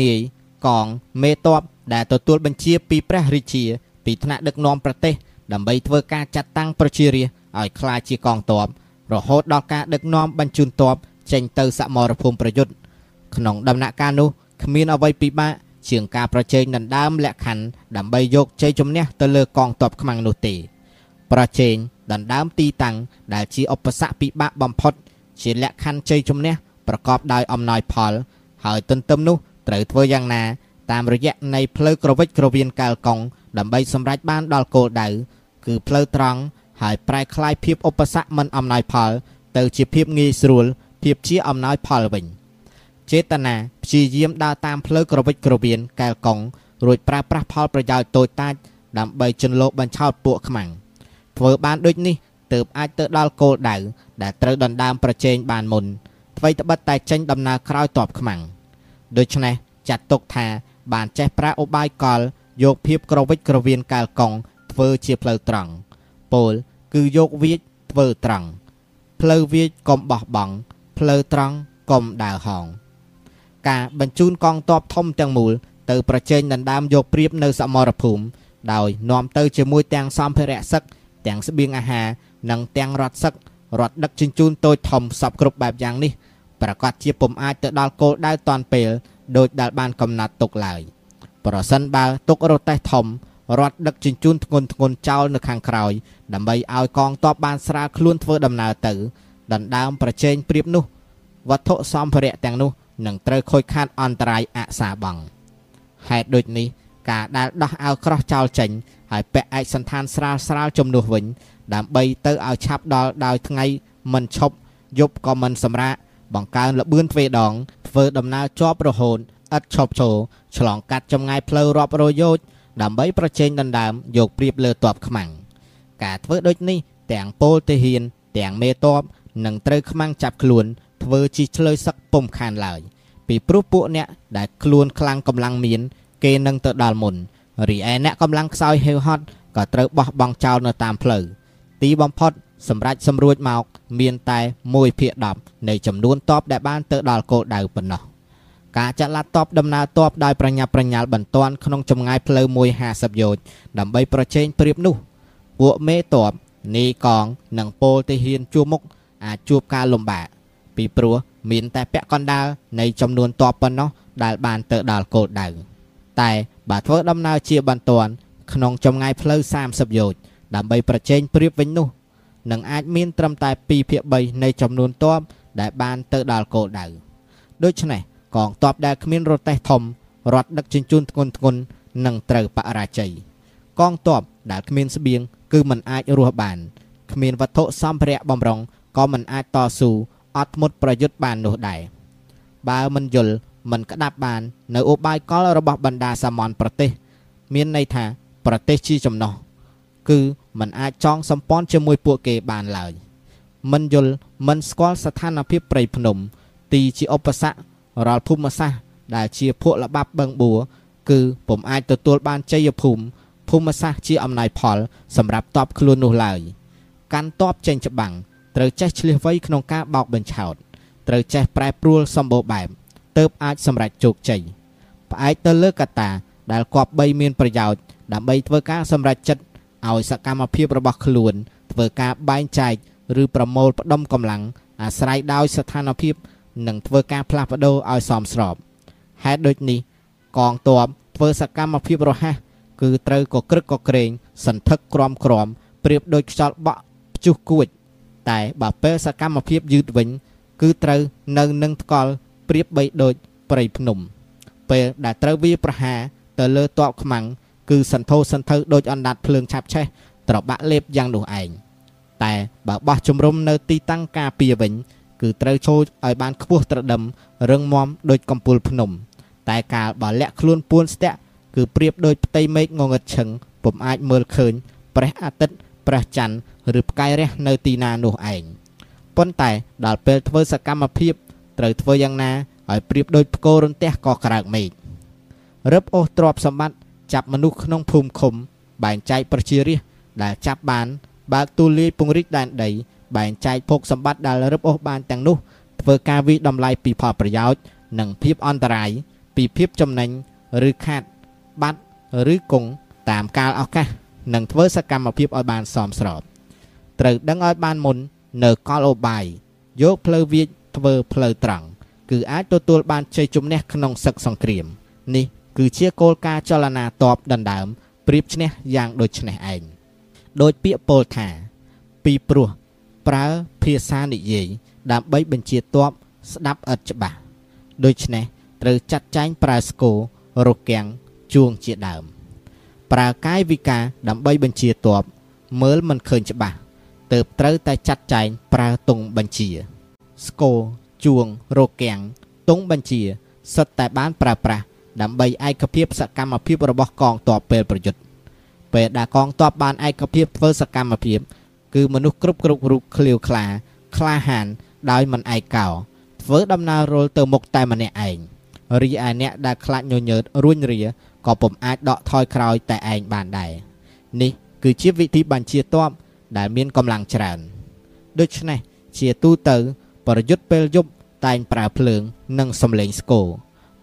នាយកងមេតបដែលទទួលបញ្ជាពីព្រះរាជា ពីថ្នាក់ដឹកនាំប្រទេសដើម្បីធ្វើការចាត់តាំងប្រជារាស្ត្រឲ្យក្លាយជាកងទ័ពរហូតដល់ការដឹកនាំបញ្ជូនទ័ពចេញទៅសមរភូមិប្រយុទ្ធក្នុងដំណាក់កាលនោះគ្មានអ្វីពិបាកជាងការប្រជែងដណ្ដើមលក្ខខណ្ឌដើម្បីយកជ័យជំនះទៅលើកងទ័ពខ្មាំងនោះទេ ប្រជែងដណ្ដើមទីតាំងដែលជាឧបសគ្គពិបាកបំផុត ជាលក្ខខណ្ឌជ័យជំនះប្រកបដោយអំណោយផល ហើយទន្ទឹមនោះត្រូវធ្វើយ៉ាងណា តាមរយៈនៃផ្លូវក្រវិចក្រវៀនកែលកុងដើម្បីសម្រេចបានដល់គោលដៅគឺផ្លូវត្រង់ហើយប្រែคล้ายភាពឧបសគ្គមិនអំណោយផល ទៅជាភាពងាយស្រួលភាពជាអំណោយផលវិញចេតនាព្យាយាមដើរតាមផ្លូវក្រវិចក្រវៀនកែលកុងរួចប្រើប្រាស់ផលប្រយោជន៍តូចតាចដើម្បីជន់លក់បញ្ឆោតពួកខ្មាំងធ្វើបានដូចនេះទើបអាចទៅដល់គោលដៅដែលត្រូវដណ្ដើមប្រជែងបានមុនអ្វីត្បិតតែចេញដំណើរក្រោយតបខ្មាំងដូច្នេះចាត់ទុកថា បានចេះប្រើឧបាយកលយកភាពក្រវិចក្រវៀនកែលកុងធ្វើជាផ្លូវត្រង់ពោលគឺយកវាចធ្វើត្រង់ផ្លូវវាចកុំបោះបង់ផ្លូវត្រង់កុំដើរហោងការបញ្ជូនកងទ័ពធំទាំងមូលទៅប្រជែងដណ្ដើមយកព្រៀបនៅសមរភូមិដោយនាំទៅជាមួយទាំងសម្ភារៈសឹកទាំងស្បៀងអាហារនិងទាំងរថសឹករថដឹកជញ្ជូនតូចធំសពគ្រប់បែបយ៉ាងនេះប្រកាសជាពុំអាចទៅដល់គោលដៅតាន់ពេល ដោយដែលបានកំណត់ទុកឡើយប្រសិនបើទុករទេះធំរត់ដឹកជញ្ជូនធ្ងន់ធ្ងរចោលនៅខាងក្រោយដើម្បីឲ្យកងទ័ពបានស្រាលខ្លួនធ្វើដំណើរទៅដណ្ដើមប្រជែងព្រៀបនោះវត្ថុសម្ភារៈទាំងនោះនឹងត្រូវខូចខាតអន្តរាយអសាបង់ហេតុដូចនេះការដែលដោះអាវក្រោះចោលចេញហើយពាក់ឯកសន្តានស្រាលស្រាលជំនួសវិញ ដើម្បីទៅឲ្យឆាប់ដល់ដោយថ្ងៃមិនឈប់យប់ក៏មិនសម្រាកបង្កើនលបឿនទ្វេដង ធ្វើដំណើរជាប់រហូតឥតឈប់ឈរឆ្លងកាត់ចម្ងាយផ្លូវរាប់រយយោជន៍ដើម្បីប្រជែងដណ្ដើមយកព្រៀបលើទ័ពខ្មាំងការធ្វើដូចនេះទាំងពលទាហាន ទាំងមេទ័ពនឹងត្រូវខ្មាំងចាប់ខ្លួនធ្វើជីឆ្លើយសឹកពុំខានឡើយពីព្រោះពួកអ្នកដែលខ្លួនខ្លាំងកម្លាំងមាន គេនឹងទៅដល់មុនរីឯអ្នកកម្លាំងខ្សោយហេវហត់ក៏ត្រូវបោះបង់ចោលនៅតាមផ្លូវទីបំផុត សម្រាប់សម្រួចមកមានតែ1ភាគ10នៃចំនួនតបដែលបានទៅដល់គោលដៅប៉ុណ្ណោះការចាត់ឡាត់តបដំណើរតបដោយប្រញាប់ប្រញាល់បន្ទាន់ក្នុងចម្ងាយផ្លូវ150យោជន៍ដើម្បីប្រជែងប្រៀបនោះពួកមេតបនីកងនិងពលទាហានជួមុខអាចជួបការលំបាកពីព្រោះមានតែពាក់កណ្ដាលនៃចំនួនតបប៉ុណ្ណោះដែលបានទៅដល់គោលដៅតែបើធ្វើដំណើរជាបន្ទាន់ក្នុងចម្ងាយផ្លូវ30យោជន៍ដើម្បីប្រជែងប្រៀបវិញនោះ នឹងអាចមានត្រឹមតែ2ភាគ3នៃចំនួនតបដែលបានទៅដល់គោលដៅដូច្នេះកងទ័ពដែលគ្មានរទេះធំរត់ដឹកជញ្ជូនធ្ងន់ធ្ងរនឹងត្រូវបរាជ័យកងទ័ពដែលគ្មានស្បៀងគឺមិនអាចរស់បានគ្មានវត្ថុសម្ភារៈបំរុងក៏មិនអាចតស៊ូអត់ធ្មត់ប្រយុទ្ធបាននោះដែរបើមិនយល់មិនក្តាប់បាន នៅឧបាយកលរបស់បណ្ដាសាមញ្ញប្រទេស មានន័យថាប្រទេសជាចំណោះ គឺมันអាចចងសម្ព័ន្ធជាមួយពួកគេបានឡើយមិនយល់មិនស្គាល់ស្ថានភាពព្រៃភ្នំ ទីជាឧបសគ្គរាល់ភូមិសាស្ត្រដែលជាភក់ល្បាប់បឹងបួរគឺពុំអាចទទួលបានជ័យភូមិភូមិសាស្ត្រជាអំណាចផលសម្រាប់តបខ្លួននោះឡើយកាន់តបចេញច្បាំងត្រូវចេះឆ្លៀសវៃក្នុងការបោកបញ្ឆោតត្រូវចេះប្រែប្រួលសម្បូរបែបទើបអាចសម្រេចជោគជ័យផ្អែកទៅលើកត្តាដែលគប្បីមានប្រយោជន៍ដើម្បីធ្វើការសម្រេចចិត្ត ឲ្យសកម្មភាពរបស់ខ្លួន ធ្វើការបែងចែកឬប្រមូលផ្ដុំកម្លាំងអាស្រ័យដោយស្ថានភាពនិងធ្វើការផ្លាស់ប្ដូរឲ្យសមស្របហេតុដូចនេះ កងទ័ពធ្វើសកម្មភាពរហ័សគឺត្រូវកក្រឹកកក្រែងសន្ធឹកក្រំក្រំប្រៀបដូចខ្យល់បក់ព្យុះគួច តែបើពេលសកម្មភាពយឺតវិញ គឺត្រូវនៅនឹងថ្កល់ប្រៀបបីដូចព្រៃភ្នំ ពេលដែលត្រូវវាប្រហារទៅលើតបខ្មាំង គឺសន្ធោសន្ធៅដូចអណ្ដាតភ្លើងឆាប់ឆេះត្របាក់លេបយ៉ាងនោះឯងតែបើបោះជំរំនៅទីតាំងការពារវិញ គឺត្រូវចូលឲ្យបានខ្ពស់ត្រដឹមរឹងមាំដូចកំពូលភ្នំ តែកាលបើលាក់ខ្លួនពួនស្ទាក់គឺប្រៀបដូចផ្ទៃមេឃងងឹតឈឹងពុំអាចមើលឃើញព្រះអាទិត្យព្រះច័ន្ទឬផ្កាយរះនៅទីណានោះឯងប៉ុន្តែដល់ពេលធ្វើសកម្មភាពត្រូវធ្វើយ៉ាងណាឲ្យប្រៀបដូចផ្គររន្ទះក៏ក្រើកមេឃរឹបអូសទ្រពសម្បត្តិ ចាប់មនុស្សក្នុងភូមិឃុំ បែងចែកប្រជារាស្ត្រដែលចាប់បាន បើកទូលាយពង្រីកដែនដី បែងចែកភោគសម្បត្តិដែលរឹបអូសបានទាំងនោះធ្វើការវិតម្លៃពីផលប្រយោជន៍និងភាពអន្តរាយពីភាពចំណេញឬខាត បាត់ឬគង់តាមកាលឱកាសនិងធ្វើសកម្មភាពឲ្យបានសមស្របត្រូវដឹងឲ្យបានមុននៅកលអូបាយយកផ្លូវវាចធ្វើផ្លូវត្រង់គឺអាចទទួលបានជ័យជំនះក្នុងសឹកសង្គ្រាមនេះ គឺជាគោលការណ៍ចលនាតបដណ្ដើមប្រៀបឈ្នះយ៉ាងដូចនេះឯងដោយពាក្យពោលថាពីព្រោះប្រើភាសានិយាយដើម្បីបញ្ជាតបស្ដាប់ឥតច្បាស់ដូច្នេះត្រូវចាត់ចែងប្រើស្គររកាំងជួងជាដើម ប្រើកាយវិការដើម្បីបញ្ជាតបមើលមិនឃើញច្បាស់ទើបត្រូវតែចាត់ចែងប្រើទង់បញ្ជា ស្គរជួងរកាំងទង់បញ្ជាសិតតែបានប្រើប្រាស់ ដើម្បីឯកភាពសកម្មភាពរបស់កងទ័ពពេលប្រយុទ្ធពេលដែលកងទ័ពបានឯកភាពធ្វើសកម្មភាព គឺមនុស្សគ្រប់គ្រប់រូបឃ្លាវខ្លា ក្លាហាន ដោយមិនឯកោ ធ្វើដំណើររុលទៅមុខតែម្នាក់ឯងរីឯអ្នកដែលខ្លាចញញើតរួញរាក៏ពុំអាចដកថយក្រោយតែឯងបានដែរនេះ គឺជាវិធីបញ្ជាទ័ពដែលមានកម្លាំងច្រើនដូច្នេះជាទូទៅ ប្រយុទ្ធពេលយប់តែងប្រើភ្លើង និងសំឡេងស្គរ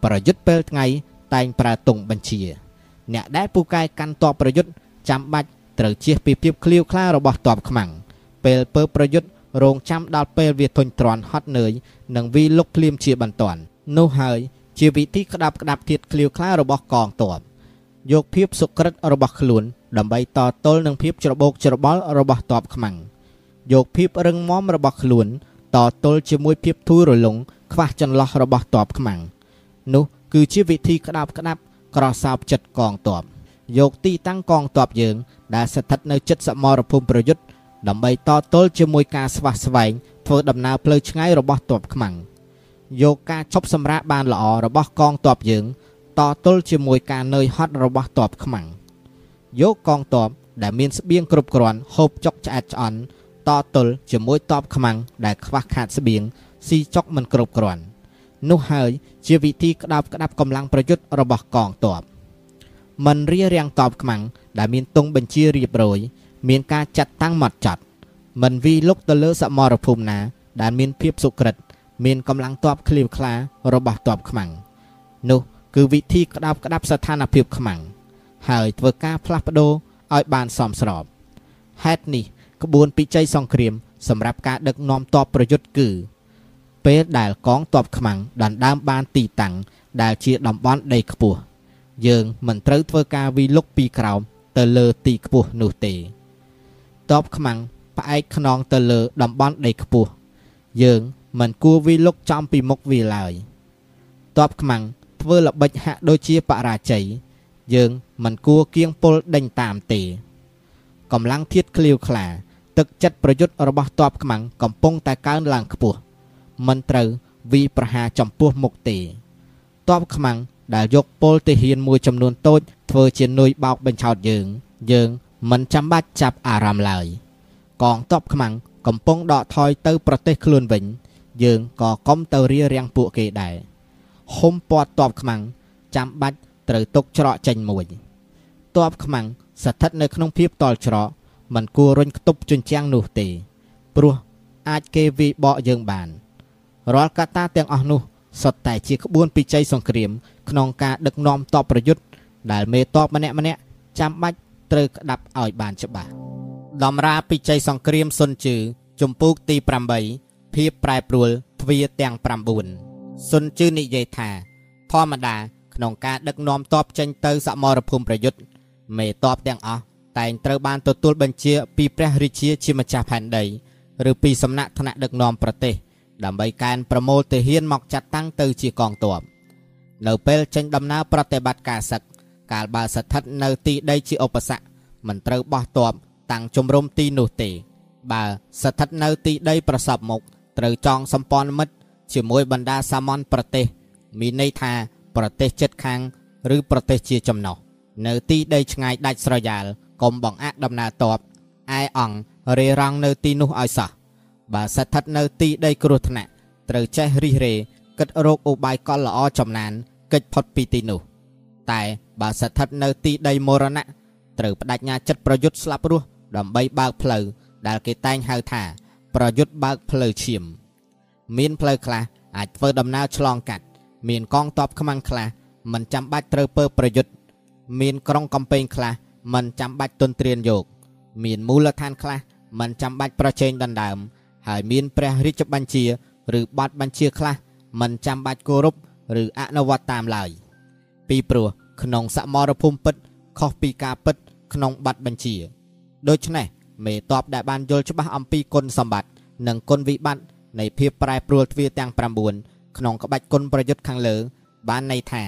ប្រយុទ្ធពេលថ្ងៃតែងប្រើទង់បញ្ជា អ្នកដែលពូកែកាន់តបប្រយុទ្ធចាំបាច់ត្រូវជៀសពីភាពឃ្លាវខ្លារបស់តបខ្មាំងពេលពើប្រយុទ្ធរងចាំដល់ពេលវាធុញទ្រាន់ហត់នឿយនិងវីលុកភ្លាមជាបន្ទាន់នោះហើយជាវិធីក្តាប់ក្តាប់ទៀតឃ្លាវខ្លារបស់កងទ័ពយកភាពសុក្រិតរបស់ខ្លួនដើម្បីតទល់នឹងភាពច្របូកច្របល់របស់ទ័ពខ្មាំងយកភាពរឹងមាំរបស់ខ្លួនតទល់ជាមួយភាពធូររលុងខ្វះចន្លោះរបស់ទ័ពខ្មាំង នោះគឺជាវិធីក្តាប់ក្តាប់ក្រសោបចិត្តកងទ័ពយកទីតាំងកងទ័ពយើង ដែលស្ថិតនៅជិតសមរភូមិប្រយុទ្ធដើម្បីតទល់ជាមួយការស្វះស្វែងធ្វើដំណើរផ្លូវឆ្ងាយរបស់ទ័ពខ្មាំងយកការឈប់សម្រាកបានល្អរបស់កងទ័ពយើង តទល់ជាមួយការនឿយហត់របស់ទ័ពខ្មាំងយកកងទ័ពដែលមានស្បៀងគ្រប់គ្រាន់ហូបចុកឆ្អែតឆ្អន់តទល់ជាមួយទ័ពខ្មាំងដែលខ្វះខាតស្បៀងស៊ីចុកមិនគ្រប់គ្រាន់ នោះហើយជាវិធីក្តាប់ក្តាប់កម្លាំងប្រយុទ្ធរបស់កងទ័ពមិនរៀបរៀងតបខ្មាំងដែលមានទង់បញ្ជារៀបរយមានការចាត់តាំងម៉ត់ចត់មិនវីលុកទៅលើសមរភូមិណា ដែលមានភាពសុក្រិតមានកម្លាំងតបឃ្លាវខ្លារបស់តបខ្មាំងនោះគឺវិធីក្តាប់ក្តាប់ស្ថានភាពខ្មាំងហើយធ្វើការផ្លាស់ប្ដូរឲ្យបានសមស្របហេតុនេះក្បួនពិជ័យសង្គ្រាមសម្រាប់ការដឹកនាំតបប្រយុទ្ធគឺ ពេលដែលកងទ័ពខ្មាំងដណ្ដើមបានទីតាំងដែលជាតំបន់ដីខ្ពស់យើងមិនត្រូវធ្វើការវិលុកពីក្រោមទៅលើទីខ្ពស់នោះទេតបខ្មាំងផ្អែកខ្នងទៅលើតំបន់ដីខ្ពស់យើងមិនគួរវិលុកចំពីមុខវាឡើយតបខ្មាំងធ្វើល្បិចហាក់ដូចជាបរាជ័យយើងមិនគួរគៀងពុលដេញតាមទេកម្លាំងធាតឃ្លាវខ្លា ទឹកចិត្តប្រយុទ្ធរបស់តបខ្មាំងកំពុងតែកើនឡើងខ្ពស់ មិនត្រូវវីប្រហារចំពោះមុខទេតបខ្មាំងដែលយកពលទាហានមួយចំនួនតូចធ្វើជានុយបោកបញ្ឆោតយើង យើងមិនចាំបាច់ចាប់អារម្មណ៍ឡើយកងទ័ពខ្មាំងកំពុងដកថយទៅប្រទេសខ្លួនវិញ យើងក៏កុំទៅរៀបរៀងពួកគេដែរហុំពាត់ទ័ពខ្មាំងចាំបាច់ត្រូវទុកច្រកចេញមួយទ័ពខ្មាំងស្ថិតនៅក្នុងភាពតល់ច្រកមិនគួររុញខ្ទប់ជញ្ជាំងនោះទេ ព្រោះអាចគេវាយបកយើងបាន រាល់កត្តាទាំងអស់នោះសុទ្ធតែជាក្បួនពិជ័យសង្គ្រាមក្នុងការដឹកនាំតបប្រយុទ្ធដែលមេតបម្នាក់ម្នាក់ចាំបាច់ត្រូវក្តាប់ឲ្យបានច្បាស់ដំរាពិជ័យសង្គ្រាមសុនជឺជំពូកទី8ភាពប្រែប្រួលទ្វាទាំង9សុនជឺនិយាយថា ធម្មតា ក្នុងការដឹកនាំតបចេញទៅសមរភូមិប្រយុទ្ធមេតបទាំងអស់តែងត្រូវបានទទួលបញ្ជាពីព្រះរាជាជាម្ចាស់ផែនដី ឬពីសំណាក់ថ្នាក់ដឹកនាំប្រទេស ដើម្បីកែនប្រមូលទាហានមកចាត់តាំងទៅជាកងទ័ពនៅពេលចេញដំណើរប្រតិបត្តិការសឹកកាលបើស្ថិតនៅទីដីជាឧបសគ្គមិនត្រូវបោះទ័ពតាំងជំរំទីនោះទេ បើស្ថិតនៅទីដីប្រសពមុខត្រូវចងសម្ព័ន្ធមិត្តជាមួយបណ្ដាសាមញ្ញប្រទេស មានន័យថាប្រទេសជិតខាង ឬប្រទេសជាចំណោះនៅទីដីឆ្ងាយដាច់ស្រយាលកុំបង្អាក់ដំណើរតបឯអង្គរេរង់នៅទីនោះឲ្យសោះ បើស្ថិតនៅទីដីគ្រោះថ្នាក់ត្រូវចេះរិះរេគិតរកឧបាយកលល្អចំណានកិច្ចផុតពីទីនោះ តែបើស្ថិតនៅទីដីមរណៈត្រូវបដិញ្ញាចិត្តប្រយុទ្ធស្លាប់រស់ដើម្បីបើកផ្លូវដែលគេតែងហៅថា ប្រយុទ្ធបើកផ្លូវឈាម មានផ្លូវខ្លះអាចធ្វើដំណើរឆ្លងកាត់ មានកងទ័ពខ្មាំងខ្លះមិនចាំបាច់ត្រូវពើប្រយុទ្ធមានក្រុងកំពែងខ្លះមិនចាំបាច់ទន្ទ្រានយក មានមូលដ្ឋានខ្លះមិនចាំបាច់ប្រជែងដណ្ដើម ហើយមានព្រះរាជបញ្ជាឬបទបញ្ជាខ្លះមិនចាំបាច់គោរពឬអនុវត្តតាមឡើយពីព្រោះក្នុងសមរភូមិពិតខុសពីការពិតក្នុងប័ណ្ណបញ្ជាដូច្នេះមេតបដែលបានយល់ច្បាស់អំពីគុណសម្បត្តិនិងគុណវិបត្តិនៃភាពប្រែប្រួលទ្វាទាំង9ក្នុងក្បាច់គុណប្រយុទ្ធខាងលើ បានន័យថា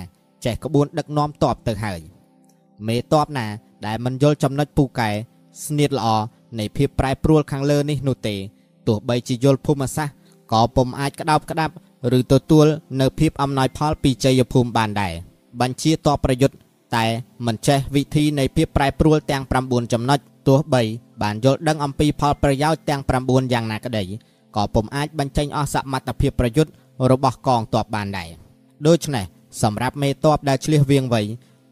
ចេះក្បួនដឹកនាំតបទៅហើយមេតបណាដែលមិនយល់ចំណុចពូកែស្នៀតល្អនៃភាពប្រែប្រួលខាងលើនេះនោះទេ ទោះបីជាយល់ភូមិសាស្ត្រក៏ពុំអាចក្តោបក្តាប់ឬទទួលនៅភាពអំណោយផលពីជ័យភូមិបានដែរបញ្ជាតបប្រយុទ្ធតែមិនចេះវិធីនៃភាពប្រែប្រួលទាំង9ចំណុចទោះបីបានយល់ដឹងអំពីផលប្រយោជន៍ទាំង9យ៉ាងណាក្តីក៏ពុំអាចបញ្ចេញអស់សមត្ថភាពប្រយុទ្ធរបស់កងទ័ពបានដែរដូច្នេះសម្រាប់មេតបដែលឆ្លៀសវៀងវៃ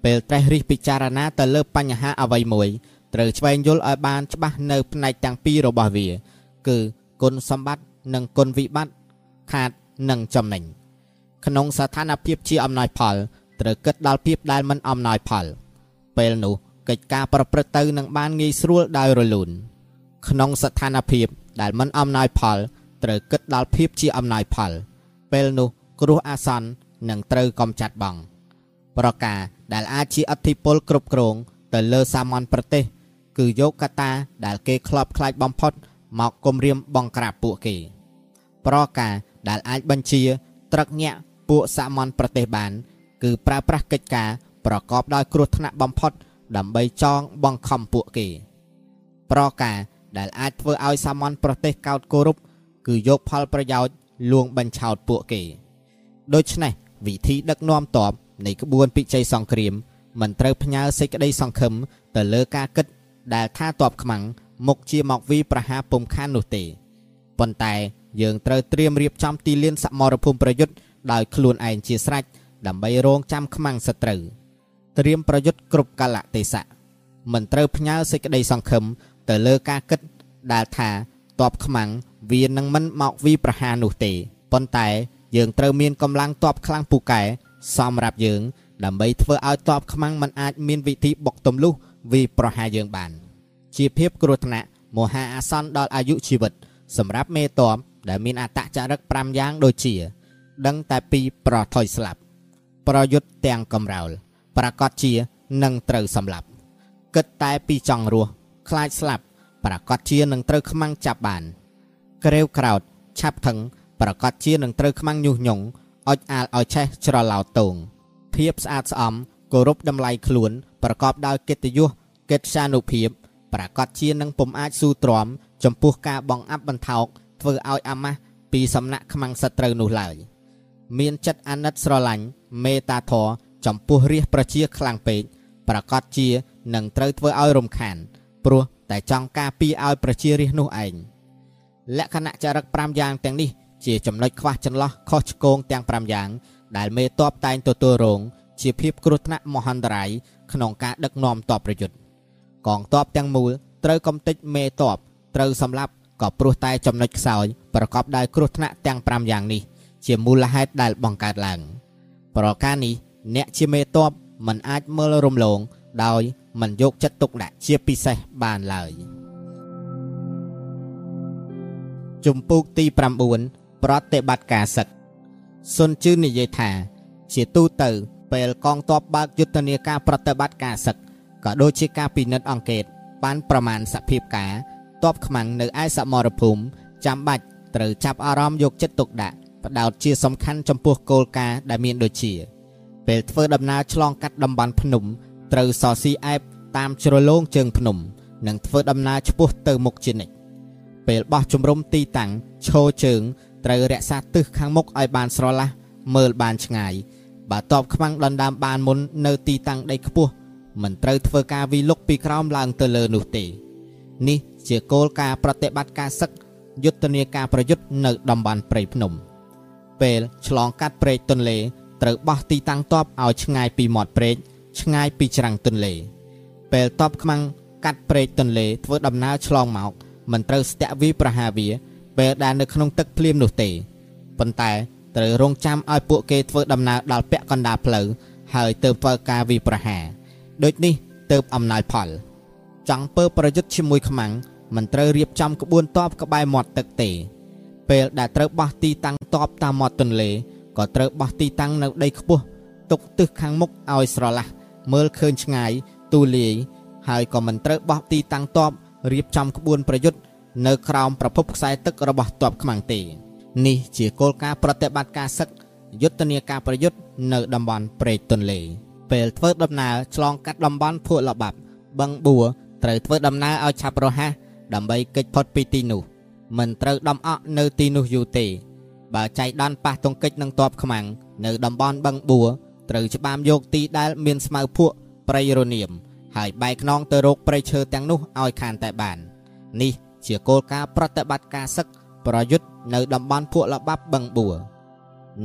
ពេលត្រេះរិះពិចារណាទៅលើបញ្ហាអ្វីមួយត្រូវឆ្វែងយល់ឲ្យបានច្បាស់នៅផ្នែកទាំងពីររបស់វា គឺ គុណសម្បត្តិនិងគុណវិបត្តិខាតនិងចំណេញក្នុងស្ថានភាពជាអំណោយផលត្រូវគិតដល់ភាពដែលមិនអំណោយផល ពេលនោះកិច្ចការប្រព្រឹត្តទៅនឹងបានងាយស្រួលដោយរលូនក្នុងស្ថានភាពដែលមិនអំណោយផលត្រូវគិតដល់ភាពជាអំណោយផល ពេលនោះគ្រោះអាសន្ននឹងត្រូវកំចាត់បងប្រការដែលអាចជាអធិពលគ្រប់គ្រងទៅលើសាមញ្ញប្រទេស គឺយកកតាដែលគេខ្លោបខ្លាចបំផុត មកគំរាមបង្ក្រាបពួកគេ ប្រការដែលអាចបញ្ជា ត្រឹកញាក់ពួកសាមញ្ញប្រទេសបាន គឺប្រើប្រាស់កិច្ចការប្រកបដោយគ្រោះថ្នាក់បំផុត ដើម្បីចងបង្ខំពួកគេ ប្រការដែលអាចធ្វើឲ្យសាមញ្ញប្រទេសកោតគោរពគឺយកផលប្រយោជន៍លួងបញ្ឆោតពួកគេ ដូច្នេះវិធីដឹកនាំតបនៃក្បួនពិជ័យសង្គ្រាមមិនត្រូវផ្ញើសេចក្តីសង្ឃឹមទៅលើការគិតដែលថាតបខ្មាំង មុខជាមកវីប្រហាពុំខាននោះទេប៉ុន្តែយើងត្រូវត្រៀមរៀបចំទីលានសមរភូមិប្រយុទ្ធដោយខ្លួនឯងជាស្រេចដើម្បីរងចាំខ្មាំងសត្រូវត្រៀមប្រយុទ្ធគ្រប់កលៈទេសៈមិនត្រូវផ្ញើសេចក្តីសង្ឃឹមទៅលើការគិតដែលថាតបខ្មាំងវានឹងមិនមកវីប្រហានោះទេប៉ុន្តែយើងត្រូវមានកម្លាំងតបខ្លាំងពូកែសម្រាប់យើង ដើម្បីធ្វើឲ្យតបខ្មាំងមិនអាចមានវិធីបុកទម្លុះវីប្រហារយើងបាន ជាភាពគ្រោះថ្នាក់មហាអាសន្នដល់អាយុជីវិត សម្រាប់មេតបដែលមានអតចរិត5យ៉ាងដូចជា ដឹងតែពីប្រថុយស្លាប់ ប្រយុទ្ធទាំងកំរោលប្រកាសជានឹងត្រូវសម្លាប់គិតតែពីចង់រស់ខ្លាចស្លាប់ប្រកាសជានឹងត្រូវខ្មាំងចាប់បាន ក្រេវក្រោតឆាប់ថឹងប្រកាសជានឹងត្រូវខ្មាំងញុះញង់អុចអាលឲ្យឆេះច្រឡោតោងភាពស្អាតស្អំគោរពតម្លៃខ្លួន ប្រកបដោយកិត្តិយសកិត្យានុភាព ប្រកាសជានឹងពុំអាចស៊ូទ្រាំចំពោះការបង្អាប់បន្ថោកធ្វើឲ្យអាម៉ាស់ពីសំណាក់ខ្មាំងសត្រូវនោះឡើយមានចិត្តអាណិតស្រឡាញ់មេត្តាធម៌ចំពោះរាជប្រជាខ្លាំងពេកប្រកាសជានឹងត្រូវធ្វើឲ្យរំខាន ព្រោះតែចង់ការពារឲ្យប្រជារាស្ត្រនោះឯងលក្ខណៈចរិត5យ៉ាងទាំងនេះជាចំណុចខ្វះចន្លោះខុសឆ្គងទាំង5យ៉ាង ដែលមេតបតែងទទួលរង ជាភាពគ្រោះថ្នាក់មហន្តរាយក្នុងការដឹកនាំតបប្រយុទ្ធ កងទ័ពទាំងមូលត្រូវកំទេចមេតបត្រូវសម្លាប់ក៏ព្រោះតែចំណុចខ្សោយប្រកបដោយគ្រោះថ្នាក់ទាំង5យ៉ាងនេះជាមូលហេតុដែលបង្កើតឡើង ប្រការនេះអ្នកជាមេតបមិនអាចមើលរំលងដោយមិនយកចិត្តទុកដាក់ជាពិសេសបានឡើយជំពូកទី9ប្រតិបត្តិការសឹកសុនជឿននិយាយថា ជាទូទៅពេលកងទ័ពបើកយុទ្ធនាការប្រតិបត្តិការសឹក ក៏ដូចជាការពិនិត្យអង្កេត បានប្រមាណសភាពការទ័ពខ្មាំងនៅឯសមរភូមិចាំបាច់ត្រូវចាប់អារម្មណ៍យកចិត្តទុកដាក់ផ្ដោតជាសំខាន់ចំពោះគោលការណ៍ដែលមានដូចជាពេលធ្វើដំណើរឆ្លងកាត់តំបន់ភ្នំត្រូវសរស៊ីអែបតាមជ្រលងជើងភ្នំ និងធ្វើដំណើរឆ្ពោះទៅមុខជានិច្ចពេលបោះជំរំទីតាំងឈរជើងត្រូវរក្សាទិសខាងមុខឲ្យបានស្រឡះមើលបានឆ្ងាយបើតបខ្វាំងដណ្ដើមបានមុននៅទីតាំងដីខ្ពស់ មិនត្រូវធ្វើការវិលុកពីក្រោមឡើងទៅលើនោះទេ នេះជាគោលការណ៍ប្រតិបត្តិការសឹកយុទ្ធនាការប្រយុទ្ធនៅតំបន់ព្រៃភ្នំ ពេលឆ្លងកាត់ព្រែកទន្លេត្រូវបោះទីតាំងតបឲ្យឆ្ងាយពីមាត់ព្រែកឆ្ងាយពីច្រាំងទន្លេ ពេលតបខ្មាំងកាត់ព្រែកទន្លេធ្វើដំណើរឆ្លងមកមិនត្រូវស្ទាក់វាប្រហារវា ពេលដែលនៅក្នុងទឹកភ្លាមនោះទេប៉ុន្តែត្រូវរងចាំឲ្យពួកគេធ្វើដំណើរដល់ពាក់កណ្ដាលផ្លូវហើយទើបធ្វើការវាប្រហារ ដូចនេះទើបអំណោយផល ចង់ពើប្រយុទ្ធជាមួយខ្មាំងមិនត្រូវរៀបចំក្បួនតបក្បែរមាត់ទឹកទេ ពេលដែលត្រូវបោះទីតាំងតបតាមមាត់ទន្លេក៏ត្រូវបោះទីតាំងនៅដីខ្ពស់ទុកទិសខាងមុខឲ្យស្រឡះមើលឃើញឆ្ងាយទូលាយហើយក៏មិនត្រូវបោះទីតាំងតបរៀបចំក្បួនប្រយុទ្ធនៅក្រោមប្រភពខ្សែទឹករបស់ទ័ពខ្មាំងទេនេះជាគោលការណ៍ប្រតិបត្តិការសឹកយុទ្ធនាការប្រយុទ្ធនៅតំបន់ព្រែកទន្លេ ពេលធ្វើដំណើរឆ្លងកាត់តំបន់ភក់លបាប់បឹងបួរត្រូវធ្វើដំណើរឲ្យឆាប់រហ័សដើម្បីគេចផុតពីទីនោះ មិនត្រូវដំអក់នៅទីនោះយូរទេ បើចៃដន្យប៉ះទង្គិចនឹងតបខ្មាំងនៅតំបន់បឹងបួរត្រូវច្បាមយកទីដែលមានស្មៅភក់ព្រៃរនាម ហើយបែកខ្នងទៅរកព្រៃឈើទាំងនោះឲ្យខានតែបាន នេះជាគោលការណ៍ប្រតិបត្តិការសឹកប្រយុទ្ធនៅតំបន់ភក់លបាប់បឹងបួរ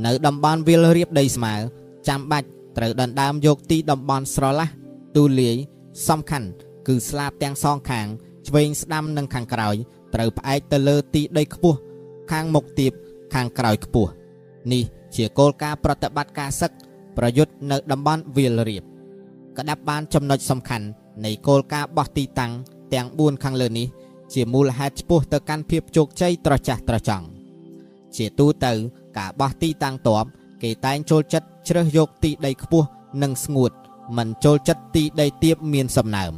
នៅតំបន់វាលរៀបដីស្មៅចាំបាច់ ត្រូវដណ្ដើមយកទីតំបន់ស្រឡះទូលាយសំខាន់គឺស្លាបទាំងសងខាងឆ្វេងស្ដាំនិងខាងក្រោយត្រូវផ្អែកទៅលើទីដីខ្ពស់ខាងមុខទៀបខាងក្រោយខ្ពស់នេះជាគោលការណ៍ប្រតិបត្តិការសឹកប្រយុទ្ធនៅតំបន់វាលរៀបក្តាប់បានចំណុចសំខាន់នៃគោលការណ៍បោះទីតាំងទាំង4ខាងលើនេះជាមូលហេតុឆ្ពោះទៅកាន់ភាពជោគជ័យត្រចះត្រចង់ជាទូទៅការបោះទីតាំងតបគេតែងចូលចិត្ត ជ្រើសយកទីដីខ្ពស់និងស្ងួតមិនចូលចិត្តទីដីទាបមានសំណើម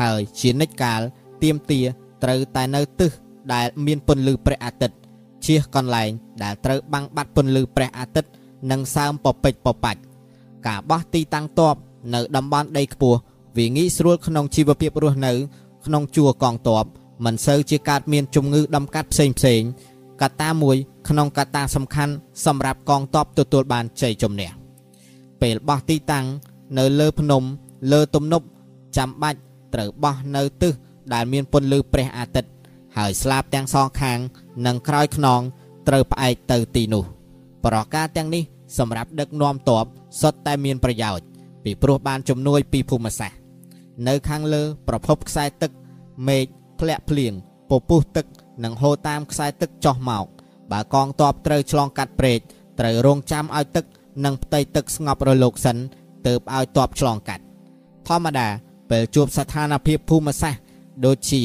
ហើយជានិច្ចកាលទៀមទាត្រូវតែនៅទិសដែលមានពន្លឺព្រះអាទិត្យជៀសកន្លែងដែលត្រូវបាំងបាត់ពន្លឺព្រះអាទិត្យនិងសើមពពេចពបាច់ការបោះទីតាំងតបនៅតំបន់ដីខ្ពស់វាងាយស្រួលក្នុងជីវភាពរស់នៅក្នុងជួរកងទ័ពមិនសូវជាកើតមានជំងឺដំកាត់ផ្សេងផ្សេងកត្តាមួយក្នុងកត្តាសំខាន់សម្រាប់កងទ័ពទទួលបានជ័យជំនះ ពេលបោះទីតាំងនៅលើភ្នំលើទំនប់ចាំបាច់ត្រូវបោះនៅទិសដែលមានពន្លឺព្រះអាទិត្យហើយស្លាបទាំងសងខាងនិងក្រោយខ្នងត្រូវផ្អែកទៅទីនោះ ប្រការទាំងនេះសម្រាប់ដឹកនាំទ័ពសុទ្ធតែមានប្រយោជន៍ពីព្រោះបានជំនួយពីភូមិសាស្ត្រនៅខាងលើប្រភពខ្សែទឹកមេឃធ្លាក់ភ្លៀងពពុះទឹកនិងហូរតាមខ្សែទឹកចុះមកបើកងទ័ពត្រូវឆ្លងកាត់ព្រែកត្រូវរងចាំឲ្យទឹក និងផ្ទៃទឹកស្ងប់រលកសិនទើបឲ្យទ័ពឆ្លងកាត់ធម្មតាពេលជួបស្ថានភាពភូមិសាស្ត្រដូចជា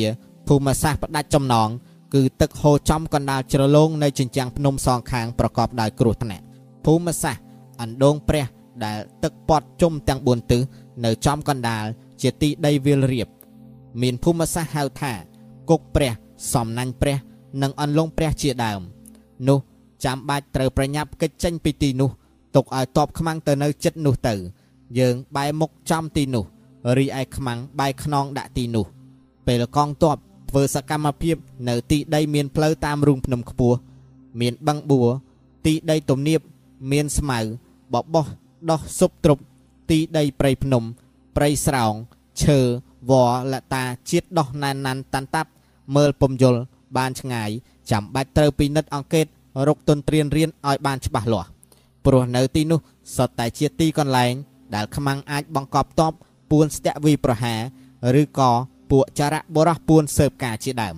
ភូមិសាស្ត្រផ្ដាច់ចំណងគឺទឹកហូរចំកណ្ដាលជ្រលងនៃជញ្ជាំងភ្នំសងខាងប្រកបដោយគ្រោះថ្នាក់ភូមិសាស្ត្រអណ្ដូងព្រះដែលទឹកពាត់ជុំទាំង4ទិសនៅចំកណ្ដាលជាទីដីវាលរៀបមានភូមិសាស្ត្រហៅថាគុកព្រះសំណាញ់ព្រះ និងអន្លង់ព្រះជាដើម នោះចាំបាច់ត្រូវប្រញាប់កិច្ចចេញពីទីនោះ ទុកឲ្យតបខ្មាំងទៅនៅចិត្តនោះទៅ យើងបែរមុខចំទីនោះរីឯខ្មាំងបែរខ្នងដាក់ទីនោះ ពេលកងទ័ពធ្វើសកម្មភាព នៅទីដីមានផ្លូវតាមរូងភ្នំខ្ពស់មានបឹងបួរទីដីទំនាបមានស្មៅបបោះដោះស៊ុបទ្រប់ទីដីព្រៃភ្នំព្រៃស្រោងឈើវល្លតាជាតិដោះណែនណាន់តាន់តាប់មើលពំយល់បានឆ្ងាយចាំបាច់ត្រូវពិនិត្យអង្កេតរកទុនត្រៀនរៀនឲ្យបានច្បាស់លាស់ ព្រោះនៅទីនោះសុទ្ធតែជាទីកន្លែង ដែលខ្មាំងអាចបង្កប់តបពួនស្ទាក់វីប្រហាឬក៏ពួកចរៈបរោះពួនសើបការជាដើម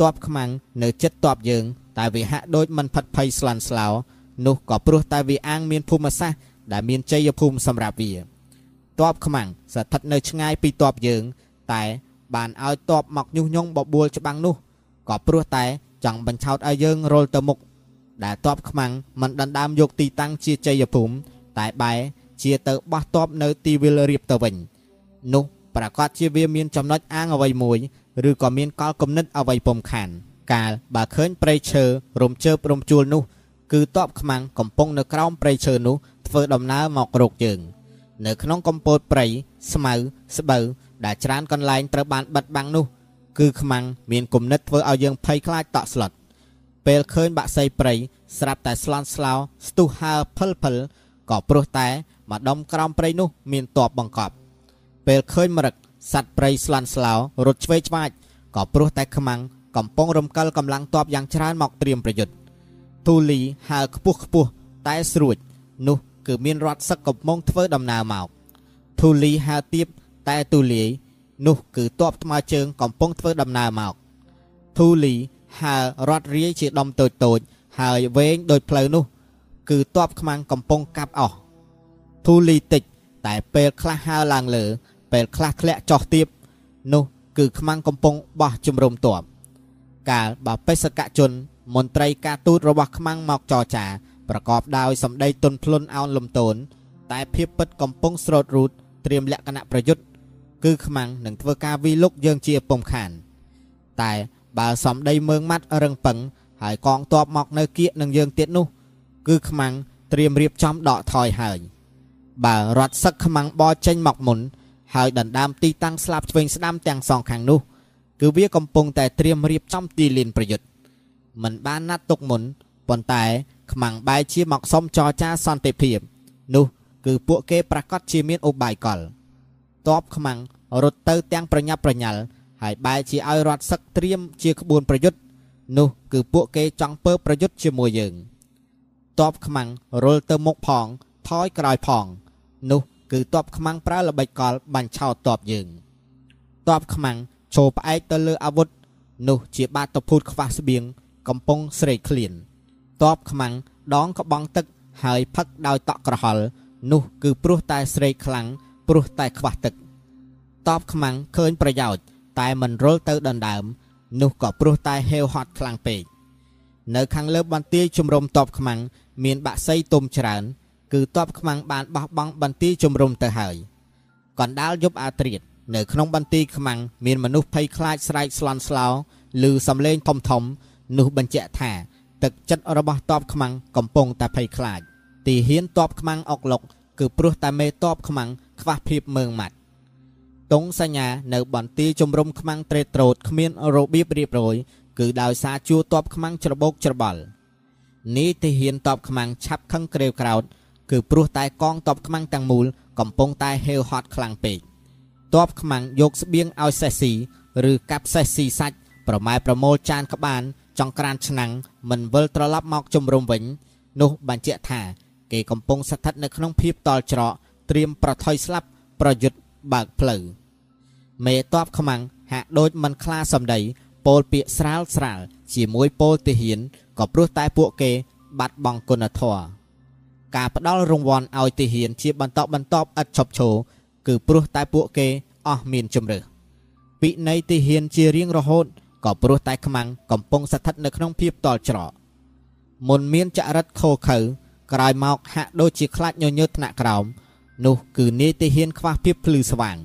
តបខ្មាំងនៅចិត្តតបយើងតែវាហាក់ដូចមិនផិតភ័យស្លន់ស្លោនោះក៏ព្រោះតែវាអាងមានភូមិសាស្ត្រដែលមានជ័យភូមិសម្រាប់វាតបខ្មាំងស្ថិតនៅឆ្ងាយពីតបយើង តែបានឲ្យតបមកញុះញង់បបួលច្បាំងនោះក៏ព្រោះតែចង់បញ្ឆោតឲ្យយើងរុលទៅមុខ ដែលតបខ្មាំងមិនដណ្ដើមយកទីតាំងជាជ័យភូមិតែបែរជាទៅបោះតបនៅទីវាលរៀបទៅវិញនោះប្រកាសជាវាមានចំណុចអាងអ្វីមួយឬក៏មានកលគំនិតអ្វីពំខាន កាលបើឃើញព្រៃឈើរំជើបរំជួលនោះ គឺតបខ្មាំងកំពុងនៅក្រោមព្រៃឈើនោះធ្វើដំណើរមករកយើង នៅក្នុងកំពតព្រៃស្មៅស្បូវដែលច្រើនកន្លែងត្រូវបានបិទបាំងនោះ គឺខ្មាំងមានគំនិតធ្វើឲ្យយើងភ័យខ្លាចតក់ស្លុត ពេលឃើញបាក់សីព្រៃស្រាប់តែស្លន់ស្លោស្ទុះហើភិលភិលក៏ព្រោះតែម្ដុំក្រោមព្រៃនោះមានតបបង្កប់ ពេលឃើញមរឹកសត្វព្រៃស្លាន់ស្លោរត់ឆ្វេងឆ្វាចក៏ព្រោះតែខ្មាំងកំពុងរំកិលកម្លាំងទ័ពយ៉ាងច្រើនមកត្រៀមប្រយុទ្ធទូលីហើរខ្ពស់ខ្ពស់តែស្រួច នោះគឺមានរថសឹកកំពុងធ្វើដំណើរមកទូលីហើរទៀបតែទូលាយនោះគឺទ័ពថ្មើរជើងកំពុងធ្វើដំណើរមកទូលី ហើររត់រាយជាដុំតូចតូចហើយវែងដូចផ្លូវនោះ គឺទ័ពខ្មាំងកំពុងកាប់អស់ទូលីតិច តែពេលខ្លះហើរឡើងលើ ពេលខ្លះធ្លាក់ចុះទៀបនោះគឺខ្មាំងកំពុងបោះជំរំទ័ពកាលបបេសកជន មន្ត្រីការទូតរបស់ខ្មាំងមកចរចា ប្រកបដោយសម្ដីទុនភ្លុនអោនលំទោនតែភាពពិតកំពុងស្រោតរូតត្រៀមលក្ខណៈប្រយុទ្ធគឺខ្មាំងនឹងធ្វើការវិលុកយើងជាពុំខាន តែ បើសំដីមើងម៉ាត់រឹងពឹងហើយកងទ័ពមកនៅគៀកនឹងយើងទៀតនោះ គឺខ្មាំងត្រៀមរៀបចំដកថយហើយបើរត់សឹកខ្មាំងបចេញមកមុនហើយដណ្ដើមទីតាំងស្លាប់ឆ្វេងស្ដាំទាំងសងខាងនោះ គឺវាកំពុងតែត្រៀមរៀបចំទីលានប្រយុទ្ធមិនបានណាត់ទុកមុនប៉ុន្តែខ្មាំងបែរជាមកសុំចរចាសន្តិភាពនោះគឺពួកគេប្រកាសជាមានឧបាយកលតបខ្មាំងរត់ទៅទាំងប្រញាប់ប្រញាល់ ហើយបែរជាឲ្យរត់សឹកត្រៀមជាក្បួនប្រយុទ្ធនោះគឺពួកគេចង់ពើប្រយុទ្ធជាមួយយើងតបខ្មាំងរុលទៅមុខផង ថយក្រោយផង នោះ គឺតបខ្មាំងប្រើល្បិចកលបាញ់ឆោតតបយើងតបខ្មាំងឈោផ្អែកទៅលើអាវុធនោះជាបាតុភូតខ្វះស្បៀងកំពុងស្រេកឃ្លានតបខ្មាំងដងក្បងទឹកហើយផឹកដោយតក់ក្រហល់នោះគឺព្រោះតែស្រេកខ្លាំងព្រោះតែខ្វះទឹកតបខ្មាំងឃើញប្រយោជន៍ តែមិនរុលទៅដណ្ដើម នោះក៏ព្រោះតែហេវហត់ខ្លាំងពេកនៅខាងលើបន្ទាយជំរំតបខ្មាំងមានបាក់សីទុំច្រើន គឺតបខ្មាំងបានបោះបង់បន្ទាយជំរំទៅហើយកណ្ដាលយប់អាត្រៀតនៅក្នុងបន្ទាយខ្មាំងមានមនុស្សភ័យខ្លាចស្រែកស្លន់ស្លោឬសំឡេងធំធំ នោះបញ្ជាក់ថា ទឹកចិត្តរបស់តបខ្មាំងកំពុងតែភ័យខ្លាច ទីហ៊ានតបខ្មាំងអុកឡុកគឺព្រោះតែមេតបខ្មាំងខ្វះភាពមើងម៉ាត់ តុងសញ្ញានៅបន្ទាយជំរំខ្មាំងត្រេតត្រោតគ្មានរបៀបរៀបរយគឺដោយសារជួតបខ្មាំងច្របោកច្របល់នេះទីហ៊ានតបខ្មាំងឆាប់ខឹងក្រេវក្រោតគឺព្រោះតែកងតបខ្មាំងទាំងមូលកំពុងតែហេវហត់ខ្លាំងពេកតបខ្មាំងយកស្បៀងឲ្យសេះស៊ីឬកាប់សេះស៊ីសាច់ប្រម៉ែប្រមូលចានក្បានចង្ក្រានឆ្នាំងមិនវិលត្រឡប់មកជំរុំវិញនោះបញ្ជាក់ថាគេកំពុងស្ថិតនៅក្នុងភាពតល់ច្រកត្រៀមប្រថុយស្លាប់ប្រយុទ្ធបើកផ្លូវ មេតបខ្មាំងហាក់ដូចមិនខ្លាសម្ដីពោលពាក្យស្រាលស្រាលជាមួយពោលទាហានក៏ព្រោះតែពួកគេ បាត់បង់គុណធម៌ការផ្ដល់រង្វាន់ឲ្យទាហាន ជាបន្តបន្តឥតឈប់ឈរគឺព្រោះតែពួកគេអស់មានជំរឿពិន័យទាហានជារៀងរហូតក៏ព្រោះតែខ្មាំងកំពុងស្ថិតនៅក្នុងភាពតល់ច្រកមុនមានចរិតខោខើក្រោយមកហាក់ដូចជាខ្លាចញញើតថ្នាក់ក្រោមនោះគឺនាយទាហានខ្វះភាពភ្លឺស្វាង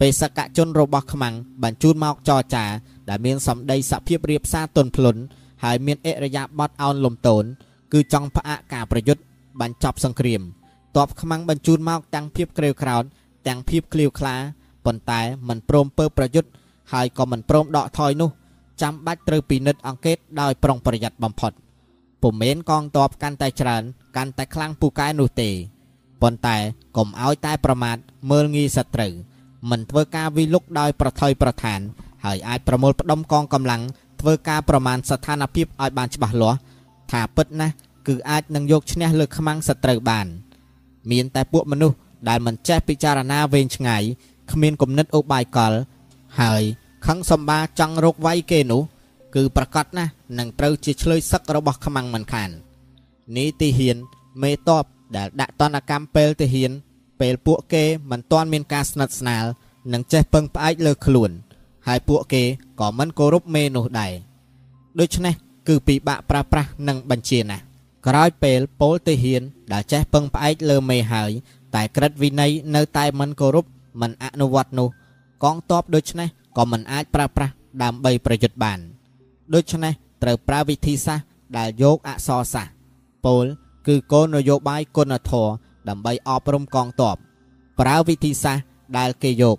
បេសកជនរបស់ខ្មាំងបញ្ជូនមកចរចា ដែលមានសម្ដីសភាពរៀបសារទន់ភ្លន់ហើយមានអរិយាប័ត្រអោនលំទោនគឺចង់ផ្អាកការប្រយុទ្ធបញ្ចប់សង្គ្រាមតបខ្មាំងបញ្ជូនមកទាំងភាពក្រេវក្រោធទាំងភាពក្លៀវក្លាប៉ុន្តែមិនព្រមពើប្រយុទ្ធហើយក៏មិនព្រមដកថយនោះចាំបាច់ត្រូវពិនិត្យអង្កេតដោយប្រុងប្រយ័ត្នបំផុតពុំមែនកងទ័ពកាន់តែច្រើនកាន់តែខ្លាំងពូកែនោះទេប៉ុន្តែកុំឲ្យតែប្រមាថមើលងាយសត្រូវ មិនធ្វើការវិលុកដោយប្រថុយប្រឋាន ហើយអាចប្រមូលផ្ដុំកងកម្លាំងធ្វើការប្រមាណស្ថានភាពឲ្យបានច្បាស់លាស់ថាពិតណាស់គឺអាចនឹងយកឈ្នះលើខ្មាំងសត្រូវបាន មានតែពួកមនុស្សដែលមិនចេះពិចារណាវែងឆ្ងាយគ្មានគំនិតឧបាយកល ហើយខឹងសម្បាចង់រកវាយគេនោះ គឺប្រកាសណាស់នឹងត្រូវជាឆ្លើយសឹករបស់ខ្មាំងមិនខាននេះទីហ៊ានមេតបដែលដាក់តនកម្មពេលទាហាន ពេលពួកគេមិនទាន់មានការស្និទ្ធស្នាលនិងចេះពឹងផ្អែកលើខ្លួន ហើយពួកគេក៏មិនគោរពមេនោះដែរដូច្នេះគឺពិបាកប្រើប្រាស់និងបញ្ជាណាស់ក្រោយពេលពលទាហានដែលចេះពឹងផ្អែកលើមេហើយ តែក្រិតវិន័យនៅតែមិនគោរពមិនអនុវត្តនោះ កងទ័ពដូច្នេះក៏មិនអាចប្រើប្រាស់ដើម្បីប្រយុទ្ធបាន ដូច្នេះត្រូវប្រើវិធីសាស្ត្រដែលយកអក្សរសាស្ត្រពលគឺគោលនយោបាយគុណធម៌ ដើម្បីអប់រំកងទ័ពប្រើវិធីសាស្ត្រដែលគេយក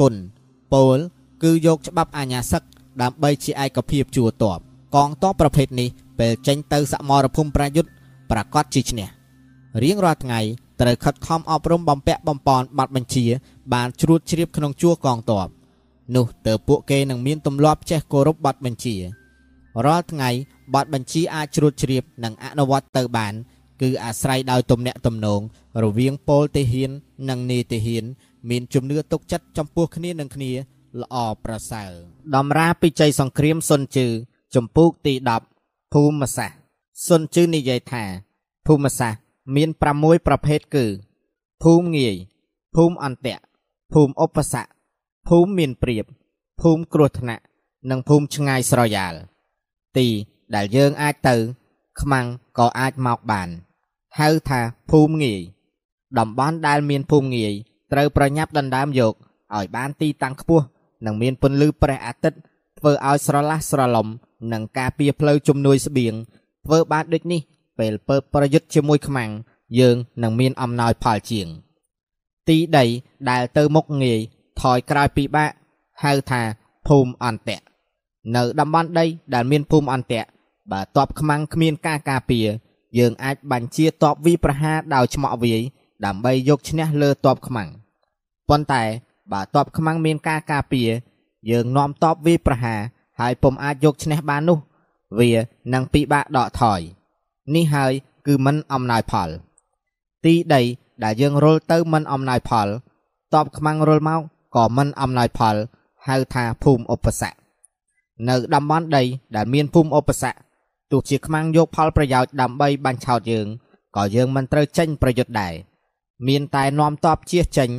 គុណពលគឺយកច្បាប់អាញាសឹកដើម្បីជាឯកភាពជួរទ័ពកងទ័ពប្រភេទនេះពេលចេញទៅសមរភូមិប្រយុទ្ធប្រកាសជាឈ្នះរៀងរាល់ថ្ងៃត្រូវខិតខំអប់រំបំពាក់បំពន់ប័ណ្ណបញ្ជា បានជ្រួតជ្រាបក្នុងជួរកងទ័ពនោះតើពួកគេនឹងមានទម្លាប់ចេះគោរពប័ណ្ណបញ្ជារាល់ថ្ងៃប័ណ្ណបញ្ជាអាចជ្រួតជ្រាបនិងអនុវត្តទៅបាន គឺអាស្រ័យដោយទំនាក់ទំនងរវាងពលទាហាន និងនេទាហាន មានជំនឿទុកចិត្តចំពោះគ្នានឹងគ្នាល្អប្រសើរដំរាពិជ័យសង្គ្រាមសុនជឺចម្ពោះទី10ភូមិសាស្ត្រសុនជឺនិយាយថាភូមិសាស្ត្រមាន6ប្រភេទគឺភូមិងាយភូមិអន្តៈភូមិឧបសគ្គភូមិមានព្រៀបភូមិគ្រោះថ្នាក់និងភូមិឆ្ងាយស្រយាលទីដែលយើងអាចទៅខ្មាំងក៏អាចមកបាន ហៅថាភូមិងាយតំបន់ដែលមានភូមិងាយត្រូវប្រញាប់ដណ្ដើមយកឲ្យបានទីតាំងខ្ពស់និងមានពន្លឺព្រះអាទិត្យធ្វើឲ្យស្រឡះស្រឡំនិងការពារផ្លូវជំនួយស្បៀងធ្វើបានដូចនេះពេលពើប្រយុទ្ធជាមួយខ្មាំងយើងនឹងមានអំណោយផលជាង ទីដីដែលទៅមុខងាយថយក្រោយពិបាកហៅថាភូមិអន្តៈនៅតំបន់ដីដែលមានភូមិអន្តៈបើតបខ្មាំងគ្មានការការពារ យើងអាចបញ្ជាតបវិប្រហារដោយឆ្មក់វាយដើម្បីយកឈ្នះលើតបខ្មាំងប៉ុន្តែបើតបខ្មាំងមានការការពារយើងនាំតបវិប្រហារហើយពុំអាចយកឈ្នះបាននោះវានឹងពិបាកដកថយនេះហើយគឺមិនអំណោយផល ទីដីដែលយើងរុលទៅមិនអំណោយផលតបខ្មាំងរុលមកក៏មិនអំណោយផលហៅថាភូមិឧបសគ្គនៅតំបន់ដីដែលមានភូមិឧបសគ្គ ទោះជាខ្មាំងយកផលប្រយោជន៍ដើម្បីបាញ់ឆោតយើងក៏យើងមិនត្រូវចេញប្រយុទ្ធដែរមានតែនាំតបជៀសចេញ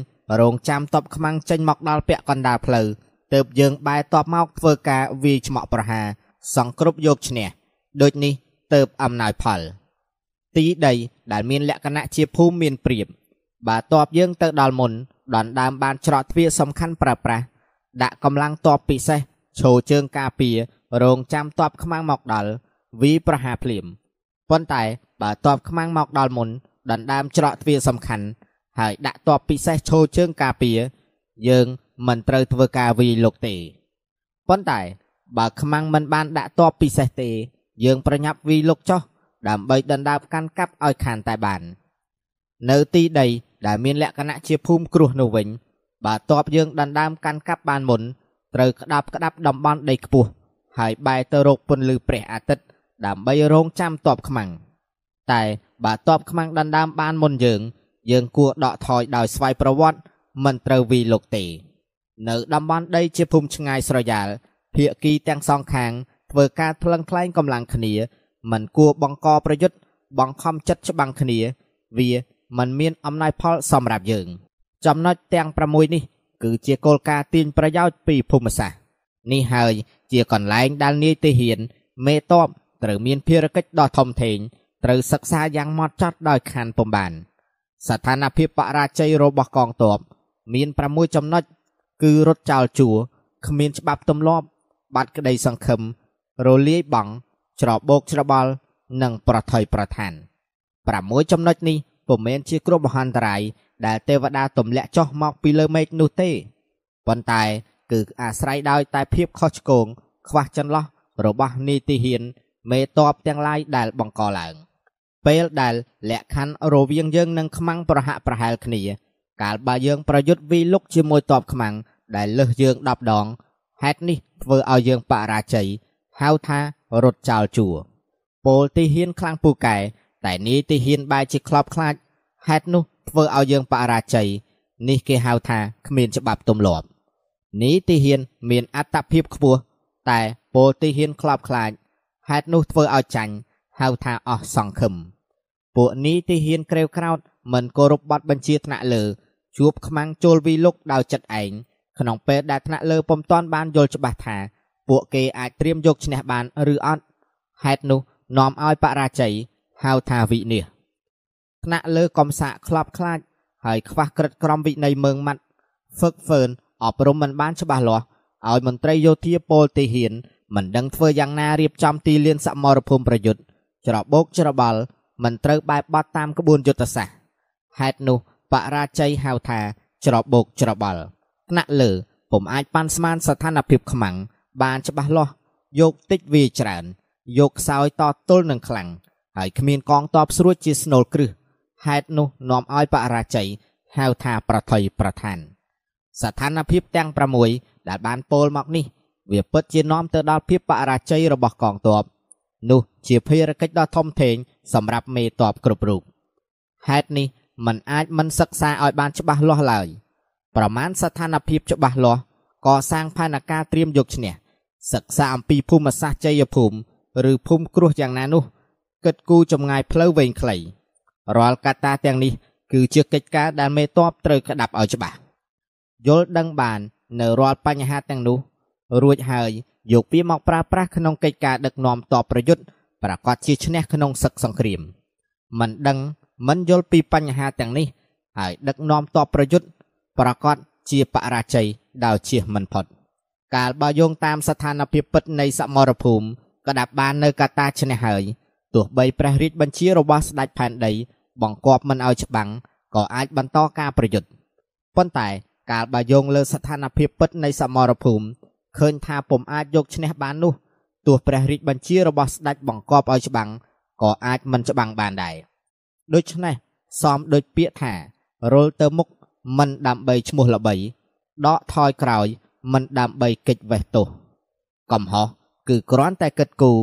រងចាំតបខ្មាំងចេញមកដល់ពាក់កណ្ដាលផ្លូវទើបយើងបែរតបមកធ្វើការវាយឆ្មក់ប្រហារសង្គ្រប់យកឈ្នះដូចនេះទើបអំណោយផល ទីដីដែលមានលក្ខណៈជាភូមិមានព្រៀបបើតបយើងទៅដល់មុនដណ្ដើមបានច្រកទ្វារសំខាន់ប្រើប្រាស់ដាក់កម្លាំងតបពិសេសឈោជើងការពាររងចាំតបខ្មាំងមកដល់ វីប្រហាភ្លាមប៉ុន្តែបើតបខ្មាំងមកដល់មុនដណ្ដើមច្រកទ្វារសំខាន់ហើយដាក់តបពិសេសឈោជើងការពារយើងមិនត្រូវធ្វើការវីលុកទេប៉ុន្តែបើខ្មាំងមិនបានដាក់តបពិសេសទេ យើងប្រញាប់វីលុកចុះដើម្បីដណ្ដើមកាន់កាប់ឲ្យខានតែបាន នៅទីដីដែលមានលក្ខណៈជាភូមិគ្រោះនោះវិញបើតបយើងដណ្ដើមកាន់កាប់បានមុនត្រូវក្តាប់ក្តាប់តំបន់ដីខ្ពស់ហើយបែរទៅរកពន្លឺព្រះអាទិត្យ ដើម្បីរងចាំតបខ្មាំងតែបើតបខ្មាំងដណ្ដើមបានមុនយើង យើងគួរដកថយដោយស្វ័យប្រវត្តិមិនត្រូវវីលុកទេ នៅតំបន់ដីជាភូមិឆ្ងាយស្រយាលភាគីទាំងសងខាងធ្វើការថ្លឹងថ្លែងកម្លាំងគ្នា មិនគួរបង្កប្រយុទ្ធបង្ខំចិត្តច្បាំងគ្នា វាមិនមានអំណាចផលសម្រាប់យើង ចំណុចទាំង6នេះ គឺជាគោលការណ៍ទាញប្រយោជន៍ពីភូមិសាស្ត្រនេះហើយជាកន្លែងដែលនាយទាហានមេតប ត្រូវមានភារកិច្ចដ៏ធំធេងត្រូវសិក្សាយ៉ាងម៉ត់ចត់ដោយខានពំបាន ស្ថានភាពបរាជ័យរបស់កងទ័ពមាន6ចំណុចគឺរត់ចោលជួរគ្មានច្បាប់ទម្លាប់ បាត់ក្តីសង្ឃឹមរលាយបង់ច្របោកច្របល់និងប្រថុយប្រឋាន6ចំណុចនេះពុំមែនជាគ្រោះមហន្តរាយដែលទេវតាទម្លាក់ចុះមកពីលើមេឃនោះទេប៉ុន្តែគឺអាស្រ័យដោយតែភាពខុសឆ្គងខ្វះចន្លោះរបស់នីតិហ៊ាន មេតបទាំងឡាយដែលបង្កឡើង ពេលដែលលក្ខខណ្ឌរវាងយើងនិងខ្មាំងប្រហាក់ប្រហែលគ្នា កាលបើយើងប្រយុទ្ធវិលុកជាមួយតបខ្មាំងដែលលើសយើង10ដងហេតុនេះធ្វើឲ្យយើងបរាជ័យហៅថារត់ចោលជួរពលទីហ៊ានខ្លាំងពូកែតែនីតិហ៊ានបែរជាខ្លោបខ្លាចហេតុនោះធ្វើឲ្យយើងបរាជ័យនេះគេហៅថាគ្មានច្បាប់ទម្លាប់នីតិហ៊ានមានអត្តភាពខ្ពស់តែពលទីហ៊ានខ្លោបខ្លាច ហេតុនោះធ្វើឲ្យចាញ់ហៅថាអស់សង្ឃឹមពួកនីតិហ៊ានក្រេវក្រោតមិនគោរពប័ណ្ណបញ្ជាថ្នាក់លើ ជួបខ្មាំងចូលវីលុកដោយចិត្តឯងក្នុងពេលដែលថ្នាក់លើពុំទាន់បានយល់ច្បាស់ថា ពួកគេអាចត្រៀមយកឈ្នះបានឬអត់ហេតុនោះនាំឲ្យបរាជ័យហៅថាវិនិច្ឆ័យថ្នាក់លើកំសាកខ្លោបខ្លាចហើយខ្វះក្រិតក្រមវិន័យមើងម៉ាត់ហ្វឹកហ្វឺនអប់រំមិនបានច្បាស់លាស់ឲ្យមន្ត្រីយោធាពលទីហ៊ាន មិនដឹងធ្វើយ៉ាងណារៀបចំទីលានសមរភូមិប្រយុទ្ធច្របោកច្របល់មិនត្រូវបែបបត់តាមក្បួនយុទ្ធសាស្ត្រហេតុនោះបរាជ័យហៅថា ច្របោកច្របល់ថ្នាក់លើពុំអាចប៉ាន់ស្មានស្ថានភាពខ្មាំងបានច្បាស់លាស់យកតិចវាច្រើន យកខ្សោយតទល់នឹងខ្លាំងហើយគ្មានកងតបស្រួចជាស្នូលគ្រឹះហេតុនោះនាំឲ្យបរាជ័យហៅថាប្រថុយប្រឋានស្ថានភាពទាំង6ដែលបានពោលមកនេះ វាពិតជានាំទៅដល់ភាពបរាជ័យរបស់កងទ័ពនោះជាភារកិច្ចដ៏ធំធេងសម្រាប់មេទ័ពគ្រប់រូបហេតុនេះมันអាចមិនសិក្សាឲ្យបានច្បាស់លាស់ឡើយប្រមាណស្ថានភាពច្បាស់លាស់កសាងផែនការត្រៀមយកឈ្នះសិក្សាអំពីភូមិសាស្ត្រជ័យភូមិឬភូមិគ្រោះយ៉ាងណានោះគិតគូរចម្ងាយផ្លូវវែងខ្លីរាល់កត្តាទាំងនេះគឺជាកិច្ចការដែលមេតបត្រូវក្តាប់ឲ្យច្បាស់យល់ដឹងបាននៅរាល់បញ្ហាទាំងនោះ រួចហើយយកវាមកប្រើប្រាស់ក្នុងកិច្ចការដឹកនាំតបប្រយុទ្ធប្រកាសជាឈ្នះក្នុងសឹកសង្គ្រាមមិនដឹងមិនយល់ពីបញ្ហាទាំងនេះហើយដឹកនាំតបប្រយុទ្ធប្រកាសជាបរាជ័យដោយជៀសមិនផុតកាលបើយោងតាមស្ថានភាពពិតនៃសមរភូមិក៏ដាប់បាននៅកត្តាឈ្នះហើយទោះបីព្រះរាជបញ្ជារបស់ស្ដេចផែនដី បង្គាប់មិនឲ្យច្បាំងក៏អាចបន្តការប្រយុទ្ធប៉ុន្តែកាលបើយោងលើស្ថានភាពពិតនៃសមរភូមិ ឃើញថាពុំអាចយកឈ្នះបាននោះទោះព្រះរាជបញ្ជារបស់ស្ដេចបង្គាប់ឲ្យច្បាំងក៏អាចមិនច្បាំងបានដែរដូច្នេះសមដូចពាក្យថារុលទៅមុខមិនដើម្បីឈ្មោះល្បីដកថយក្រោយមិនដើម្បីកិច្ចវេះទោសកំហុសគឺគ្រាន់តែគិតគូរ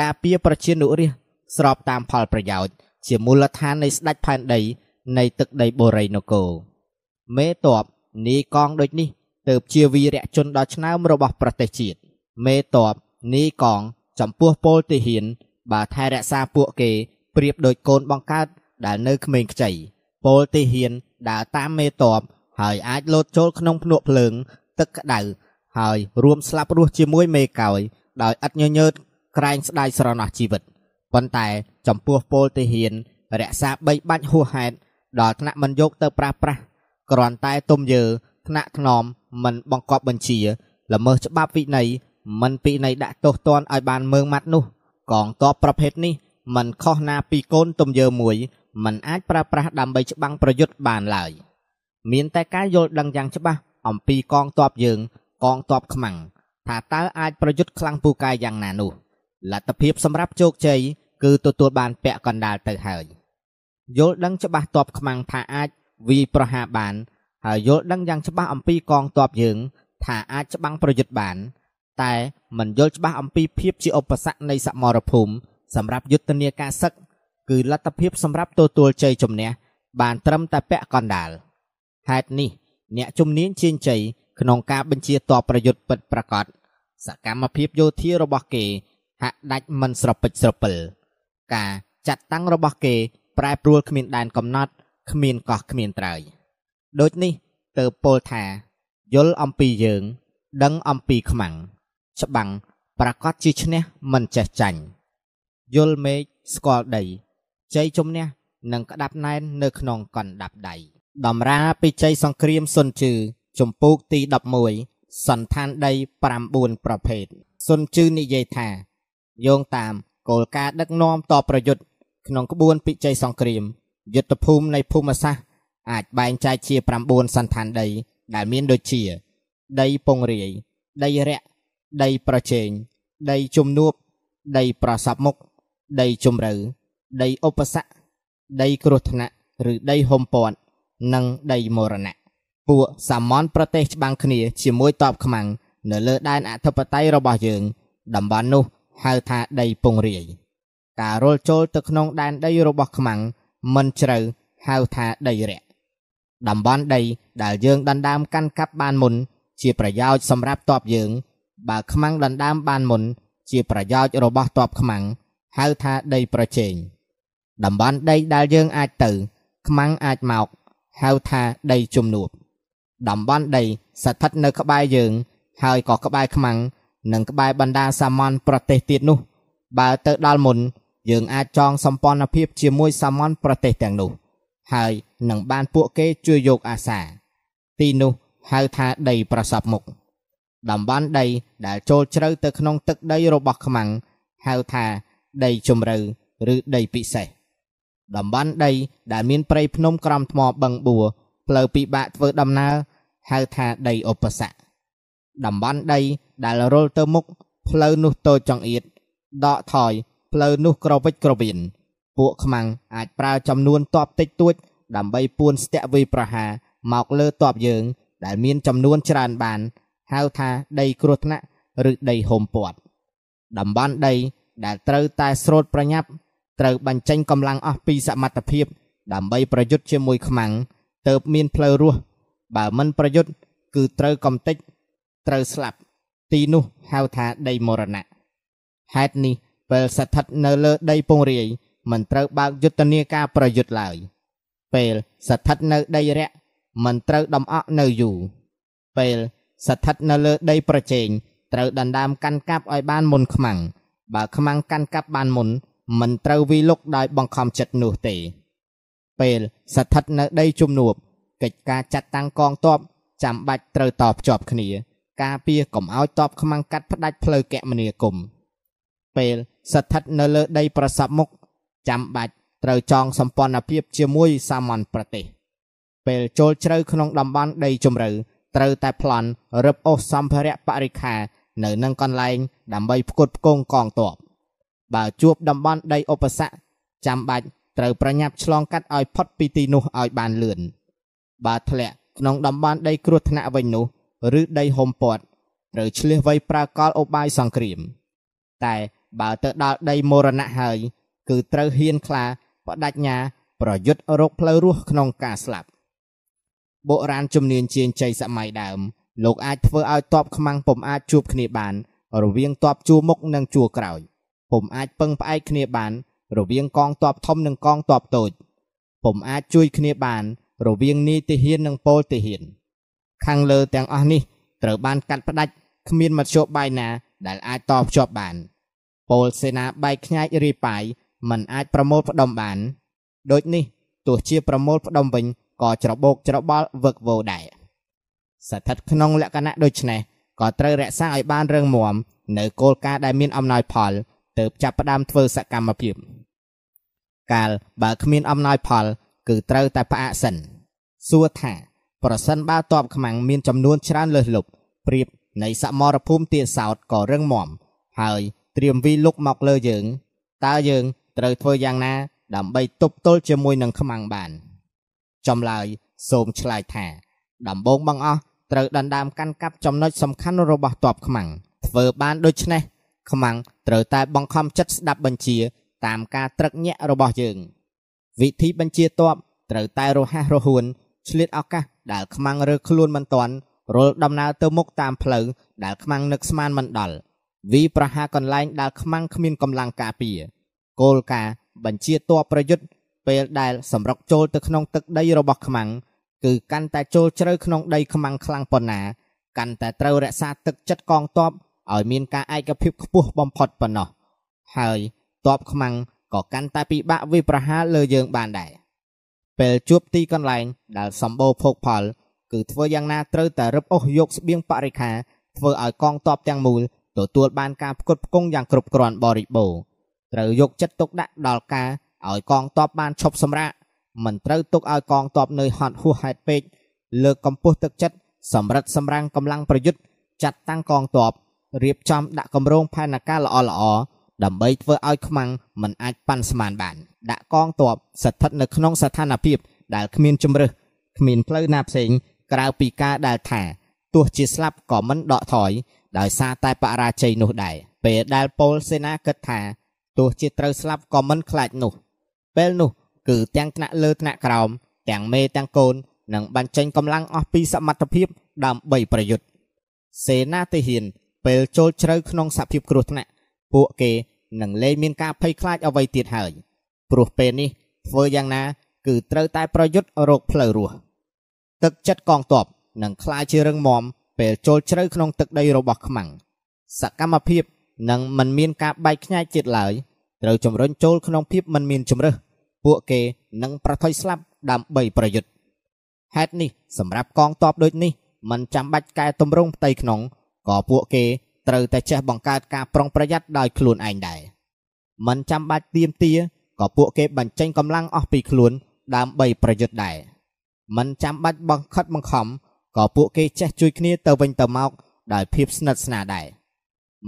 ការពារប្រជានុរាស្ត្រស្របតាមផលប្រយោជន៍ជាមូលដ្ឋាននៃស្ដេចផែនដីនៃទឹកដីបូរីនគរមេតបនីកងដូចនេះ ទៅជាវីរៈជនដ៏ឆ្នើមរបស់ប្រទេសជាតិមេតបនីកង ចំពោះពលទាហាន បើថែរក្សាពួកគេប្រៀបដូចកូនបង្កើតដែលនៅក្មេងខ្ចីពលទាហានដើរតាមមេតបហើយអាចលោតចូលក្នុងភ្នក់ភ្លើង ទឹកក្តៅហើយរួមស្លាប់រស់ជាមួយមេកោយដោយឥតញញើតក្រែងស្ដាយស្រណោះជីវិតប៉ុន្តែចំពោះពលទាហាន រក្សាបីបាច់ហួសហេតុដល់ថ្នាក់មិនយកទៅប្រាស់ប្រាស់គ្រាន់តែទុំយើ ថ្នាក់ថ្នមមិនបង្កប់បញ្ជាល្មើសច្បាប់វិន័យមិនពិន័យដាក់ទោសទណ្ឌឲ្យបានមើងម៉ាត់នោះ កងទ័ពប្រភេទនេះមិនខុសណាពីកូនទុំយើមួយមិនអាចប្រើប្រាស់ដើម្បីច្បាំងប្រយុទ្ធបានឡើយមានតែការយល់ដឹងយ៉ាងច្បាស់អំពីកងទ័ពយើង កងទ័ពខ្មាំងថាតើអាចប្រយុទ្ធខ្លាំងពូកែយ៉ាងណានោះលទ្ធភាពសម្រាប់ជោគជ័យគឺទទួលបានពាក់កណ្ដាលទៅហើយយល់ដឹងច្បាស់ទ័ពខ្មាំងថាអាចវីប្រហារបាន ហើយយល់ដឹងយ៉ាងច្បាស់អំពីកងទ័ពយើង ថាអាចច្បាំងប្រយុទ្ធបាន តែមិនយល់ច្បាស់អំពីភាពជាឧបសគ្គនៃសមរភូមិសម្រាប់យុទ្ធនាការសឹកគឺលទ្ធភាពសម្រាប់ទទួលជ័យជំនះបានត្រឹមតែពាក់កណ្ដាលហេតុនេះ អ្នកជំនាញជៀងជ័យក្នុងការបញ្ជាតបប្រយុទ្ធពិតប្រាកដសកម្មភាពយោធារបស់គេ ហាក់ដាច់មិនស្រពេចស្រពិល ការចាត់តាំងរបស់គេ ប្រែប្រួលគ្មានដែនកំណត់គ្មានកោះគ្មានត្រើយ ដូចនេះទៅពោលថាយល់អំពីយើង ដឹងអំពីខ្មាំងច្បាំងប្រកាសជាឈ្នះមិនចេះចាញ់យល់មេឃស្គាល់ដីជ័យជំនះនឹងក្តាប់ណែននៅក្នុងកណ្ដាប់ដៃដំរាពីជ័យសង្គ្រាមសុនជឺចំពូកទី11សន្តានដី9ប្រភេទសុនជឺនិយាយថាយោងតាមគោលការណ៍ដឹកនាំតប្រយុទ្ធក្នុងក្បួនពិជ័យសង្គ្រាមយុទ្ធភូមិនៃភូមិសាស្ត្រ អាចបែងចែកជា9សន្តានដី ដែលមានដូចជា ដីពងរាយដីរៈដីប្រជែងដីជំនួបដីប្រសពមុខដីជំរៅដីឧបសគ្គដីគ្រោះថ្នាក់ឬដីហុំព័ទ្ធនិងដីមរណៈពួកសាមន់ប្រទេសច្បាំងគ្នាជាមួយតបខ្មាំងនៅលើដែនអធិបតេយ្យរបស់យើងតំបន់នោះហៅថាដីពងរាយការរុលចូលទៅក្នុងដែនដីរបស់ខ្មាំងមិនជ្រៅហៅថាដីរៈ តំបន់ដីដែលយើងដណ្ដើមកាន់កាប់បានមុន ជាប្រយោជន៍សម្រាប់តបយើង បើខ្មាំងដណ្ដើមបានមុន ជាប្រយោជន៍របស់តបខ្មាំងហៅថាដីប្រជែងតំបន់ដីដែលយើងអាចទៅ ខ្មាំងអាចមកហៅថាដីជំនួបតំបន់ដីស្ថិតនៅក្បែរយើង ហើយក៏ក្បែរខ្មាំងនិងក្បែរបណ្ដាសាមញ្ញប្រទេសទៀតនោះ បើទៅដល់មុន យើងអាចចងសម្ព័ន្ធភាពជាមួយសាមញ្ញប្រទេសទាំងនោះ ហើយនឹងបានពួកគេជួយយកអាសា ទីនោះហៅថាដីប្រសពមុខតំបន់ដីដែលចូលជ្រៅទៅក្នុងទឹកដីរបស់ខ្មាំងហៅថាដីជំរៅឬដីពិសេសតំបន់ដីដែលមានព្រៃភ្នំក្រំថ្មបឹងបួរផ្លូវពិបាកធ្វើដំណើរហៅថាដីឧបសគ្គតំបន់ដីដែលរុលទៅមុខផ្លូវនោះតូចចង្អៀតដកថយផ្លូវនោះក្រវិចក្រវៀន ពួកខ្មាំងអាចប្រើចំនួនតបតិចតួច ដើម្បីពួនស្ទាក់វាយប្រហារមកលើតបយើង ដែលមានចំនួនច្រើនបានហៅថាដីគ្រោះថ្នាក់ឬដីហុំព័ទ្ធតំបន់ដីដែលត្រូវតែស្រូតប្រញាប់ត្រូវបញ្ចេញកម្លាំងអស់ពីសមត្ថភាព ដើម្បីប្រយុទ្ធជាមួយខ្មាំងទៅមានផ្លូវរស់បើមិនប្រយុទ្ធគឺត្រូវកំទេចត្រូវស្លាប់ ទីនោះហៅថាដីមរណៈហេតុនេះពេលស្ថិតនៅលើដីពងរាយ មិនត្រូវបើកយុទ្ធនាការប្រយុទ្ធឡើយ ពេលស្ថិតនៅដីរៈមិនត្រូវដំអក់នៅយូរពេលស្ថិតនៅលើដីប្រជែងត្រូវដណ្ដើមកាន់កាប់ឲ្យបានមុនខ្មាំងបើខ្មាំងកាន់កាប់បានមុន មិនត្រូវវិលុកដោយបង្ខំចិត្តនោះទេ ពេលស្ថិតនៅដីជំនួបកិច្ចការចាត់តាំងកងទ័ពចាំបាច់ត្រូវតភ្ជាប់គ្នា ការពារកុំឲ្យតបខ្មាំងកាត់ផ្ដាច់ផ្លូវគមនាគមន៍ពេលស្ថិតនៅលើដីប្រសពមុខ ចាំបាច់ត្រូវចងសម្ព័ន្ធភាពជាមួយសាមញ្ញប្រទេសពេលចូលជ្រៅក្នុងតំបន់ដីជម្រៅត្រូវតែប្លន់រឹបអូសសម្ភារៈបរិខានៅនឹងកន្លែងដើម្បីផ្គត់ផ្គង់កងទ័ពបើជួបតំបន់ដីឧបសគ្គចាំបាច់ត្រូវប្រញាប់ឆ្លងកាត់ឲ្យផុតពីទីនោះឲ្យបានលឿនបើធ្លាក់ក្នុងតំបន់ដីគ្រោះថ្នាក់វិញនោះឬដីហុំព័ទ្ធត្រូវឆ្លៀសវៃប្រើកលឧបាយសង្គ្រាម តែបើទៅដល់ដីមរណៈហើយ គឺត្រូវហ៊ានខ្លាបដញ្ញាប្រយុទ្ធរកផ្លូវរស់ក្នុងការស្លាប់បុរាណជំនាញជាងជ័យសម័យដើម លោកអាចធ្វើឲ្យតបខ្មាំងពុំអាចជួបគ្នាបាន រវាងតបជួរមុខនិងជួរក្រោយពុំអាចពឹងផ្អែកគ្នាបាន រវាងកងតបធំនិងកងតបតូចពុំអាចជួយគ្នាបាន រវាងនីតិហ៊ាននិងពលទាហាន ខាងលើទាំងអស់នេះត្រូវបានកាត់ផ្ដាច់គ្មានមធ្យោបាយណាដែលអាចតភ្ជាប់បានពលសេនាបែកខ្ញាចរីប៉ាយ មិនអាចប្រមូលផ្ដុំបាន ដូចនេះទោះជាប្រមូលផ្ដុំវិញក៏ច្របូកច្របល់វឹកវរដែរស្ថិតក្នុងលក្ខណៈដូចនេះក៏ត្រូវរក្សាឲ្យបានរឹងមាំនៅគោលការណ៍ដែលមានអំណោយផលទើបចាប់ផ្ដើមធ្វើសកម្មភាពកាលបើគ្មានអំណោយផល គឺត្រូវតែផ្អាកសិនសួរថា ប្រសិនបើតបខ្មាំងមានចំនួនច្រើនលើសលប់ប្រៀបនៃសមរភូមិទាសោតក៏រឹងមាំហើយត្រៀមវិលុកមកលើយើងតើយើង ត្រូវធ្វើយ៉ាងណា ដើម្បីទប់ទល់ជាមួយនឹងខ្មាំងបានចំឡើយសូមឆ្លើយថា ដំបងបងអស់ត្រូវដណ្ដើមកាន់កាប់ចំណុចសំខាន់របស់តបខ្មាំងធ្វើបានដូច្នេះខ្មាំងត្រូវតែបង្ខំចិត្តស្ដាប់បញ្ជាតាមការត្រឹកញាក់របស់យើង វិធីបញ្ជាតបត្រូវតែរហ័សរហួនឆ្លៀតឱកាសដែលខ្មាំងរើខ្លួនមិនទាន់រលដំណើរទៅមុខតាមផ្លូវដែលខ្មាំងនឹកស្មានមិនដល់វីប្រហារកន្លែងដែលខ្មាំងគ្មានកម្លាំងការពារ គោលការណ៍បញ្ជាតបប្រយុទ្ធពេលដែលសម្រុកចូលទៅក្នុងទឹកដីរបស់ខ្មាំងគឺកាន់តែចូលជ្រៅក្នុងដីខ្មាំងខ្លាំងប៉ុណ្ណា កាន់តែត្រូវរក្សាទឹកចិត្តកងទ័ពឲ្យមានការឯកភាពខ្ពស់បំផុតប៉ុណ្ណោះហើយទ័ពខ្មាំងក៏កាន់តែពិបាកវាប្រហារលើយើងបានដែរពេលជួបទីកន្លែងដែលសម្បូរភោគផល គឺធ្វើយ៉ាងណាត្រូវតែរឹបអូសយកស្បៀងបរិខាធ្វើឲ្យកងទ័ពទាំងមូលទទួលបានការផ្គត់ផ្គង់យ៉ាងគ្រប់គ្រាន់បរិបូរណ៍ ត្រូវយកចិត្តទុកដាក់ដល់ការឲ្យកងទ័ពបានឈប់សម្រាកមិនត្រូវទុកឲ្យកងទ័ពនៅហត់ហួសហេតុពេកលើកកម្ពស់ទឹកចិត្តសម្រិតសម្រាំងកម្លាំងប្រយុទ្ធចាត់តាំងកងទ័ពរៀបចំដាក់គម្រោងផែនការល្អល្អដើម្បីធ្វើឲ្យខ្មាំងមិនអាចប៉ាន់ស្មានបាន ដាក់កងទ័ពស្ថិតនៅក្នុងស្ថានភាពដែលគ្មានជំរើសគ្មានផ្លូវណាផ្សេងក្រៅពីការដែលថាទោះជាស្លាប់ក៏មិនដកថយដោយសារតែបរាជ័យនោះដែរពេលដែលពលសេនាគិតថា ទោះជាត្រូវស្លាប់ក៏មិនខ្លាចនោះពេលនោះគឺទាំងថ្នាក់លើថ្នាក់ក្រោមទាំងមេទាំងកូននឹងបញ្ចេញកម្លាំងអស់ពីសមត្ថភាពដើម្បីប្រយុទ្ធសេនាទាហានពេលចូលជ្រៅក្នុងសភាពគ្រោះថ្នាក់ពួកគេនឹងលែងមានការភ័យខ្លាចអ្វីទៀតហើយព្រោះពេលនេះធ្វើយ៉ាងណា គឺត្រូវតែប្រយុទ្ធរកផ្លូវរស់ទឹកចិត្តកងទ័ពនឹងคล้ายជារឹងមាំពេលចូលជ្រៅក្នុងទឹកដីរបស់ខ្មាំងសកម្មភាព នឹងមិនមានការបែកខ្ញែកទៀតឡើយត្រូវជំរុញចូលក្នុងភាពមិនមានជំរើសពួកគេនឹងប្រថុយស្លាប់ដើម្បីប្រយុទ្ធហេតុនេះសម្រាប់កងទ័ពដូចនេះមិនចាំបាច់កែតម្រង់ផ្ទៃក្នុងក៏ពួកគេត្រូវតែចេះបង្កើតការប្រុងប្រយ័ត្នដោយខ្លួនឯងដែរមិនចាំបាច់ទៀមទាក៏ពួកគេបញ្ចេញកម្លាំងអស់ពីខ្លួនដើម្បីប្រយុទ្ធដែរមិនចាំបាច់បង្ខិតបង្ខំក៏ពួកគេចេះជួយគ្នាទៅវិញទៅមកដោយភាពស្និទ្ធស្នាលដែរ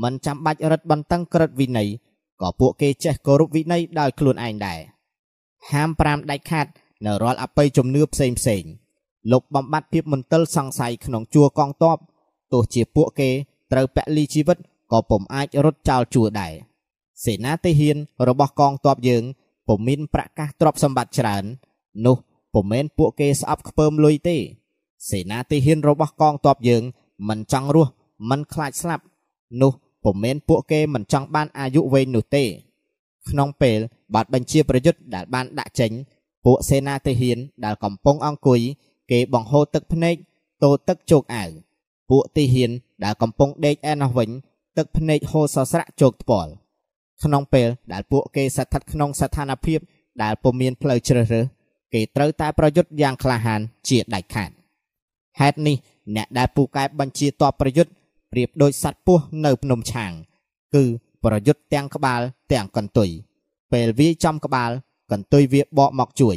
មិនចាំបាច់រឹតបន្តឹងក្រឹតវិន័យក៏ពួកគេចេះគោរពវិន័យដោយខ្លួនឯងដែរហាម5ដាច់ខាតនៅរាល់អបិយជំនឿផ្សេងផ្សេងលុបបំបត្តិភាពមន្ទិលសង្ស័យក្នុងជួរកងទ័ពទោះជាពួកគេត្រូវពលីជីវិតក៏ពុំអាចរត់ចោលជួរដែរសេនាទាហានរបស់កងទ័ពយើងពុំមានប្រកាសទ្រព្យសម្បត្តិច្រើន នោះពុំមែនពួកគេស្អប់ខ្ពើមលុយទេ សេនាទាហានរបស់កងទ័ពយើងមិនចង់រស់មិនខ្លាចស្លាប់ នោះ ពុំមែនពួកគេមិនចង់បានអាយុវែងនោះទេ ក្នុងពេលបាត់បញ្ជាប្រយុទ្ធដែលបានដាក់ចេញ ពួកសេនាទាហានដែលកំពុងអង្គុយគេបង្ហូរទឹកភ្នែកតូទឹកជោកអាវពួកទាហានដែលកំពុងដេកឯណោះវិញ ទឹកភ្នែកហូរសស្រាក់ជោកថ្ពាល់ក្នុងពេលដែលពួកគេស្ថិតក្នុងស្ថានភាពដែលពុំមានផ្លូវជ្រើសរើសគេត្រូវតែប្រយុទ្ធយ៉ាងក្លាហានជាដាច់ខាតហេតុនេះអ្នកដែលពូកែបញ្ជាតបប្រយុទ្ធ ប្រៀបដូចសត្វពស់នៅភ្នំឆាង គឺប្រយុទ្ធទាំងក្បាល ទាំងកន្ទុយពេលវាចំក្បាល កន្ទុយវាបកមកជួយ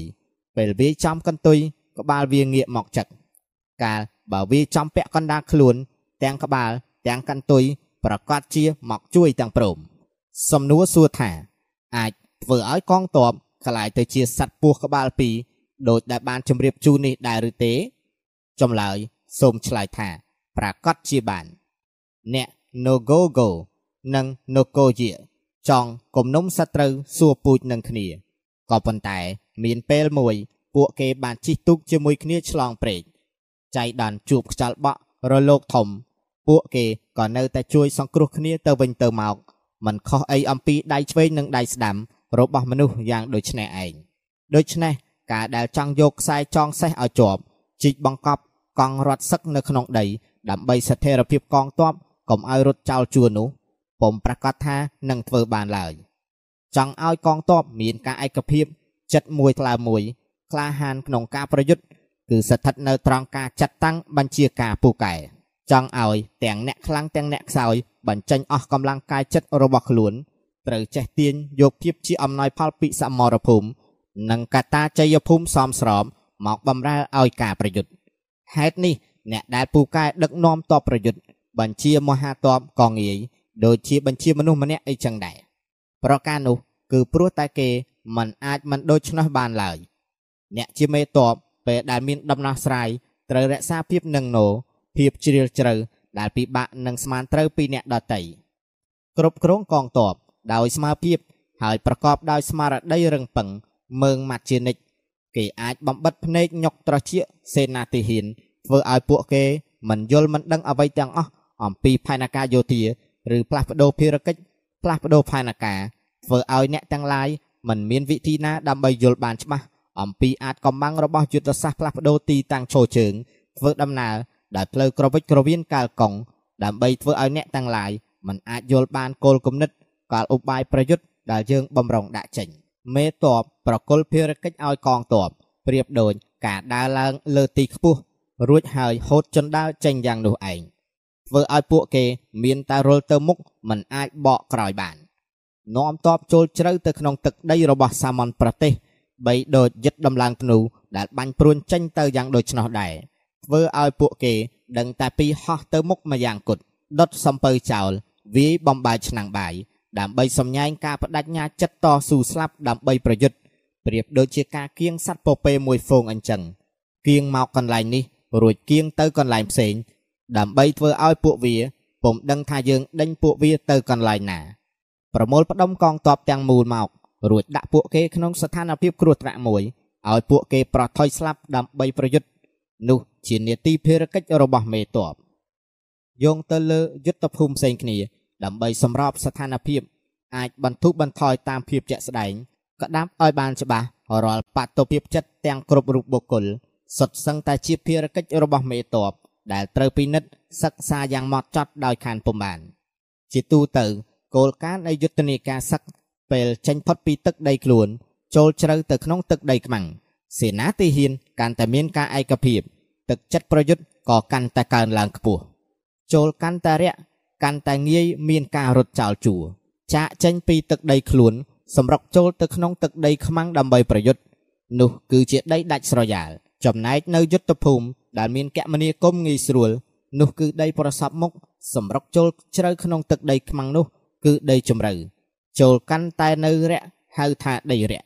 ពេលវាចំកន្ទុយក្បាលវាងាកមកចឹកកាលបើវាចំពាក់កណ្ដាលខ្លួន ទាំងក្បាល ទាំងកន្ទុយប្រកាសជាមកជួយទាំងព្រមសំណួរសួរថា អាចធ្វើឲ្យកងទ័ពក្លាយទៅជាសត្វពស់ក្បាលពីរដោយដែលបានជម្រាបជូននេះដែរឬទេ ចម្លើយ សូមឆ្លើយថា ប្រកាសជាបាន អ្នក No Go Go និង No Go Ye ចង់គំនុំសត្រូវសួរពូជនឹងគ្នាក៏ប៉ុន្តែ មានពេលមួយ ពួកគេបានជិះទូកជាមួយគ្នាឆ្លងព្រែកចៃដន្យជួបខ្យល់បក់រលកធំ ពួកគេក៏នៅតែជួយសង្គ្រោះគ្នាទៅវិញទៅមកមិនខុសអីអំពីដៃឆ្វេងនិងដៃស្ដាំ របស់មនុស្សយ៉ាងដូចនេះឯងដូច្នេះការដែលចង់យកខ្សែចងសេះឲ្យជាប់ជីកបង្កប់កង់រត់សឹកនៅក្នុងដីដើម្បីស្ថិរភាពកងទ័ព កុំឲ្យរត់ចោលជួរនោះពុំប្រកាសថានឹងធ្វើបានឡើយចង់ឲ្យកងទ័ពមានការឯកភាពចិត្តមួយថ្លើមមួយ ក្លាហានក្នុងការប្រយុទ្ធគឺស្ថិតនៅត្រង់ការចាត់តាំងបញ្ជាការពូកែចង់ឲ្យទាំងអ្នកខ្លាំងទាំងអ្នកខ្សោយបញ្ចេញអស់កម្លាំងកាយចិត្តរបស់ខ្លួនត្រូវចេះទាញយកភាពជាអំណោយផលពីសមរភូមិនិងកតាជ័យភូមិសមស្របមកបំរើឲ្យការប្រយុទ្ធហេតុនេះអ្នកដែលពូកែដឹកនាំតបប្រយុទ្ធ បញ្ជាមហាតបកងងាយដូចជាបញ្ជាមនុស្សម្នាក់អីចឹងដែរប្រការនោះ គឺព្រោះតែគេមិនអាចមិនដូច្នោះបានឡើយអ្នកជាមេតបពេលដែលមានដំណោះស្រាយត្រូវរក្សាភាពនឹងណោភាពជ្រាលជ្រៅដែលពិបាកនឹងស្មានត្រូវពីអ្នកដតីគ្រប់គ្រងកងទ័ពដោយស្មារភាពហើយប្រកបដោយស្មារតីរឹងប៉ឹងមើងម៉ាត់ជានិច្ចគេអាចបំបិតភ្នែកញុកត្រជាសេនាទីហ៊ានធ្វើឲ្យពួកគេមិនយល់មិនដឹងអ្វីទាំងអស់ អំពីផែនការយោធាឬផ្លាស់ប្ដូរភារកិច្ចផ្លាស់ប្ដូរផែនការធ្វើឲ្យអ្នកទាំងឡាយមិនមានវិធីណាដើម្បីយល់បានច្បាស់អំពីអាចកំបាំងរបស់យុទ្ធសាស្ត្រផ្លាស់ប្ដូរទីតាំងឈរជើងធ្វើដំណើរដោយផ្លូវក្រវិចក្រវៀនកាលកុងដើម្បីធ្វើឲ្យអ្នកទាំងឡាយមិនអាចយល់បានគោលគំនិតកាលឧបាយប្រយុទ្ធដែលយើងបំរុងដាក់ចេញមេតបប្រគល់ភារកិច្ចឲ្យកងទ័ពប្រៀបដូចការដើរឡើងលើទីខ្ពស់រួចហើយហូតជណ្ដើរចេញយ៉ាងនោះឯង ធ្វើឲ្យពួកគេមានតែរុលទៅមុខមិនអាចបកក្រោយបាននាំតបចូលជ្រៅទៅក្នុងទឹកដីរបស់សាមញ្ញប្រទេសបីដូចយឹតដំឡើងធ្នូដែលបាញ់ព្រួនចេញទៅយ៉ាងដូច្នោះដែរធ្វើឲ្យពួកគេដឹងតែពីហោះទៅមុខម្យ៉ាងគត់ដុតសំពៅចោលវាយបំបាយឆ្នាំងបាយដើម្បីសម្ញែងការបដិញ្ញាចិត្តតស៊ូស្លាប់ដើម្បីប្រយុទ្ធប្រៀបដូចជាការគៀងសัตว์ពពែមួយហ្វូងអញ្ចឹងគៀងមកកន្លែងនេះរួចគៀងទៅកន្លែងផ្សេង ដើម្បីធ្វើឲ្យពួកវាពុំដឹងថាយើងដេញពួកវាទៅកន្លែងណាប្រមូលផ្ដុំកងទ័ពទាំងមូលមករួចដាក់ពួកគេក្នុងស្ថានភាពគ្រោះថ្នាក់មួយឲ្យពួកគេប្រថុយស្លាប់ដើម្បីប្រយុទ្ធនោះជានាទីភារកិច្ចរបស់មេទ័ពយោងទៅលើយុទ្ធភូមិផ្សេងគ្នា ដើម្បីសម្របស្ថានភាពអាចបន្ធូរបន្ថយតាមភាពជាក់ស្ដែងក៏ដាប់ឲ្យបានច្បាស់រាល់បតទៅភាពចិត្តទាំងគ្រប់រូបបុគ្គលសុទ្ធសឹងតែជាភារកិច្ចរបស់មេតប ដែលត្រូវពិនិត្យសិក្សាយ៉ាងម៉ត់ចត់ដោយខានពុំបាន ជាទូទៅគោលការណ៍នៃយុទ្ធនាការសឹកពេលចេញផុតពីទឹកដីខ្លួន ចូលជ្រៅទៅក្នុងទឹកដីខ្មាំងសេនាទាហានកាន់តែមានការឯកភាពទឹកចិត្តប្រយុទ្ធក៏កាន់តែកើនឡើងខ្ពស់ចូលកាន់តែរាក់កាន់តែងាយមានការរត់ចោលជួរចាកចេញពីទឹកដីខ្លួនសម្រុកចូលទៅក្នុងទឹកដីខ្មាំងដើម្បីប្រយុទ្ធនោះគឺជាដីដាច់ស្រយាលចំណែកនៅយុទ្ធភូមិ ដែលមានគមនាគមន៍ងាយស្រួលនោះគឺដីប្រសពមុខសម្រុកចូលជ្រៅក្នុងទឹកដីខ្មាំងនោះ គឺដីជំរៅចូលកាន់តែនៅរយៈហៅថាដីរយៈ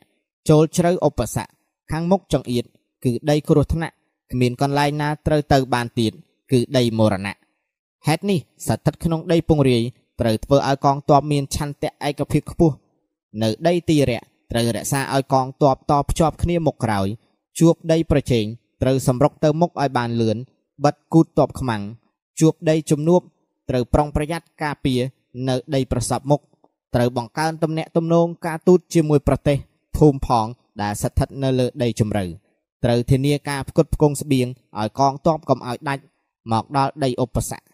ចូលជ្រៅឧបសគ្គខាងមុខចង្អៀតគឺដីគ្រោះថ្នាក់គ្មានកន្លែងណាត្រូវទៅបានទៀតគឺដីមរណៈហេតុនេះស្ថិតក្នុងដីពងរាយត្រូវធ្វើឲ្យកងទ័ពមានឆន្ទៈឯកភាពខ្ពស់នៅដីទីរៈត្រូវរក្សាឲ្យកងទ័ពតភ្ជាប់គ្នាមុខក្រោយជួបដីប្រជែង ត្រូវសម្រុកទៅមុខឲ្យបានលឿនបិទគូតទ័ពខ្មាំងជួបដីជំនួបត្រូវប្រុងប្រយ័ត្នការពារនៅដីប្រសពមុខត្រូវបង្កើនទំនាក់ទំនងការទូតជាមួយប្រទេសភូមិផងដែលស្ថិតនៅលើដីជម្រៅត្រូវធានាការផ្គត់ផ្គង់ស្បៀងឲ្យកងទ័ពកុំឲ្យដាច់មកដល់ដីឧបសគ្គ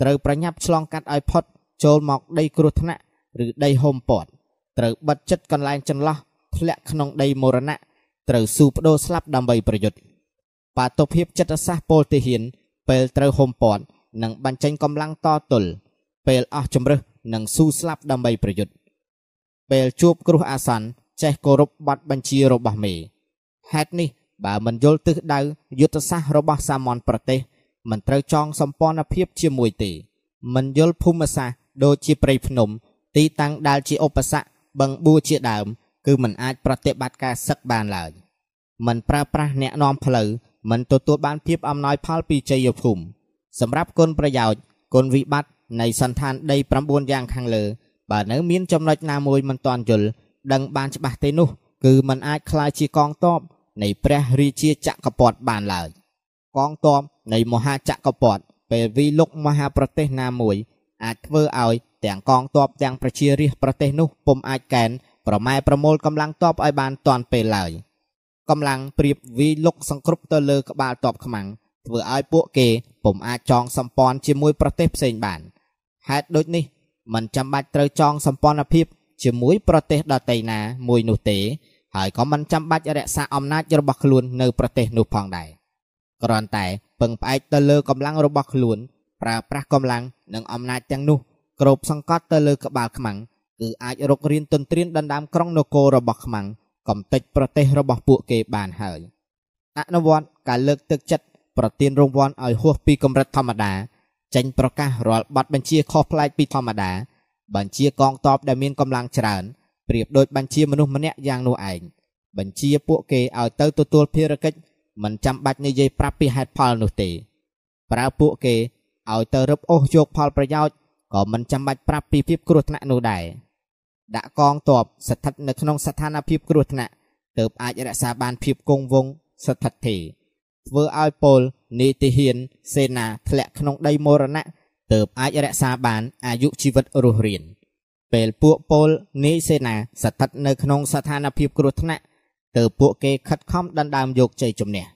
ត្រូវប្រញាប់ឆ្លងកាត់ឲ្យផុតចូលមកដីគ្រោះថ្នាក់ឬដីហុំព័ទ្ធត្រូវបិទចិត្តកន្លែងចន្លោះធ្លាក់ក្នុងដីមរណៈត្រូវស៊ូបដូរស្លាប់ដើម្បីប្រយុទ្ធ បាតុភិបចិត្តសាស្ត្រពលទាហាន ពេលត្រូវហុំព័ទ្ធនិងបញ្ចេញកម្លាំងតទល់ពេលអស់ជំរឹះនិងស៊ូស្លាប់ដើម្បីប្រយុទ្ធពេលជួបគ្រោះអាសន្នចេះគោរពប័ណ្ណបញ្ជារបស់មេហេតុនេះបើមិនយល់ទិសដៅយុទ្ធសាស្ត្ររបស់សាមញ្ញប្រទេសមិនត្រូវចងសម្ព័ន្ធភាពជាមួយទេមិនយល់ភូមិសាស្ត្រដូចជាព្រៃភ្នំ ទីតាំងដែលជាឧបសគ្គបឹងបួជាដើម គឺមិនអាចប្រតិបត្តិការសឹកបានឡើយមិនប្រើប្រាស់អ្នកនាំផ្លូវ មិនទទួលបានភាពអំណោយផលពីជ័យភូមិសម្រាប់គុណប្រយោជន៍គុណវិបត្តិនៃសន្តានដី9យ៉ាងខាងលើ បើនៅមានចំណុចណាមួយមិនទាន់យល់ដឹងបានច្បាស់ទេនោះ គឺมันអាចក្លាយជាកងទ័ពនៃព្រះរាជាចក្រពតបានឡើយកងទ័ពនៃមហាចក្រពតពេលវិលុកមហាប្រទេសណាមួយអាចធ្វើឲ្យទាំងកងទ័ពទាំងប្រជារាស្ត្រប្រទេសនោះពុំអាចកែនប្រម៉ែប្រមូលកម្លាំងទ័ពឲ្យបានទាន់ពេលឡើយ។ កម្លាំងព្រៀបវិលុកសង្គ្រប់ទៅលើក្បាលទ័ពខ្មាំងធ្វើឲ្យពួកគេពុំអាចចងសម្ព័ន្ធជាមួយប្រទេសផ្សេងបានហេតុដូចនេះมันចាំបាច់ត្រូវចងសម្ព័ន្ធភាពជាមួយប្រទេសដទៃណាមួយនោះទេ ហើយក៏មិនចាំបាច់រក្សាអំណាចរបស់ខ្លួននៅប្រទេសនោះផងដែរគ្រាន់តែពឹងផ្អែកទៅលើកម្លាំងរបស់ខ្លួនប្រើប្រាស់កម្លាំងនិងអំណាចទាំងនោះគ្របសង្កត់ទៅលើក្បាលខ្មាំងគឺអាចរករៀនទន្ទ្រានដណ្ដើមក្រុងនគររបស់ខ្មាំង កំទេចប្រទេសរបស់ពួកគេបានហើយអនុវត្តការលើកទឹកចិត្តប្រទានរង្វាន់ឲ្យហួសពីកម្រិតធម្មតាចេញប្រកាសរាល់ប័ណ្ណបញ្ជាខុសប្លែកពីធម្មតាបញ្ជាកងទ័ពដែលមានកម្លាំងច្រើនប្រៀបដូចបញ្ជាមនុស្សម្នាក់យ៉ាងនោះឯងបញ្ជាពួកគេឲ្យទៅទទួលភារកិច្ចមិនចាំបាច់និយាយប្រាប់ពីហេតុផលនោះទេប្រើពួកគេឲ្យទៅរឹបអូសយកផលប្រយោជន៍ក៏មិនចាំបាច់ប្រាប់ពីភាពគ្រោះថ្នាក់នោះដែរ ដាក់កងទ័ពស្ថិតនៅក្នុងស្ថានភាពគ្រោះថ្នាក់ទើបអាចរក្សាបានភាពគង់វង្សស្ថិតទេធ្វើឲ្យពលនីតិហ៊ាន សេនាធ្លាក់ក្នុងដីមរណៈទើបអាចរក្សាបានអាយុជីវិតរស់រានពេលពួកពលនីសេនាស្ថិតនៅក្នុងស្ថានភាពគ្រោះថ្នាក់ទើបពួកគេខិតខំដណ្ដើមយកជ័យជំនះ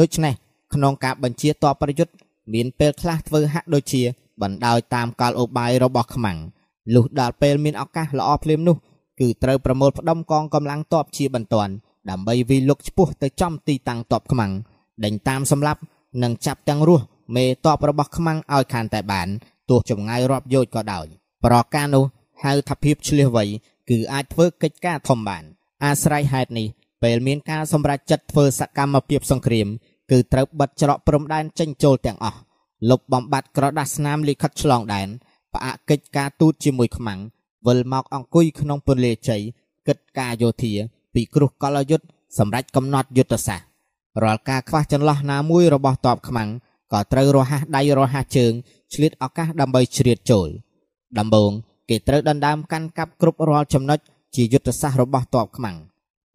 ដូច្នេះក្នុងការបញ្ជាតបប្រយុទ្ធមានពេលខ្លះធ្វើហាក់ដូចជាបណ្ដោយតាមកលឧបាយរបស់ខ្មាំង លុះដល់ពេលមានឱកាសល្អភ្លាមនោះគឺត្រូវប្រមូលផ្ដុំកងកម្លាំងតបជាបន្ទាន់ដើម្បីវិលុកឆ្ពោះទៅចំទីតាំងតបខ្មាំងដេញតាមសម្លាប់និងចាប់ទាំងរស់មេតបរបស់ខ្មាំងឲ្យខានតែបានទោះចម្ងាយរាប់យោជក៏ដោយប្រការនោះហៅថាភាពឆ្លៀសវៃគឺអាចធ្វើកិច្ចការធំបាន អាស្រ័យហេតុនេះពេលមានការសម្រេចចិត្តធ្វើសកម្មភាពសង្គ្រាម គឺត្រូវបិទច្រកព្រំដែនចេញចូលទាំងអស់លុបបំបត្តិក្រដាសស្នាមលិខិតឆ្លងដែន ផ្អាកកិច្ចការទូតជាមួយខ្មាំងវិលមកអង្គុយក្នុងពន្លាជ័យគិតការយោធា ពីគ្រោះកលយុទ្ធសម្រាប់កំណត់យុទ្ធសាស្ត្ររាល់ការខ្វះចន្លោះណាមួយរបស់តបខ្មាំងក៏ត្រូវរហ័សដៃរហ័សជើងឆ្លៀតឱកាសដើម្បីជ្រៀតចូលដំបូងគេត្រូវដណ្ដើមកាន់កាប់គ្រប់រាល់ចំណុចជាយុទ្ធសាស្ត្ររបស់តបខ្មាំង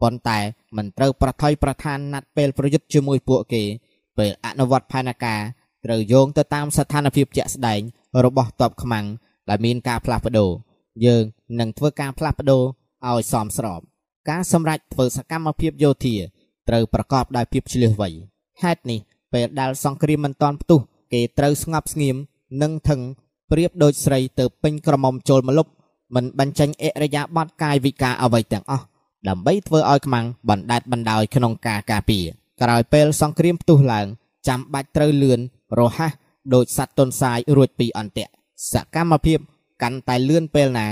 ប៉ុន្តែមិនត្រូវប្រថុយប្រឋានណាត់ពេលប្រយុទ្ធជាមួយពួកគេពេលអនុវត្តផែនការ ត្រូវយោងទៅតាមស្ថានភាពជាក់ស្ដែងរបស់តបខ្មាំងដែលមានការផ្លាស់ប្ដូរយើងនឹងធ្វើការផ្លាស់ប្ដូរឲ្យសមស្របការសម្រេចធ្វើសកម្មភាពយោធាត្រូវប្រកបដោយភាពឆ្លៀសវៃហេតុនេះពេលដែលសង្គ្រាមមិនតាន់ផ្ទុះគេត្រូវស្ងប់ស្ងៀមនិងថឹងប្រៀបដូចស្រីទៅពេញក្រមុំចូលមលុបមិនបញ្ចេញអរិយាប័ត្រកាយវិការអ្វីទាំងអស់ដើម្បីធ្វើឲ្យខ្មាំងបណ្ដេតបណ្ដោយក្នុងការការពារក្រោយពេលសង្គ្រាមផ្ទុះឡើងចាំបាច់ត្រូវលឿន រហ័សដោយសត្វតុនសាយរួចពីអន្ទាក់សកម្មភាពកាន់តែលឿនពេលណា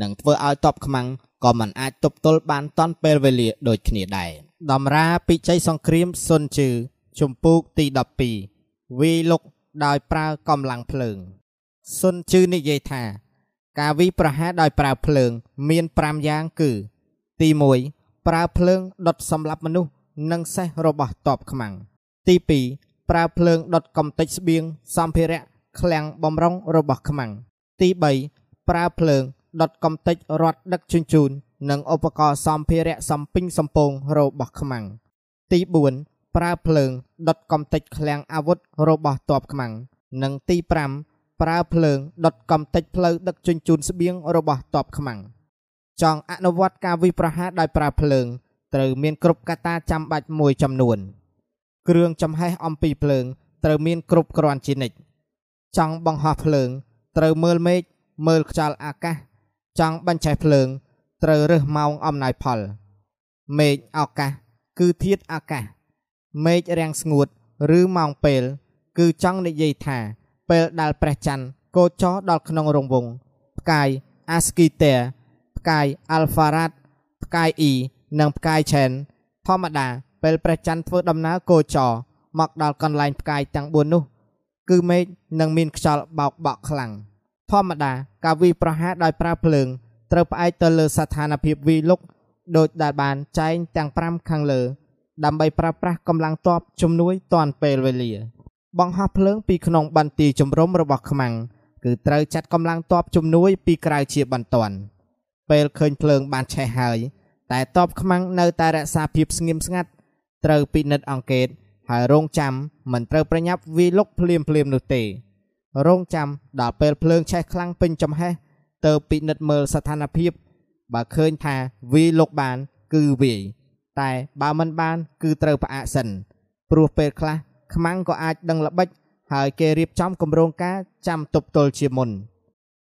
នឹងធ្វើឲ្យតបខ្មាំងក៏មិនអាចទប់ទល់បានតាន់ពេលវេលាដូចគ្នាដែរតម្រាពិជ័យសង្គ្រាមសុនជឺជំពូកទី12វីលុកដោយប្រើកម្លាំងភ្លើងសុនជឺនិយាយថា ការវិប្រហារដោយប្រើភ្លើង មាន5យ៉ាងគឺ ទី1ប្រើភ្លើងដុតសម្លាប់មនុស្សនិងសេះរបស់តបខ្មាំងទី2 ប្រើភ្លើងដុតកំទេចស្បៀងសម្ភារៈឃ្លាំងបំរុងរបស់ខ្មាំងទី3ប្រើភ្លើងដុតកំទេចរត់ដឹកជញ្ជូន និងឧបករណ៍សម្ភារៈសំពីងសំពងរបស់ខ្មាំងទី4ប្រើភ្លើងដុតកំទេចឃ្លាំងអាវុធរបស់តបខ្មាំងនិងទី5ប្រើភ្លើងដុតកំទេចផ្លូវដឹកជញ្ជូនស្បៀងរបស់តបខ្មាំងចង់អនុវត្តការវិប្រហារដោយប្រើភ្លើងត្រូវមានគ្រប់កត្តាចាំបាច់មួយចំនួន គ្រឿងចំហេះអំពីភ្លើងត្រូវមានគ្រប់គ្រាន់ជានិច្ចចង់បង្ហោះភ្លើង ត្រូវមើលមេឃមើលខ្យល់អាកាស ចង់បញ្ឆេះភ្លើង ត្រូវរើសម៉ោងអំណាយផល មេឃឱកាស គឺធាតុអាកាស មេឃរាំងស្ងួត ឬម៉ោងពេល គឺចង់និយាយថា ពេលដែលព្រះច័ន្ទកោចរដល់ក្នុងរង្វង់ផ្កាយអាស្គីតេផ្កាយអាល់ហ្វារ៉ាតផ្កាយអ៊ីនិងផ្កាយឆែនធម្មតា ពេលព្រះច័ន្ទធ្វើដំណើរកោចរមកដល់កន្លែងផ្កាយទាំង4នោះ គឺមេឃនឹងមានខ្យល់បោកបក់ខ្លាំងធម្មតាការវិប្រហារដោយប្រើភ្លើងត្រូវផ្អែកទៅលើស្ថានភាពវីលុកដោយដែលបានចែងទាំង5ខាងលើ ដើម្បីប្រើប្រាស់កម្លាំងទ័ពជំនួយទាន់ពេលវេលា បង្ហោះភ្លើងពីក្នុងបន្ទាយជំរំរបស់ខ្មាំងគឺត្រូវចាត់កម្លាំងទ័ពជំនួយពីក្រៅជាបន្ទាន់ពេលឃើញភ្លើងបានឆេះហើយ តែតបខ្មាំងនៅតែរក្សាភាពស្ងៀមស្ងាត់ ត្រូវពិនិត្យអង្កេត ហើយរងចាំមិនត្រូវប្រញាប់វាយលុកភ្លាមភ្លាមនោះទេ រងចាំដល់ពេលភ្លើងឆេះខ្លាំងពេញចំហេះទៅពិនិត្យមើលស្ថានភាពបើឃើញថាវាយលុកបាន គឺវាយតែបើមិនបាន គឺត្រូវផ្អាកសិនព្រោះពេលខ្លះខ្មាំងក៏អាចដឹងល្បិចហើយគេរៀបចំគម្រោងការចាំទប់ទល់ជាមុន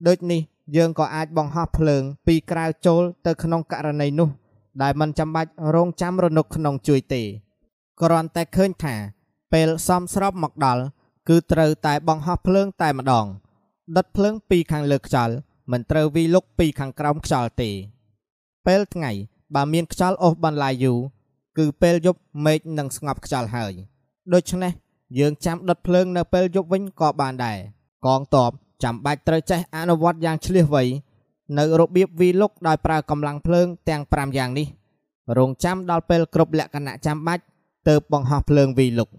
ដូចនេះយើងក៏អាចបង្ហោះភ្លើង ពីក្រៅចូលទៅក្នុងករណីនោះ ដែលមិនចាំបាច់រងចាំរនុកក្នុងជួយទេ គ្រាន់តែឃើញថា ពេលសំស្របមកដល់គឺត្រូវតែបង្ហោះភ្លើងតែម្ដង ដុតភ្លើងពីខាងលើខ្យល់មិនត្រូវវីលុកពីខាងក្រោមខ្យល់ទេ ពេលថ្ងៃបើមានខ្យល់អូសបន្លាយយូរគឺពេលយប់មេឃនឹងស្ងប់ខ្យល់ហើយដូច្នេះយើងចាំដុតភ្លើងនៅពេលយប់វិញក៏បានដែរកងតបចាំបាច់ត្រូវចេះអនុវត្តយ៉ាងឆ្លៀសវៃនៅរបៀបវីលុកដោយប្រើកម្លាំងភ្លើងទាំង5យ៉ាងនេះរងចាំដល់ពេលគ្រប់លក្ខណៈចាំបាច់ ទើបបង្ហោះភ្លើងវីលុក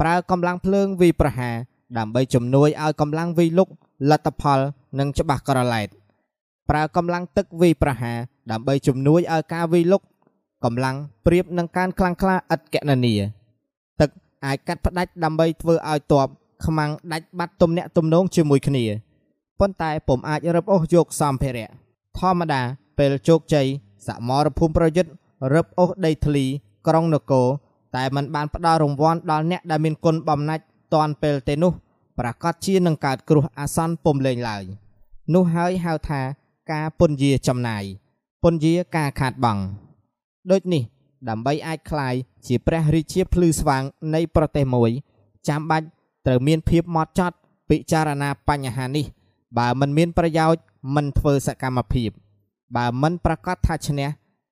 ប្រើកម្លាំងភ្លើងវីប្រហារដើម្បីជំនួយឲ្យកម្លាំងវីលុកលទ្ធផលនិងច្បាស់ក្រឡែតប្រើកម្លាំងទឹកវីប្រហារដើម្បីជំនួយឲ្យការវីលុកកម្លាំងប្រៀបនឹងការខ្លាំងក្លាឥតកណនាទឹកអាចកាត់ផ្ដាច់ដើម្បីធ្វើឲ្យតបខ្មាំងដាច់បាត់ទំនាក់ទំនងជាមួយគ្នាប៉ុន្តែពុំអាចរឹបអូសយកសម្ភារៈធម្មតាពេលជោគជ័យសមរភូមិប្រយុទ្ធរឹបអូសដីធ្លីក្រុងនគរ តែมันបានផ្ដល់រង្វាន់ដល់អ្នកដែលមានគុណបំណាច់តាន់ពេលទេនោះប្រកាសជានឹងកើតគ្រោះអាសន្នពុំលេងឡើយនោះហើយហៅថាការពន្យាចំណាយពន្យាការខាតបង់ដូចនេះដើម្បីអាចคลายជាព្រះរាជាភ្លឺស្វាងនៃប្រទេសមួយចាំបាច់ត្រូវមានភាពម៉ត់ចត់ពិចារណាបញ្ហានេះបើមិនមានប្រយោជន៍មិនធ្វើសកម្មភាព បើមិនប្រកាសថាឈ្នះ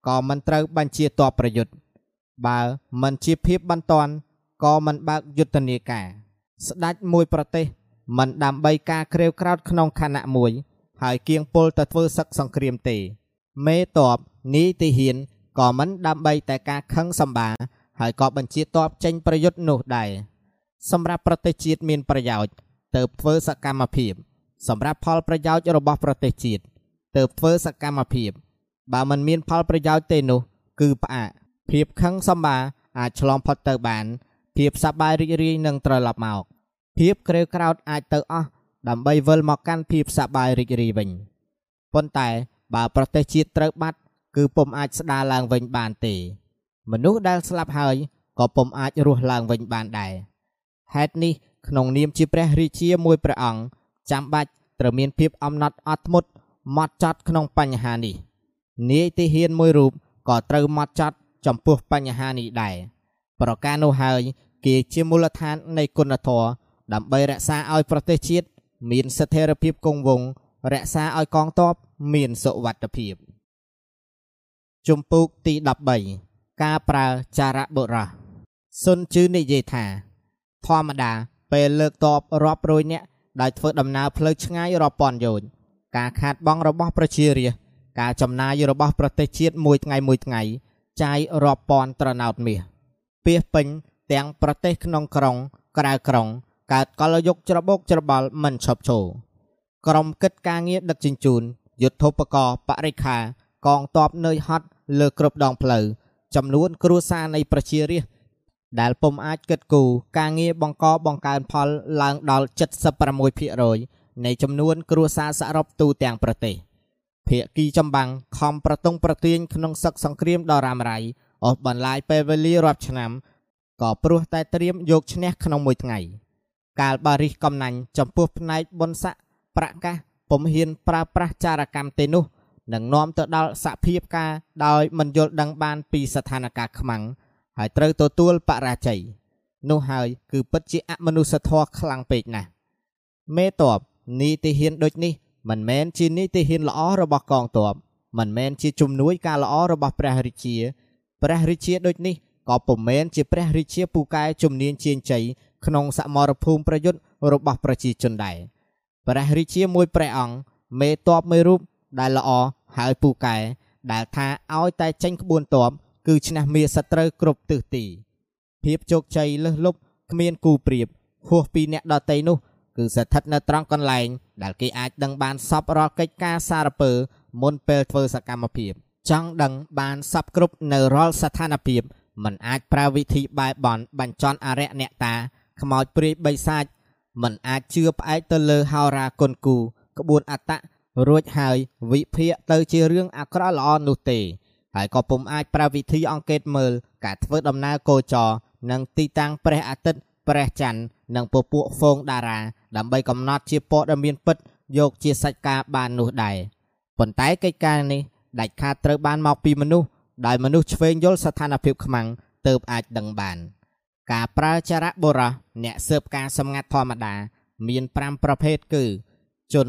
ក៏មិនត្រូវបញ្ជាតបប្រយុទ្ធ បើមិនជាភាពបន្ទាន់ក៏មិនបើកយុទ្ធនាការ ស្ដេចមួយប្រទេសមិនដើម្បីការក្រេវក្រោតក្នុងខណៈមួយ ហើយគៀងពលទៅធ្វើសឹកសង្គ្រាមទេ មេតបនីតិហ៊ានក៏មិនដើម្បីតែការខឹងសម្បា ហើយក៏បញ្ជាតបចេញប្រយុទ្ធនោះដែរសម្រាប់ប្រទេសជាតិមានប្រយោជន៍ទៅធ្វើសកម្មភាព សម្រាប់ផលប្រយោជន៍របស់ប្រទេសជាតិទៅធ្វើសកម្មភាព បើមិនមានផលប្រយោជន៍ទេនោះ គឺផ្អាក ភាពខឹងសម្បាអាចឆ្លងផុតទៅបានភាពសប្បាយរីករាយនឹងត្រឡប់មកភាពក្រេវក្រោធអាចទៅអស់ដើម្បីវិលមកកាន់ភាពសប្បាយរីករាយវិញប៉ុន្តែបើប្រទេសជាតិត្រូវបាត់ គឺពុំអាចស្ដារឡើងវិញបានទេ មនុស្សដែលស្លាប់ហើយក៏ពុំអាចរស់ឡើងវិញបានដែរហេតុនេះក្នុងនាមជាព្រះរាជាមួយព្រះអង្គចាំបាច់ត្រូវមានភាពអំណត់អត់ធ្មត់ម៉ត់ចត់ក្នុងបញ្ហានេះនាយទាហានមួយរូបក៏ត្រូវម៉ត់ចត់ ចំពោះបញ្ហានេះដែរប្រការនោះហើយគេជាមូលដ្ឋាននៃគុណធម៌ដើម្បីរក្សាឲ្យប្រទេសជាតិមានស្ថិរភាពគង់វង្សរក្សាឲ្យកងទ័ពមានសុវត្ថិភាពជំពូកទី13ការប្រើចារៈបុរសសុនជឺនិយាយថា ធម្មតា ពេលលើកតបរាប់រយនាក់ដោយធ្វើដំណើរផ្លូវឆ្ងាយរាប់ពាន់យោជន៍ការខាតបង់របស់ប្រជារាស្ត្រការចំណាយរបស់ប្រទេសជាតិមួយថ្ងៃមួយថ្ងៃ ចាយរាប់ពាន់ត្រណោតមាសពាសពេញទាំងប្រទេសក្នុងក្រុងក្រៅក្រុងកើតកលយុគច្របូកច្របល់មិនឈប់ឈរក្រុមគិតការងារដឹកជញ្ជូនយុទ្ធោបករណ៍បរិខាកងទ័ពនៅហត់លើគ្រប់ដងផ្លូវចំនួន គ្រួសារនៃប្រជារាស្ត្រដែលពុំអាចគិតគូរការងារបង្កបង្កើនផលឡើងដល់76%នៃចំនួន គ្រួសារសរុបទូទាំងប្រទេស ភាគីចម្បាំងខំប្រតុងប្រទាញក្នុងសឹកសង្គ្រាមដ៏រ៉ាំរ៉ៃអស់បន្លាយពេលវេលារាប់ឆ្នាំក៏ព្រោះតែត្រៀមយកឈ្នះក្នុងមួយថ្ងៃកាលបារិះកំណាញ់ចំពោះផ្នែកបុណ្យស័កប្រកាសពុំហ៊ានប្រើប្រាស់ចារកម្មទេនោះនឹងនាំទៅដល់សភាពការដោយមិនយល់ដឹងបានពីស្ថានភាពខ្មាំងហើយត្រូវទទួលបរាជ័យនោះហើយគឺពិតជាអមនុស្សធម៌ខ្លាំងពេកណាស់មេតបនីតិហ៊ានដូចនេះ មិនមែនជានីតិហ៊ានល្អរបស់កងទ័ពមិនមែនជាជំនួយការល្អរបស់ព្រះរាជា ព្រះរាជាដូចនេះក៏ពុំមែនជាព្រះរាជាពូកែជំនាញជាងជ័យក្នុងសមរភូមិប្រយុទ្ធរបស់ប្រជាជនដែរព្រះរាជាមួយព្រះអង្គមេតបមួយរូបដែលល្អហើយពូកែដែលថាឲ្យតែចេញក្បួនតបគឺឈ្នះមាសសត្រូវគ្រប់ទិសទី ភាពជោគជ័យលើសលប់គ្មានគូប្រៀបហួសពីអ្នកដតីនោះ គឺស្ថិតនៅត្រង់កន្លែង ដែលគេអាចដឹងបានសពរាល់កិច្ចការសារពើមុនពេលធ្វើសកម្មភាពចង់ដឹងបានសពគ្រប់នៅរាល់ស្ថានភាពมันអាចប្រើវិធីបែបបន់បញ្ចន់អរិយអ្នកតាខ្មោចព្រាយបីសាច់มันអាចជឿផ្អែកទៅលើហោរាគុណគូក្បួនអត្តរួចហើយវិភាគទៅជារឿងអាក្រក់ល្អនោះទេហើយក៏ពុំអាចប្រើវិធីអង្កេតមើលការធ្វើដំណើរកោចរនិងទីតាំងព្រះអាទិត្យ ព្រះច័ន្ទនិងពពួកហ្វូងតារា ដើម្បីកំណត់ជាព័ត៌មានពិតយកជាសាច់ការបាននោះដែរប៉ុន្តែកិច្ចការនេះដាច់ខាតត្រូវបានមកពីមនុស្សដោយមនុស្សឆ្វេងយល់ស្ថានភាពខ្មាំងទើបអាចដឹងបាន ការប្រើចារៈបុរសអ្នកស៊ើបការសម្ងាត់ធម្មតា មាន5ប្រភេទគឺ ជន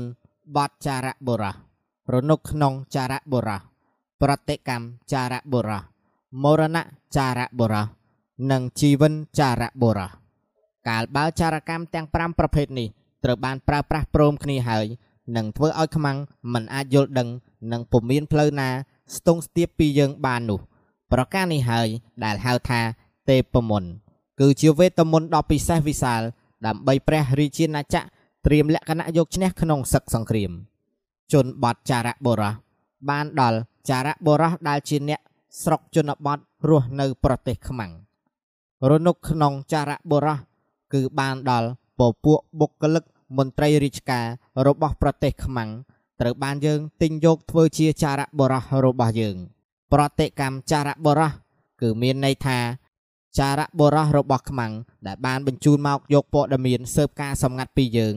បត់ចារៈបុរសរនុកក្នុងចារៈបុរសប្រតិកម្មចារៈបុរសមរណៈចារៈបុរសនិងជីវិនចារៈបុរស កាលបើចារកម្មទាំង5ប្រភេទនេះត្រូវបានប្រើប្រាស់ព្រមគ្នាហើយនឹងធ្វើឲ្យខ្មាំងមិនអាចយល់ដឹងនិងពុំមានផ្លូវណាស្ទង់ស្ទាបពីយើងបាននោះ ប្រការនេះហើយដែលហៅថាទេពមន្តគឺជាវេទមន្តដ៏ពិសេសវិសាល ដើម្បីព្រះរាជាណាចក្រត្រៀមលក្ខណៈយកឈ្នះក្នុងសឹកសង្គ្រាម ជនបត់ចារៈបុរសបានដល់ចារៈបុរសដែលជាអ្នកស្រុកជនបទរស់នៅប្រទេសខ្មាំងរនុកក្នុងចារៈបុរស គឺបានដល់ពពួកបុគ្គលិកមន្ត្រីរាជការរបស់ប្រទេសខ្មាំងត្រូវបានយើងទិញយកធ្វើជាចារៈបុរសរបស់យើង ប្រតិកម្មចារៈបុរសគឺមានន័យថា ចារៈបុរសរបស់ខ្មាំងដែលបានបញ្ជូនមកយកព័ត៌មានស៊ើបការសម្ងាត់ពីយើង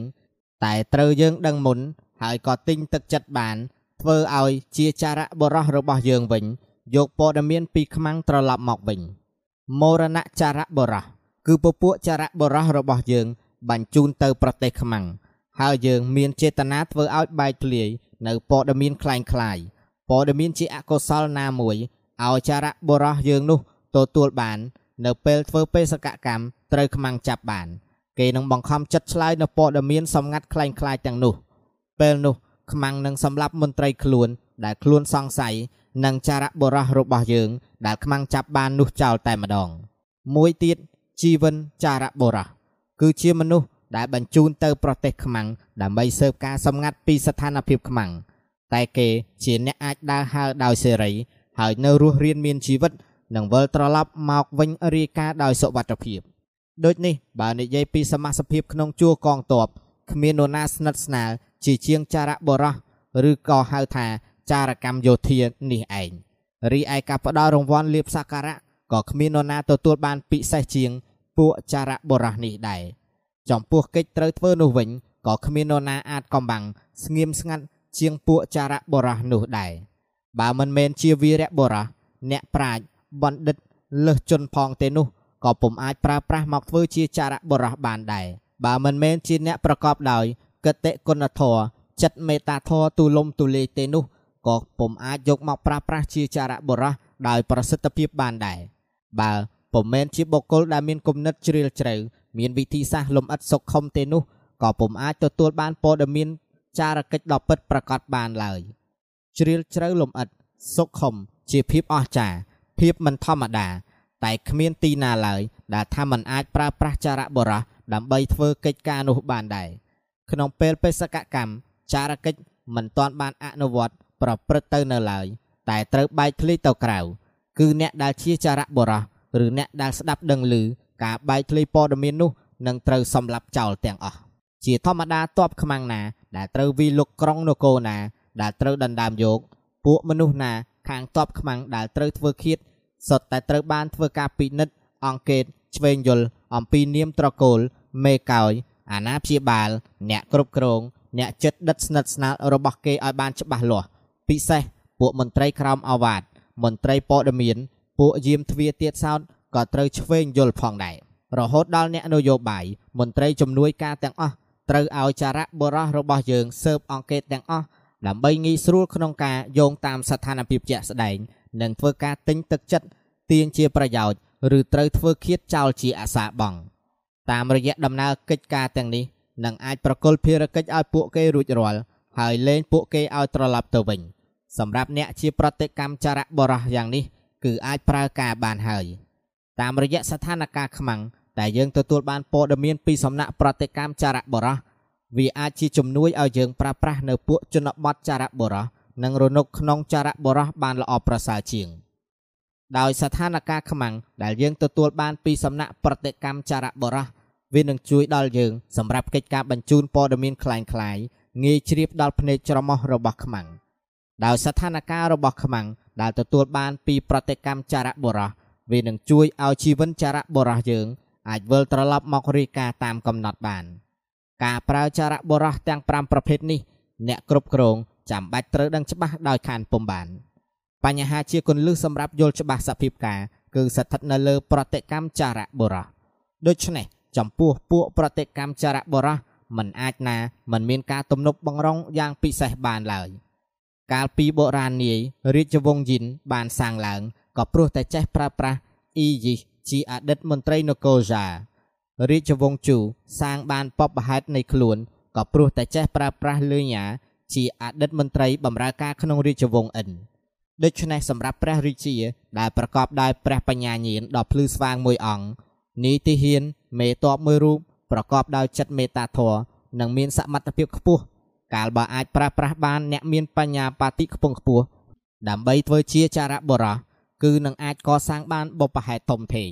តែត្រូវយើងដឹងមុន ហើយក៏ទិញទឹកចិត្តបាន ធ្វើឲ្យជាចារៈបុរសរបស់យើងវិញ យកព័ត៌មានពីខ្មាំងត្រឡប់មកវិញមរណចារៈបុរស គឺពពួកចារៈបុរសរបស់យើង បញ្ជូនទៅប្រទេសខ្មាំងហើយយើងមានចេតនាធ្វើឲ្យបែកធ្លាយនៅព័ត៌មានคล้ายคล้ายព័ត៌មានជាអកុសលណាមួយឲ្យចារៈបុរសយើងនោះទទួលបាន នៅពេលធ្វើបេសកកម្មត្រូវខ្មាំងចាប់បាន គេនឹងបង្ខំចិត្តឆ្លើយនៅព័ត៌មានសម្ងាត់คล้ายคล้ายទាំងនោះពេលនោះខ្មាំងនឹងសម្លាប់មន្ត្រីខ្លួន ដែលខ្លួនសង្ស័យនិងចារៈបុរសរបស់យើង ដែលខ្មាំងចាប់បាននោះចោលតែម្ដង មួយទៀត ជីវិនចារៈបុរសគឺជាមនុស្សដែលបញ្ជូនទៅប្រទេសខ្មាំងដើម្បីស៊ើបការសម្ងាត់ពីស្ថានភាពខ្មាំងតែគេជាអ្នកអាចដើរហើរដោយសេរីហើយនៅរស់រៀនមានជីវិតនិងវិលត្រឡប់មកវិញរាយការណ៍ដោយសុវត្ថិភាពដូចនេះបើនិយាយពីសមាជិកក្នុងជួរកងទ័ពគ្មាននរណាស្និទ្ធស្នាលជាជាងចារៈបរោះឬក៏ហៅថាចារកម្មយោធានេះឯងរីឯការផ្ដល់រង្វាន់លៀបសក្ការៈ ក៏គ្មាននរណាទទួលបានពិសេសជាងពួកចារៈបរោះនេះដែរចំពោះកិច្ចត្រូវធ្វើនោះវិញក៏គ្មាននរណាអាចកំបាំងស្ងៀមស្ងាត់ជាងពួកចារៈបរោះនោះដែរបើមិនមែនជាវីរៈបរោះអ្នកប្រាជ្ញបណ្ឌិតលើសជនផងទេនោះក៏ពុំអាចប្រើប្រាស់មកធ្វើជាចារៈបរោះបានដែរបើមិនមែនជាអ្នកប្រកបដោយកតិគុណធម៌ចិត្តមេត្តាធម៌ទូលំទូលាយទេនោះក៏ពុំអាចយកមកប្រាស្រ័យជាចារៈបុរសដោយប្រសិទ្ធភាពបានដែរ បើពុំមែនជាបុគ្គលដែលមានគំនិតជ្រាលជ្រៅមានវិធីសាស្ត្រលំអិតសុខុមទេនោះក៏ពុំអាចទទួលបានព័ត៌មានចារកិច្ចដ៏ពិតប្រាកដបានឡើយជ្រាលជ្រៅលំអិតសុខុមជាភាពអស្ចារ្យភាពមិនធម្មតា តែគ្មានទីណាឡើយដែលថាมันអាចប្រើប្រាស់ចារៈបរោះដើម្បីធ្វើកិច្ចការនោះបានដែរក្នុងពេលបេសកកម្មចារកិច្ចមិនទាន់បានអនុវត្តប្រព្រឹត្តទៅនៅឡើយតែត្រូវបែកធ្លាយទៅក្រៅ គឺអ្នកដែលជាចារៈបរោះឬអ្នកដែលស្ដាប់ដឹងឮការបែកធ្លាយព័ត៌មាននោះនឹងត្រូវសម្លាប់ចោលទាំងអស់ជាធម្មតាតបខ្មាំងណាដែលត្រូវវិលុកក្រុងនគរណាដែលត្រូវដណ្ដើមយកពួកមនុស្សណាខាងតបខ្មាំងដែលត្រូវធ្វើឃាតសុទ្ធតែត្រូវបានធ្វើការពិនិត្យអង្កេតឆ្វេងយល់អំពីនាមត្រកូលមេកោយអាណាព្យាបាល អ្នកគ្រប់គ្រង អ្នកចិត្តដិតស្និទ្ធស្នាលរបស់គេឲ្យបានច្បាស់លាស់ពិសេសពួកមន្ត្រីក្រមអាវ៉ាត មន្ត្រីព័ត៌មានពួកយាមទ្វាទៀតសោតក៏ត្រូវឆ្វេងយល់ផងដែររហូតដល់អ្នកនយោបាយមន្ត្រីជំនួយការទាំងអស់ត្រូវឲ្យចារៈបរោះរបស់យើងស៊ើបអង្កេតទាំងអស់ដើម្បីងាយស្រួលក្នុងការយោងតាមស្ថានភាពជាក់ស្ដែងនិងធ្វើការទិញទឹកចិត្តទាញជាប្រយោជន៍ឬត្រូវធ្វើឃាតចោលជាអាសាបង់តាមរយៈដំណើរកិច្ចការទាំងនេះនឹងអាចប្រគល់ភារកិច្ចឲ្យពួកគេរួចរាល់ហើយលែងពួកគេឲ្យត្រឡប់ទៅវិញ សម្រាប់អ្នកជាប្រតិកម្មចារៈបរោះយ៉ាងនេះគឺអាចប្រើការបានហើយតាមរយៈស្ថានភាពខ្មាំងតែយើងទទួលបានព័ត៌មានពីសំណាក់ប្រតិកម្មចារៈបរោះវាអាចជាជំនួយឲ្យយើងប្រើប្រាស់នៅពួកជនបទចារៈបរោះនិងរនុកក្នុងចារៈបរោះបានល្អប្រសើរជាងដោយស្ថានភាពខ្មាំងដែលយើងទទួលបានពីសំណាក់ប្រតិកម្មចារៈបរោះវានឹងជួយដល់យើងសម្រាប់កិច្ចការបញ្ជូនព័ត៌មានคล้ายៗងាយជ្រាបដល់ភ្នែកច្រមុះរបស់ខ្មាំង ដោយស្ថានភាពរបស់ខ្មាំងដែលទទួលបានពីប្រតិកម្មចារៈបុរសវានឹងជួយឲ្យជីវិនចារៈបុរសយើងអាចវិលត្រឡប់មករីកាតាមកំណត់បាន ការប្រើចារៈបុរសទាំង5ប្រភេទនេះ អ្នកគ្រប់គ្រងចាំបាច់ត្រូវដឹងច្បាស់ដោយខានពុំបាន បញ្ហាជាគន្លឹះសម្រាប់យល់ច្បាស់សភាពការគឺស្ថិតនៅលើប្រតិកម្មចារៈបុរសដូច្នេះចំពោះពួកប្រតិកម្មចារៈបុរសមិនអាចណាមិនមានការទំនប់បង្រង់យ៉ាងពិសេសបានឡើយ។ កាលពីបុរាណនាយរាជវង្សយិនបានសាងឡើងក៏ព្រោះតែចេះប្រើប្រាស់អ៊ីយីជាអតីតមន្ត្រីនគរយ៉ារាជវង្សជូសាងបានបបហេតុនៃខ្លួនក៏ព្រោះតែចេះប្រើប្រាស់លឺញ៉ាជាអតីតមន្ត្រីបម្រើការក្នុងរាជវង្សអិនដូច្នេះសម្រាប់ព្រះរាជា ដែលប្រកបដោយព្រះបញ្ញាញាណដ៏ភ្លឺស្វាងមួយអង្គនីតិហ៊ានមេតបមួយរូបប្រកបដោយចិត្តមេត្តាធម៌និងមានសមត្ថភាពខ្ពស់ កាលបើអាចប្រើប្រាស់បានអ្នកមានបញ្ញាបាតិខ្ពង់ខ្ពស់ដើម្បីធ្វើជាចារៈបរោះគឺនឹងអាចកសាងបានបុព្វហេតុធំធេង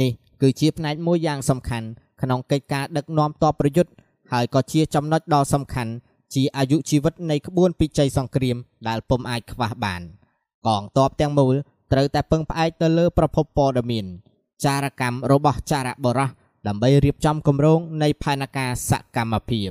នេះគឺជាផ្នែកមួយយ៉ាងសំខាន់ក្នុងកិច្ចការដឹកនាំតបប្រយុទ្ធហើយក៏ជាចំណុចដ៏សំខាន់ជាអាយុជីវិតនៃក្បួនពិជ័យសង្គ្រាមដែលពុំអាចខ្វះបានកងទ័ពទាំងមូលត្រូវតែពឹងផ្អែកទៅលើប្រភពព័ត៌មាន ចារកម្មរបស់ចារៈបរោះដើម្បីរៀបចំគម្រោងនៃផែនការសកម្មភាព